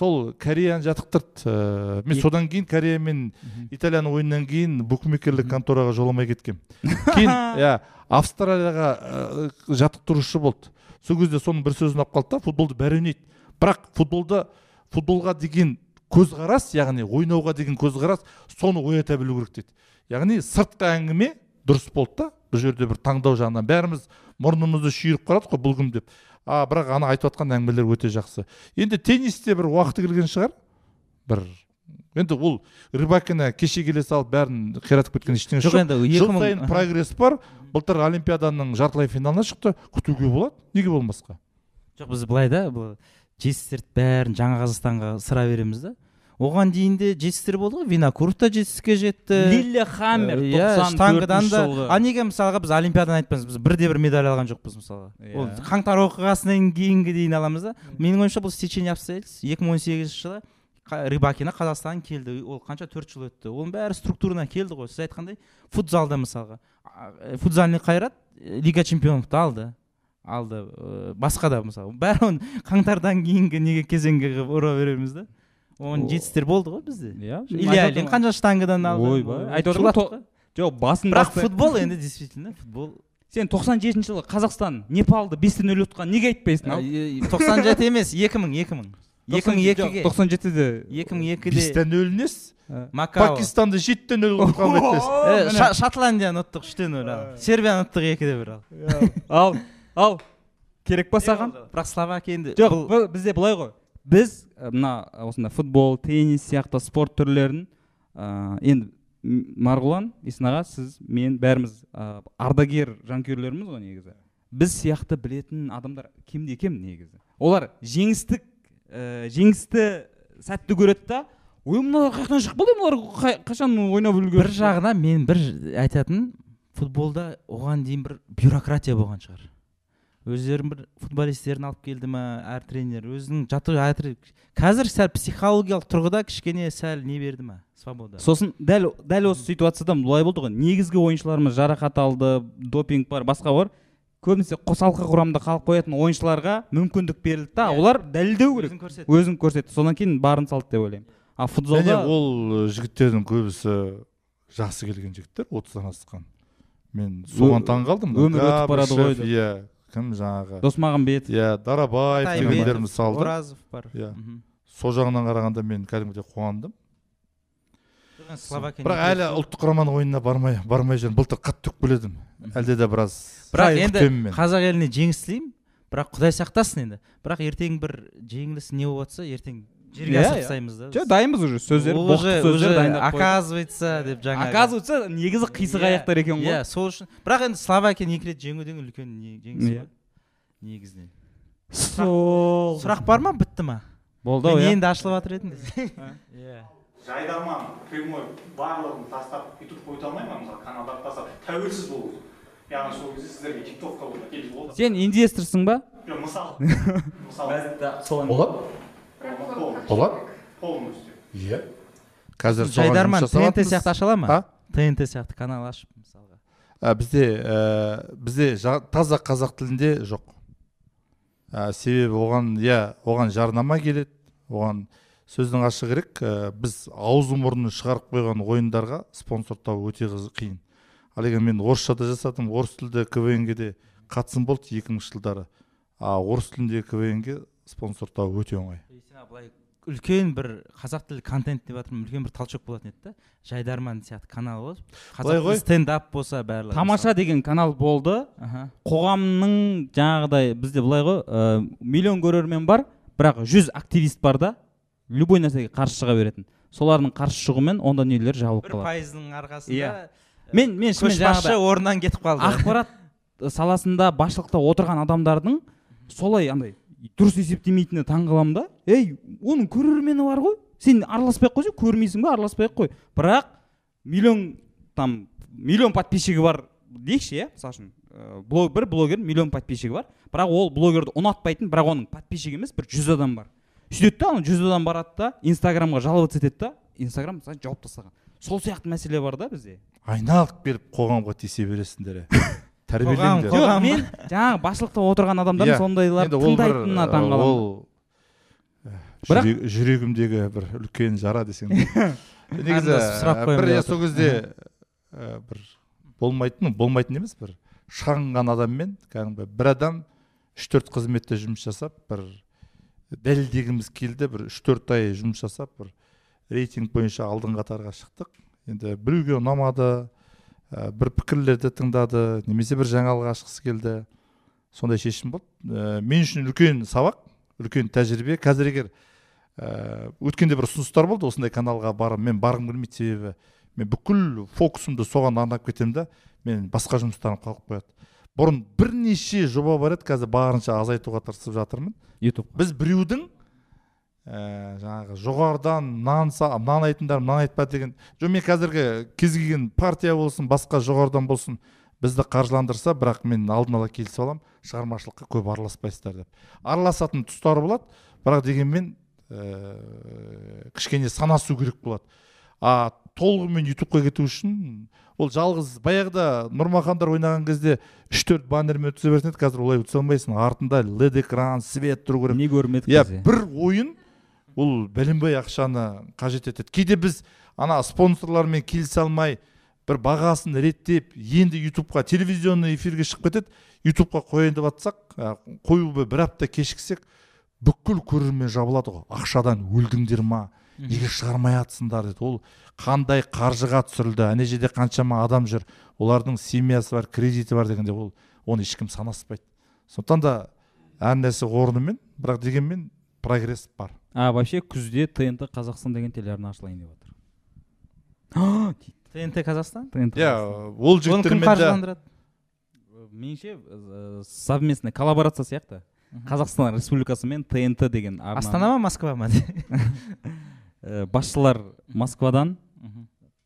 Сол кореяны жаттықтырды ә, мен содан кейін корея мен италияның ойынынан кейін букмекерлік контораға жоламай кеткенмін кейін иә австралияға жаттықтырушы болды. Сол кезде соның бір сөзін алып қалды да футболды бәрі ойнайды. Бірақ футболда футболға деген көзқарас яғни ойнауға деген көзқарас соны оята білу керек дейді. Яғни сыртқы әңгіме дұрыс болды да бұл жерде бір таңдау жағынан. Бәріміз мұрнымызды шүйіріп қарадық қой бұл кім деп. А бірақ ана айтып жатқан әңгімелер өте жақсы. Енді теннисте бір уақыты келген шығар. Бір енді ол рыбакина кеше келе салып бәрін қиратып кеткен ештеңе жоқ енді жыл сайын прогресс бар. Былтыр олимпиаданың жартылай финалына шықты. Күтуге болады. Неге болмасқа? Жоқ біз былай да бұл жетістіктерді бәрін жаңа қазақстанға сыра береміз да. Оған дейін де жетістіктер болды ғой. Винокуров та жетістікке жетті. Лилле хаммер Иә, 94 штангыдан да. а неге мысалға біз олимпиаданы айтпаймыз біз бірде бір медаль алған жоқпыз мысалға. Ол Иә. қаңтар оқиғасынан кейінгі дейін аламыз да. Менің ойымша бұл стечение обстоятельств. Екі мың он сегізінші жылы рыбакина қазақстан келді. Ол қанша? Төрт жыл өтті. Оның бәрі структурно келді ғой. Сіз айтқандай футзалда мысалға. Э, футзальный қайрат э, лига чемпионовты алды. Алды э, басқа да мысалы. Бәрі оны қаңтардан кейінгі неге кезеңге қылып ұра береміз да. Оған жетістіктер болды ғой бізде. Иә илья ильин қанша штангыдан алды. Ойбай Ой, айтып отырмын жоқ басын бірақ футбол енді действительно футбол. Сен 97 жылы қазақстан непалды бесте нөл ұтқан неге айтпайсың ал? тоқсан жеті емес екі мың екі мың. Екі мың екіге. тоқсан жетіде. екі мың екіде. бестен нөл несі макао. Пакистанды жеті нөл ұтқан шотландияны ұттық үште нөл ал сербияны ұттық екіде бір ал ал ал керек па саған? Бірақ словакия енді жоқ бұл- бұл- бізде былай ғой. Біз ә, мына осындай футбол теннис сияқты спорт түрлерін ә, енді марғұлан есін аға сіз мен бәріміз ә, ардагер жанкүйерлеріміз ғой негізі. Біз сияқты білетін адамдар кемде кем негізі? Олар жеңістік ә, жеңісті сәтті көреді да ой мыналар қаяқтан шығып қалды мыналар қай- қашан ойнап үлгерді? бір жағынан мен бір айтатын футболда оған дейін бір бюрократия болған шығар. Өздерінің бір футболистерін алып келді ма әр тренер? Өзінің жаттығу әр- қазір сәл психологиялық тұрғыда кішкене сәл не берді ма свобода. Сосын дәл дәл осы ситуацияда былай болды ғой. Негізгі ойыншыларымыз жарақат алды допинг бар басқа бар. Көбінесе қосалқы құрамда қалып қоятын ойыншыларға мүмкіндік берілді да. Иә. олар дәлелдеу керек. Өзін көрсет өзін көрсетті. Содан кейін барын салды деп ойлаймын. А футзалда ол жігіттердің көбісі жасы келген жігіттер отыздан асқан. Мен соған таң қалдым өмір өтіп барады ғой иә. Кім жаңағы? Досмағамбетов. Иә дарабаев дегендер мысалы оразов бар. Иә. Сол жағынан қарағанда мен кәдімгідей қуандым. Бірақ әлі ұлттық құраманың ойынына бармай бармай жүрмін былтыр қатты төкіп келедім әлде де біраз бірақ енді қазақ еліне жеңіс тілеймін бірақ құдай сақтасын енді. Бірақ ертең бір жеңіліс не болып жатса ертең жерге Иә, асырып иә. тастаймыз да. Жоқ дайынбыз уже? Сөздер уже- сөздер дайындап оказывается деп жаңағы оказывается негізі қисық Иә, аяқтар екен ғой. иә сол үшін. Бірақ енді словакияны екі рет жеңу деген үлкен не- жеңіс Иә. ғой негізінен. Сол. Сұрақ бар ма? Бітті ма? Болды ау мен иә. енді ашылып жатыр едім иә. Жайдарман прямой барлығын тастап ютуб қойта алмай ма? Мысалы каналдарды тастап тәуелсіз болу. Яғни сол кезде сіздерге келіп болды. Сен инвесторсың ба? Жоқ мысалы мысалы болады болады полностью. Иә қазір соған жайдарман тнт сияқты аша ала ма а? тнт сияқты канал ашып мысалға. Ә, бізде ә, бізде жа- таза қазақ тілінде жоқ. Ә, себебі оған иә оған жарнама келеді оған сөздің ашы керек. Ә, біз аузы мұрнын шығарып қойған ойындарға спонсор табу өте қиын. Ал егер мен орысшада жасадым орыс тілді квн ге де қатысым болды екі мыңыншы жылдары. А орыс тіліндегі квн ге спонсор табу өте оңай. Былай үлкен бір қазақ тілді контент деп жатырмын үлкен бір толчок болатын еді да. Жайдарман сияқты канал болып. Қазақ ғой. стендап болса барлығы. Тамаша деген канал болды. Қоғамның жаңағыдай бізде былай ғой ә, миллион көрермен бар бірақ жүз активист бар да. Любой нәрсеге қарсы шыға беретін. Солардың қарсы шығуымен онда дүниелер жабылып бір қалады. пайыздың арқасында Иә. мен мен шынымен көшбасшы орнынан кетіп қалды. ақпарат саласында басшылықта отырған адамдардың солай андай дұрыс есептемейтініне таң қаламын да. Ей оның көрермені бар ғой. Сен араласпай ақ қойсаң көрмейсің ба араласпай ақ қой. Бірақ миллион там миллион подписчигі бар дейікші иә мысалы үшін ә, блог, бір блогер миллион подписчигі бар. Бірақ ол блогерді ұнатпайтын бірақ оның подписчигі емес бір жүз адам бар. Сөйтеді да ана жүз адам барады да инстаграмға жаловаться етеді да инстаграм мысалы жауып тастаған. Сол сияқты мәселе бар да бізде. Айналып келіп қоғамға тиісе бересіңдер тәрбиелеңдер. мен жаңағы басшылықта отырған адамдардың Иә, сондайларды тыңдайтынына ә, таң қаламын ол Бірақ- жүрегімдегі бір үлкен жара десең де. негізі бір сол кезде бір болмайтын болмайтын емес бір шағынған адаммен кәдімгі бір адам үш төрт қызметте жұмыс жасап бір дәлелдегіміз келді бір үш төрт ай жұмыс жасап бір рейтинг бойынша алдыңғы қатарға шықтық. Енді біреуге ұнамады ә, бір пікірлерді тыңдады немесе бір жаңалық ашқысы келді. Сондай шешім болды. Ә, мен үшін үлкен сабақ үлкен тәжірибе. Қазір егер ә, өткенде бір ұсыныстар болды осындай каналға барып мен барғым келмейді себебі. Мен бүкіл фокусымды соған арнап кетемін да мен басқа жұмыстарым қалып қояды. Бұрын бірнеше жоба бар еді қазір барынша азайтуға тырысып жатырмын. Ютуб біз біреудің ә, жаңағы жоғарыдан мынаны мынаны айтыңдар мынаны айтпа деген. Жоқ мен қазіргі кез келген партия болсын басқа жоғарыдан болсын бізді қаржыландырса бірақ мен алдын ала келісіп аламын шығармашылыққа көп араласпайсыздар деп. Араласатын тұстары болады бірақ дегенмен ә, кішкене санасу керек болады. А толығымен ютубқа кету үшін ол жалғыз баяғыда нұрмахандар ойнаған кезде үш төрт баннермен өткізе беретін еді. Қазір олай өткізе алмайсың. Артында лед экран свет тұру керек. Не көрмедік иә бір ойын ол бәленбай ақшаны қажет етеді. Кейде біз ана спонсорлармен келісе алмай бір бағасын реттеп енді ютубқа телевизионный эфирге шығып кетеді. Ютубқа қояйын деп жатсақ қоюға бір апта кешіксек бүкіл көрермен жабылады ғой. Ақшадан өлдіңдер ма? Неге шығармай жатсыңдар деді. Ол қандай қаржыға түсірілді? Ана жерде қаншама адам жүр? Олардың семьясы бар кредиті бар дегенде ол оны ешкім санаспайды. Сондықтан да әр нәрсе орнымен бірақ дегенмен прогресс бар. А вообще күзде тнт қазақстан деген телеарна ашылайын деп жатыр тнт казахстан? Тнт иә Қазақстан. ол жігіттермен меніңше ә, совместный коллаборация сияқты. Қазақстан республикасы мен тнт деген арна астана ма москва ма? Ә, басшылар москвадан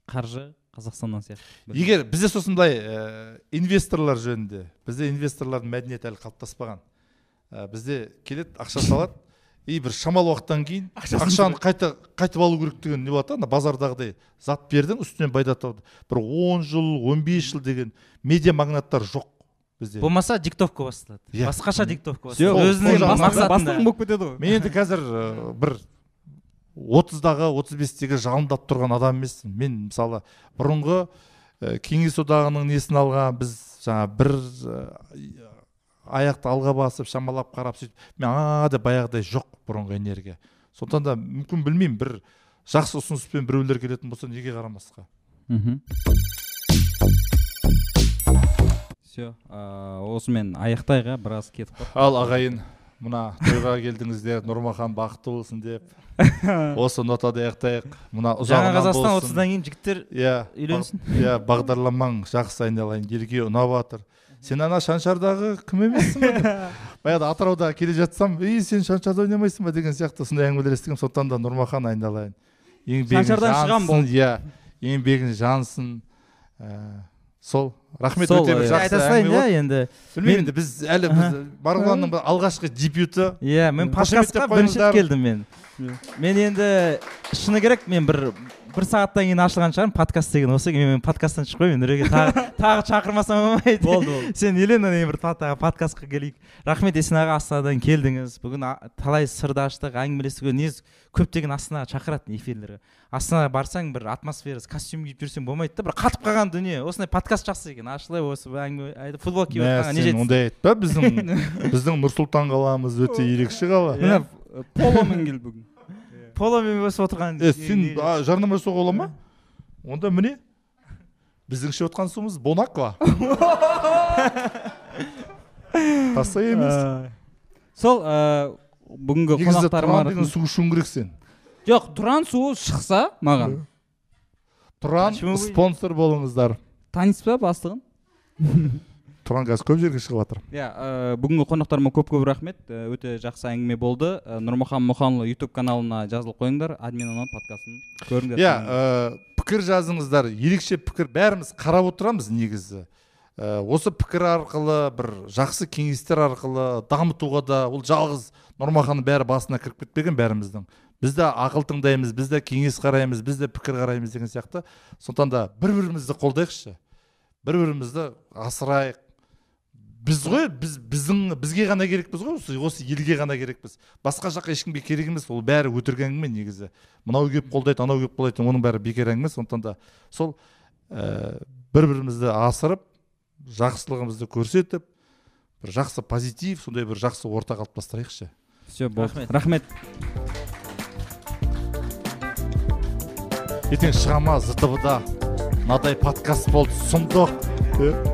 қаржы қазақстаннан сияқты. Егер бізде сосын былай ә, инвесторлар жөнінде бізде инвесторлардың мәдениеті әлі қалыптаспаған ә, бізде келеді ақша салады и бір шамалы уақыттан кейін ақшаны қайта қайтып алу керек деген не болады да ана базардағыдай зат бердің үстінен пайда тауды бір он жыл 15 жыл деген медиа магнаттар жоқ. Бізде. Болмаса диктовка басталады. Иә. басқаша диктовка басталады. Өзінің мақсатында. болып кетеді ғой. Мен енді қазір ә, бір отыздағы отыз бестегі жалындап тұрған адам емеспін. Мен мысалы бұрынғы ә, кеңес одағының несін алған біз жаңа бір ә, аяқты алға басып шамалап қарап сөйтіп мен а деп баяғыдай жоқ бұрынғы энергия. Сондықтан да мүмкін білмеймін бір жақсы ұсыныспен біреулер келетін болса неге қарамасқа? Мхм. Все. Осымен аяқтайық иә біраз кетіп қалды ал ағайын мына тойға келдіңіздер нұрмахан бақытты болсын деп. Осы нотада аяқтайық. Мына жаңа ұзағынан қазақстан отыздан кейін жігіттер иә үйленсін. иә бағдарламаң жақсы айналайын елге ұнап жатыр сен ана шаншардағы кім емессің ба баяғыда атырауда келе жатсам ей сен шаншарда ойнамайсың ба? деген сияқты. Сондай әңгімелер естігемін сондықтан да нұрмахан айналайын. Еңбегің Шаншардан шығам жансын иә еңбегің жансын. Ә, сол рахмет Сол, өте бір иә. жақсы айта салайын иә енді. Білмеймін мен- енді біз әлі біз марғұланның алғашқы дебюті иә мен подкастқа бірінші келдім мен. Мен енді шыны керек мен бір бір сағаттан кейін ашылған шығармын подкаст деген. Осы мен, мен подкасттан шықпаймын нұреке тағы тағы шақырмасам болмайды. Болды болды. Сен елена мен бір тағы подкастқа келейік. Рахмет есен аға астанадан келдіңіз. Бүгін талай сырды аштық әңгімелестік негізі көптеген астанаға шақырады эфирлерге. Астанаға барсаң бір атмосферасы костюм киіп жүрсең болмайды да бір қатып қалған дүние. Осындай подкаст жақсы екен. Ашылай осы әңгіме айтып футбол киіп жатқанға не жетсін ондай айтпа біздің біздің нұр сұлтан қаламыз өте ерекше қала. Міне поломен кел бүгін. Поломен өсіп отырған е сен жарнама жасауға бола ма? Онда міне біздің ішіп отқан суымыз бонаква тастай емес. Сол бүгінгі қонақтарыма деген су ішуің керек сен. Жоқ тұран суы шықса маған. Тұран спонсор болыңыздар. Танисыз ба бастығын тұран қазір көп жерге шығып жатыр. Иә ә, бүгінгі қонақтарыма көп көп рахмет. Ә, өте жақсы әңгіме болды. Ә, нұрмахан мұханұлы ютуб каналына жазылып қойыңдар. Админ анон подкастын көріңдер. Иә пікір жазыңыздар. Ерекше пікір. Бәріміз қарап отырамыз негізі. Ә, осы пікір арқылы бір жақсы кеңестер арқылы дамытуға да ол жалғыз нұрмаханның бәрі басына кіріп кетпеген бәріміздің. Біз де ақыл тыңдаймыз біз де кеңес қараймыз біз де пікір қараймыз деген сияқты. Сондықтан да бір бірімізді қолдайықшы. Бір бірімізді асырайық. Біз ғой біз біздің бізге ғана керекпіз ғой осы, осы елге ғана керекпіз. Басқа жаққа ешкімге керек емес ол бәрі өтірік әңгіме негізі. Мынау келіп қолдайды анау келіп қолдайды оның бәрі бекер әңгіме. Сондықтан да сол ә, бір бірімізді асырып жақсылығымызды көрсетіп бір жақсы позитив сондай бір жақсы орта қалыптастырайықшы все болды. Рахмет. рахмет. Ертең шыға ма зтб да мынадай подкаст болды сұмдық. Деп